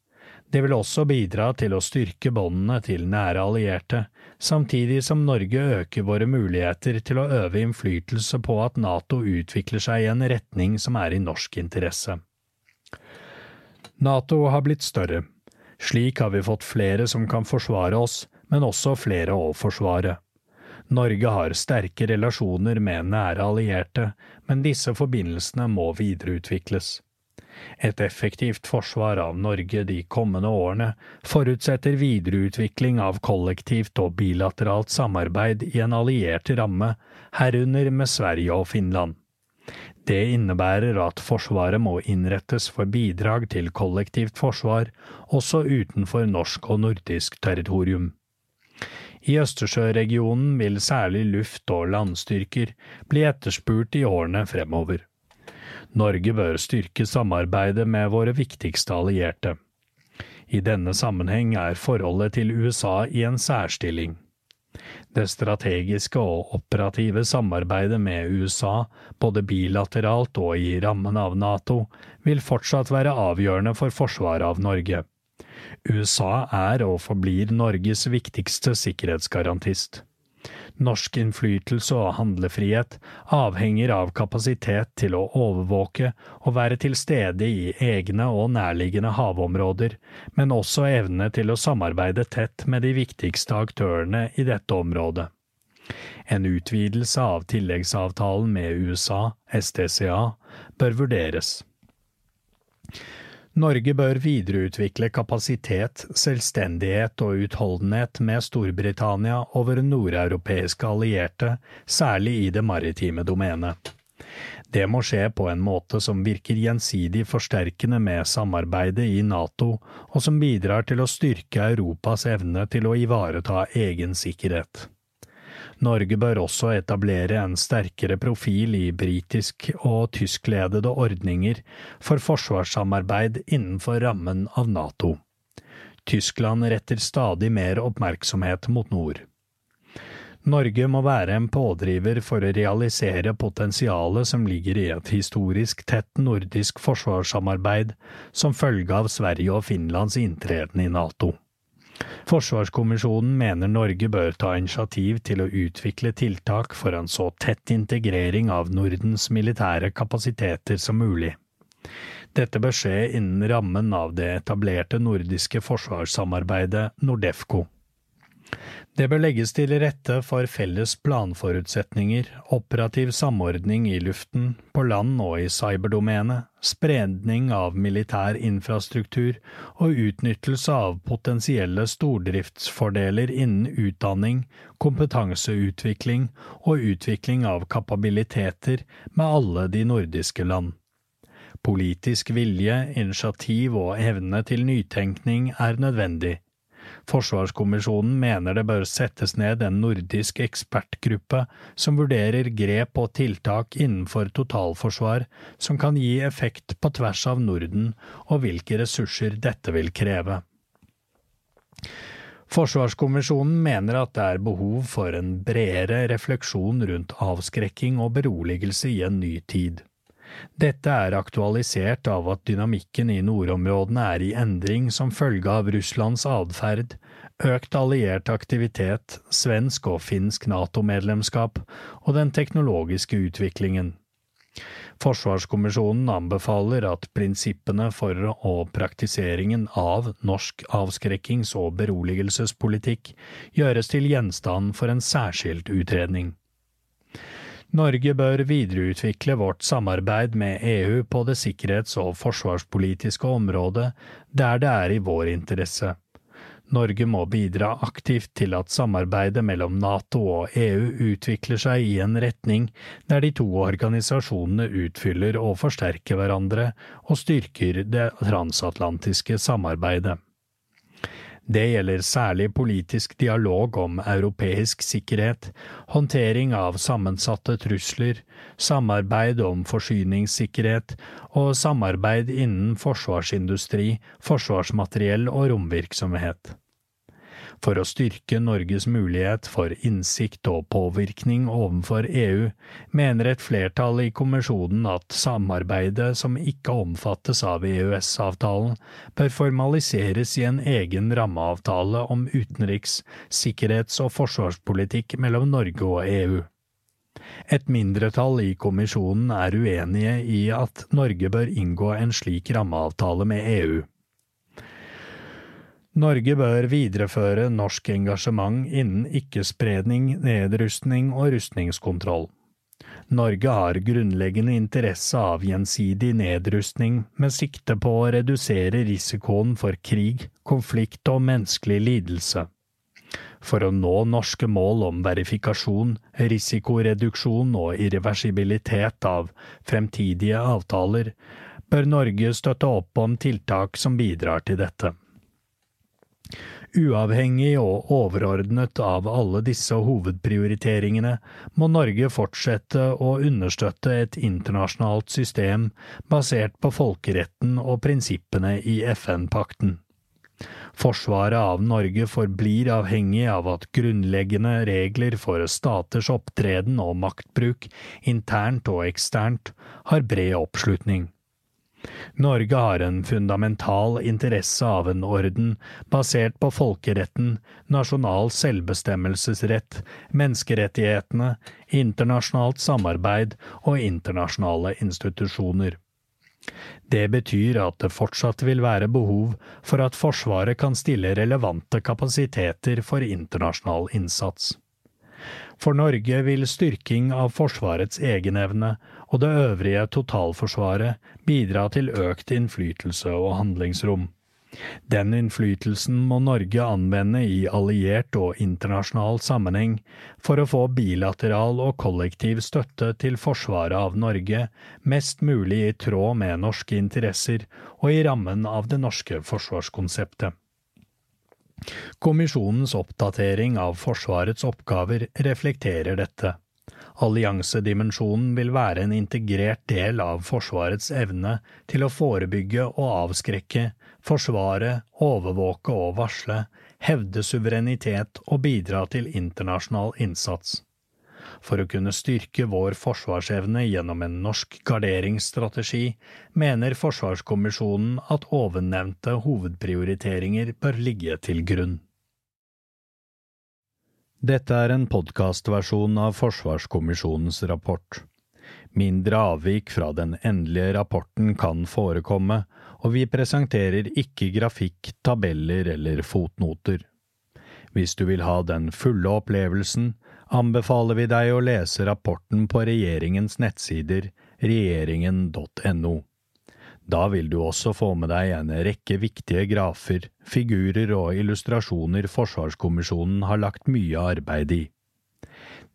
Det vil også bidra til å styrke båndene til nære allierte, samtidig som Norge øker våre muligheter til å øve innflytelse på at Nato utvikler seg i en retning som er i norsk interesse. Nato har blitt større. Slik har vi fått flere som kan forsvare oss, men også flere å forsvare. Norge har sterke relasjoner med nære allierte, men disse forbindelsene må videreutvikles. Et effektivt forsvar av Norge de kommende årene forutsetter videreutvikling av kollektivt og bilateralt samarbeid i en alliert ramme, herunder med Sverige og Finland. Det innebærer at Forsvaret må innrettes for bidrag til kollektivt forsvar, også utenfor norsk og nordisk territorium. I Østersjøregionen vil særlig luft- og landstyrker bli etterspurt i årene fremover. Norge bør styrke samarbeidet med våre viktigste allierte. I denne sammenheng er forholdet til USA i en særstilling. Det strategiske og operative samarbeidet med USA, både bilateralt og i rammen av NATO, vil fortsatt være avgjørende for forsvaret av Norge. USA er og forblir Norges viktigste sikkerhetsgarantist. Norsk innflytelse og handlefrihet avhenger av kapasitet til å overvåke og være til stede i egne og nærliggende havområder, men også evne til å samarbeide tett med de viktigste aktørene i dette området. En utvidelse av tilleggsavtalen med USA, STCA, bør vurderes. Norge bør videreutvikle kapasitet, selvstendighet og utholdenhet med Storbritannia og våre nordeuropeiske allierte, særlig i det maritime domenet. Det må skje på en måte som virker gjensidig forsterkende med samarbeidet i NATO, og som bidrar til å styrke Europas evne til å ivareta egen sikkerhet. Norge bør også etablere en sterkere profil i britisk- og tyskledede ordninger for forsvarssamarbeid innenfor rammen av NATO. Tyskland retter stadig mer oppmerksomhet mot nord. Norge må være en pådriver for å realisere potensialet som ligger i et historisk tett nordisk forsvarssamarbeid som følge av Sverige og Finlands inntreden i NATO. Forsvarskommisjonen mener Norge bør ta initiativ til å utvikle tiltak for en så tett integrering av Nordens militære kapasiteter som mulig. Dette bør skje innen rammen av det etablerte nordiske forsvarssamarbeidet Nordefco. Det bør legges til rette for felles planforutsetninger, operativ samordning i luften, på land og i cyberdomenet, spredning av militær infrastruktur og utnyttelse av potensielle stordriftsfordeler innen utdanning, kompetanseutvikling og utvikling av kapabiliteter med alle de nordiske land. Politisk vilje, initiativ og evne til nytenkning er nødvendig Forsvarskommisjonen mener det bør settes ned en nordisk ekspertgruppe som vurderer grep og tiltak innenfor totalforsvar som kan gi effekt på tvers av Norden, og hvilke ressurser dette vil kreve. Forsvarskommisjonen mener at det er behov for en bredere refleksjon rundt avskrekking og beroligelse i en ny tid. Dette er aktualisert av at dynamikken i nordområdene er i endring som følge av Russlands atferd, økt alliert aktivitet, svensk og finsk NATO-medlemskap og den teknologiske utviklingen. Forsvarskommisjonen anbefaler at prinsippene for og praktiseringen av norsk avskrekkings- og beroligelsespolitikk gjøres til gjenstand for en særskilt utredning. Norge bør videreutvikle vårt samarbeid med EU på det sikkerhets- og forsvarspolitiske området der det er i vår interesse. Norge må bidra aktivt til at samarbeidet mellom NATO og EU utvikler seg i en retning der de to organisasjonene utfyller og forsterker hverandre og styrker det transatlantiske samarbeidet. Det gjelder særlig politisk dialog om europeisk sikkerhet, håndtering av sammensatte trusler, samarbeid om forsyningssikkerhet og samarbeid innen forsvarsindustri, forsvarsmateriell og romvirksomhet for å styrke Norges mulighet for innsikt og påvirkning overfor EU, mener et flertall i kommisjonen at samarbeidet som ikke omfattes av EØS-avtalen, bør formaliseres i en egen rammeavtale om utenriks-, sikkerhets- og forsvarspolitikk mellom Norge og EU. Et mindretall i kommisjonen er uenige i at Norge bør inngå en slik rammeavtale med EU. Norge bør videreføre norsk engasjement innen ikke-spredning, nedrustning og rustningskontroll. Norge har grunnleggende interesse av gjensidig nedrustning med sikte på å redusere risikoen for krig, konflikt og menneskelig lidelse. For å nå norske mål om verifikasjon, risikoreduksjon og irreversibilitet av fremtidige avtaler, bør Norge støtte opp om tiltak som bidrar til dette. Uavhengig og overordnet av alle disse hovedprioriteringene må Norge fortsette å understøtte et internasjonalt system basert på folkeretten og prinsippene i FN-pakten. Forsvaret av Norge forblir avhengig av at grunnleggende regler for staters opptreden og maktbruk, internt og eksternt, har bred oppslutning. Norge har en fundamental interesse av en orden basert på folkeretten, nasjonal selvbestemmelsesrett, menneskerettighetene, internasjonalt samarbeid og internasjonale institusjoner. Det betyr at det fortsatt vil være behov for at Forsvaret kan stille relevante kapasiteter for internasjonal innsats. For Norge vil styrking av Forsvarets egenevne og det øvrige totalforsvaret bidra til økt innflytelse og handlingsrom. Den innflytelsen må Norge anvende i alliert og internasjonal sammenheng for å få bilateral og kollektiv støtte til forsvaret av Norge mest mulig i tråd med norske interesser og i rammen av det norske forsvarskonseptet. Kommisjonens oppdatering av Forsvarets oppgaver reflekterer dette. Alliansedimensjonen vil være en integrert del av Forsvarets evne til å forebygge og avskrekke, forsvare, overvåke og varsle, hevde suverenitet og bidra til internasjonal innsats for å kunne styrke vår forsvarsevne gjennom en norsk garderingsstrategi, mener Forsvarskommisjonen at ovennevnte hovedprioriteringer bør ligge til grunn. Dette er en podkastversjon av Forsvarskommisjonens rapport. Mindre avvik fra den endelige rapporten kan forekomme, og vi presenterer ikke grafikk, tabeller eller fotnoter. Hvis du vil ha den fulle opplevelsen, anbefaler vi deg å lese rapporten på regjeringens nettsider regjeringen.no. Da vil du også få med deg en rekke viktige grafer, figurer og illustrasjoner Forsvarskommisjonen har lagt mye arbeid i.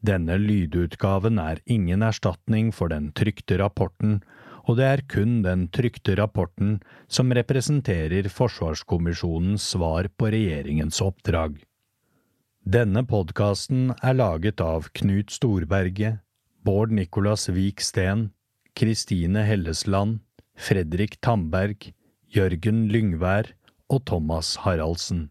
Denne lydutgaven er ingen erstatning for den trykte rapporten, og det er kun den trykte rapporten som representerer Forsvarskommisjonens svar på regjeringens oppdrag. Denne podkasten er laget av Knut Storberget, Bård Nicolas Vik Steen, Kristine Hellesland, Fredrik Tamberg, Jørgen Lyngvær og Thomas Haraldsen.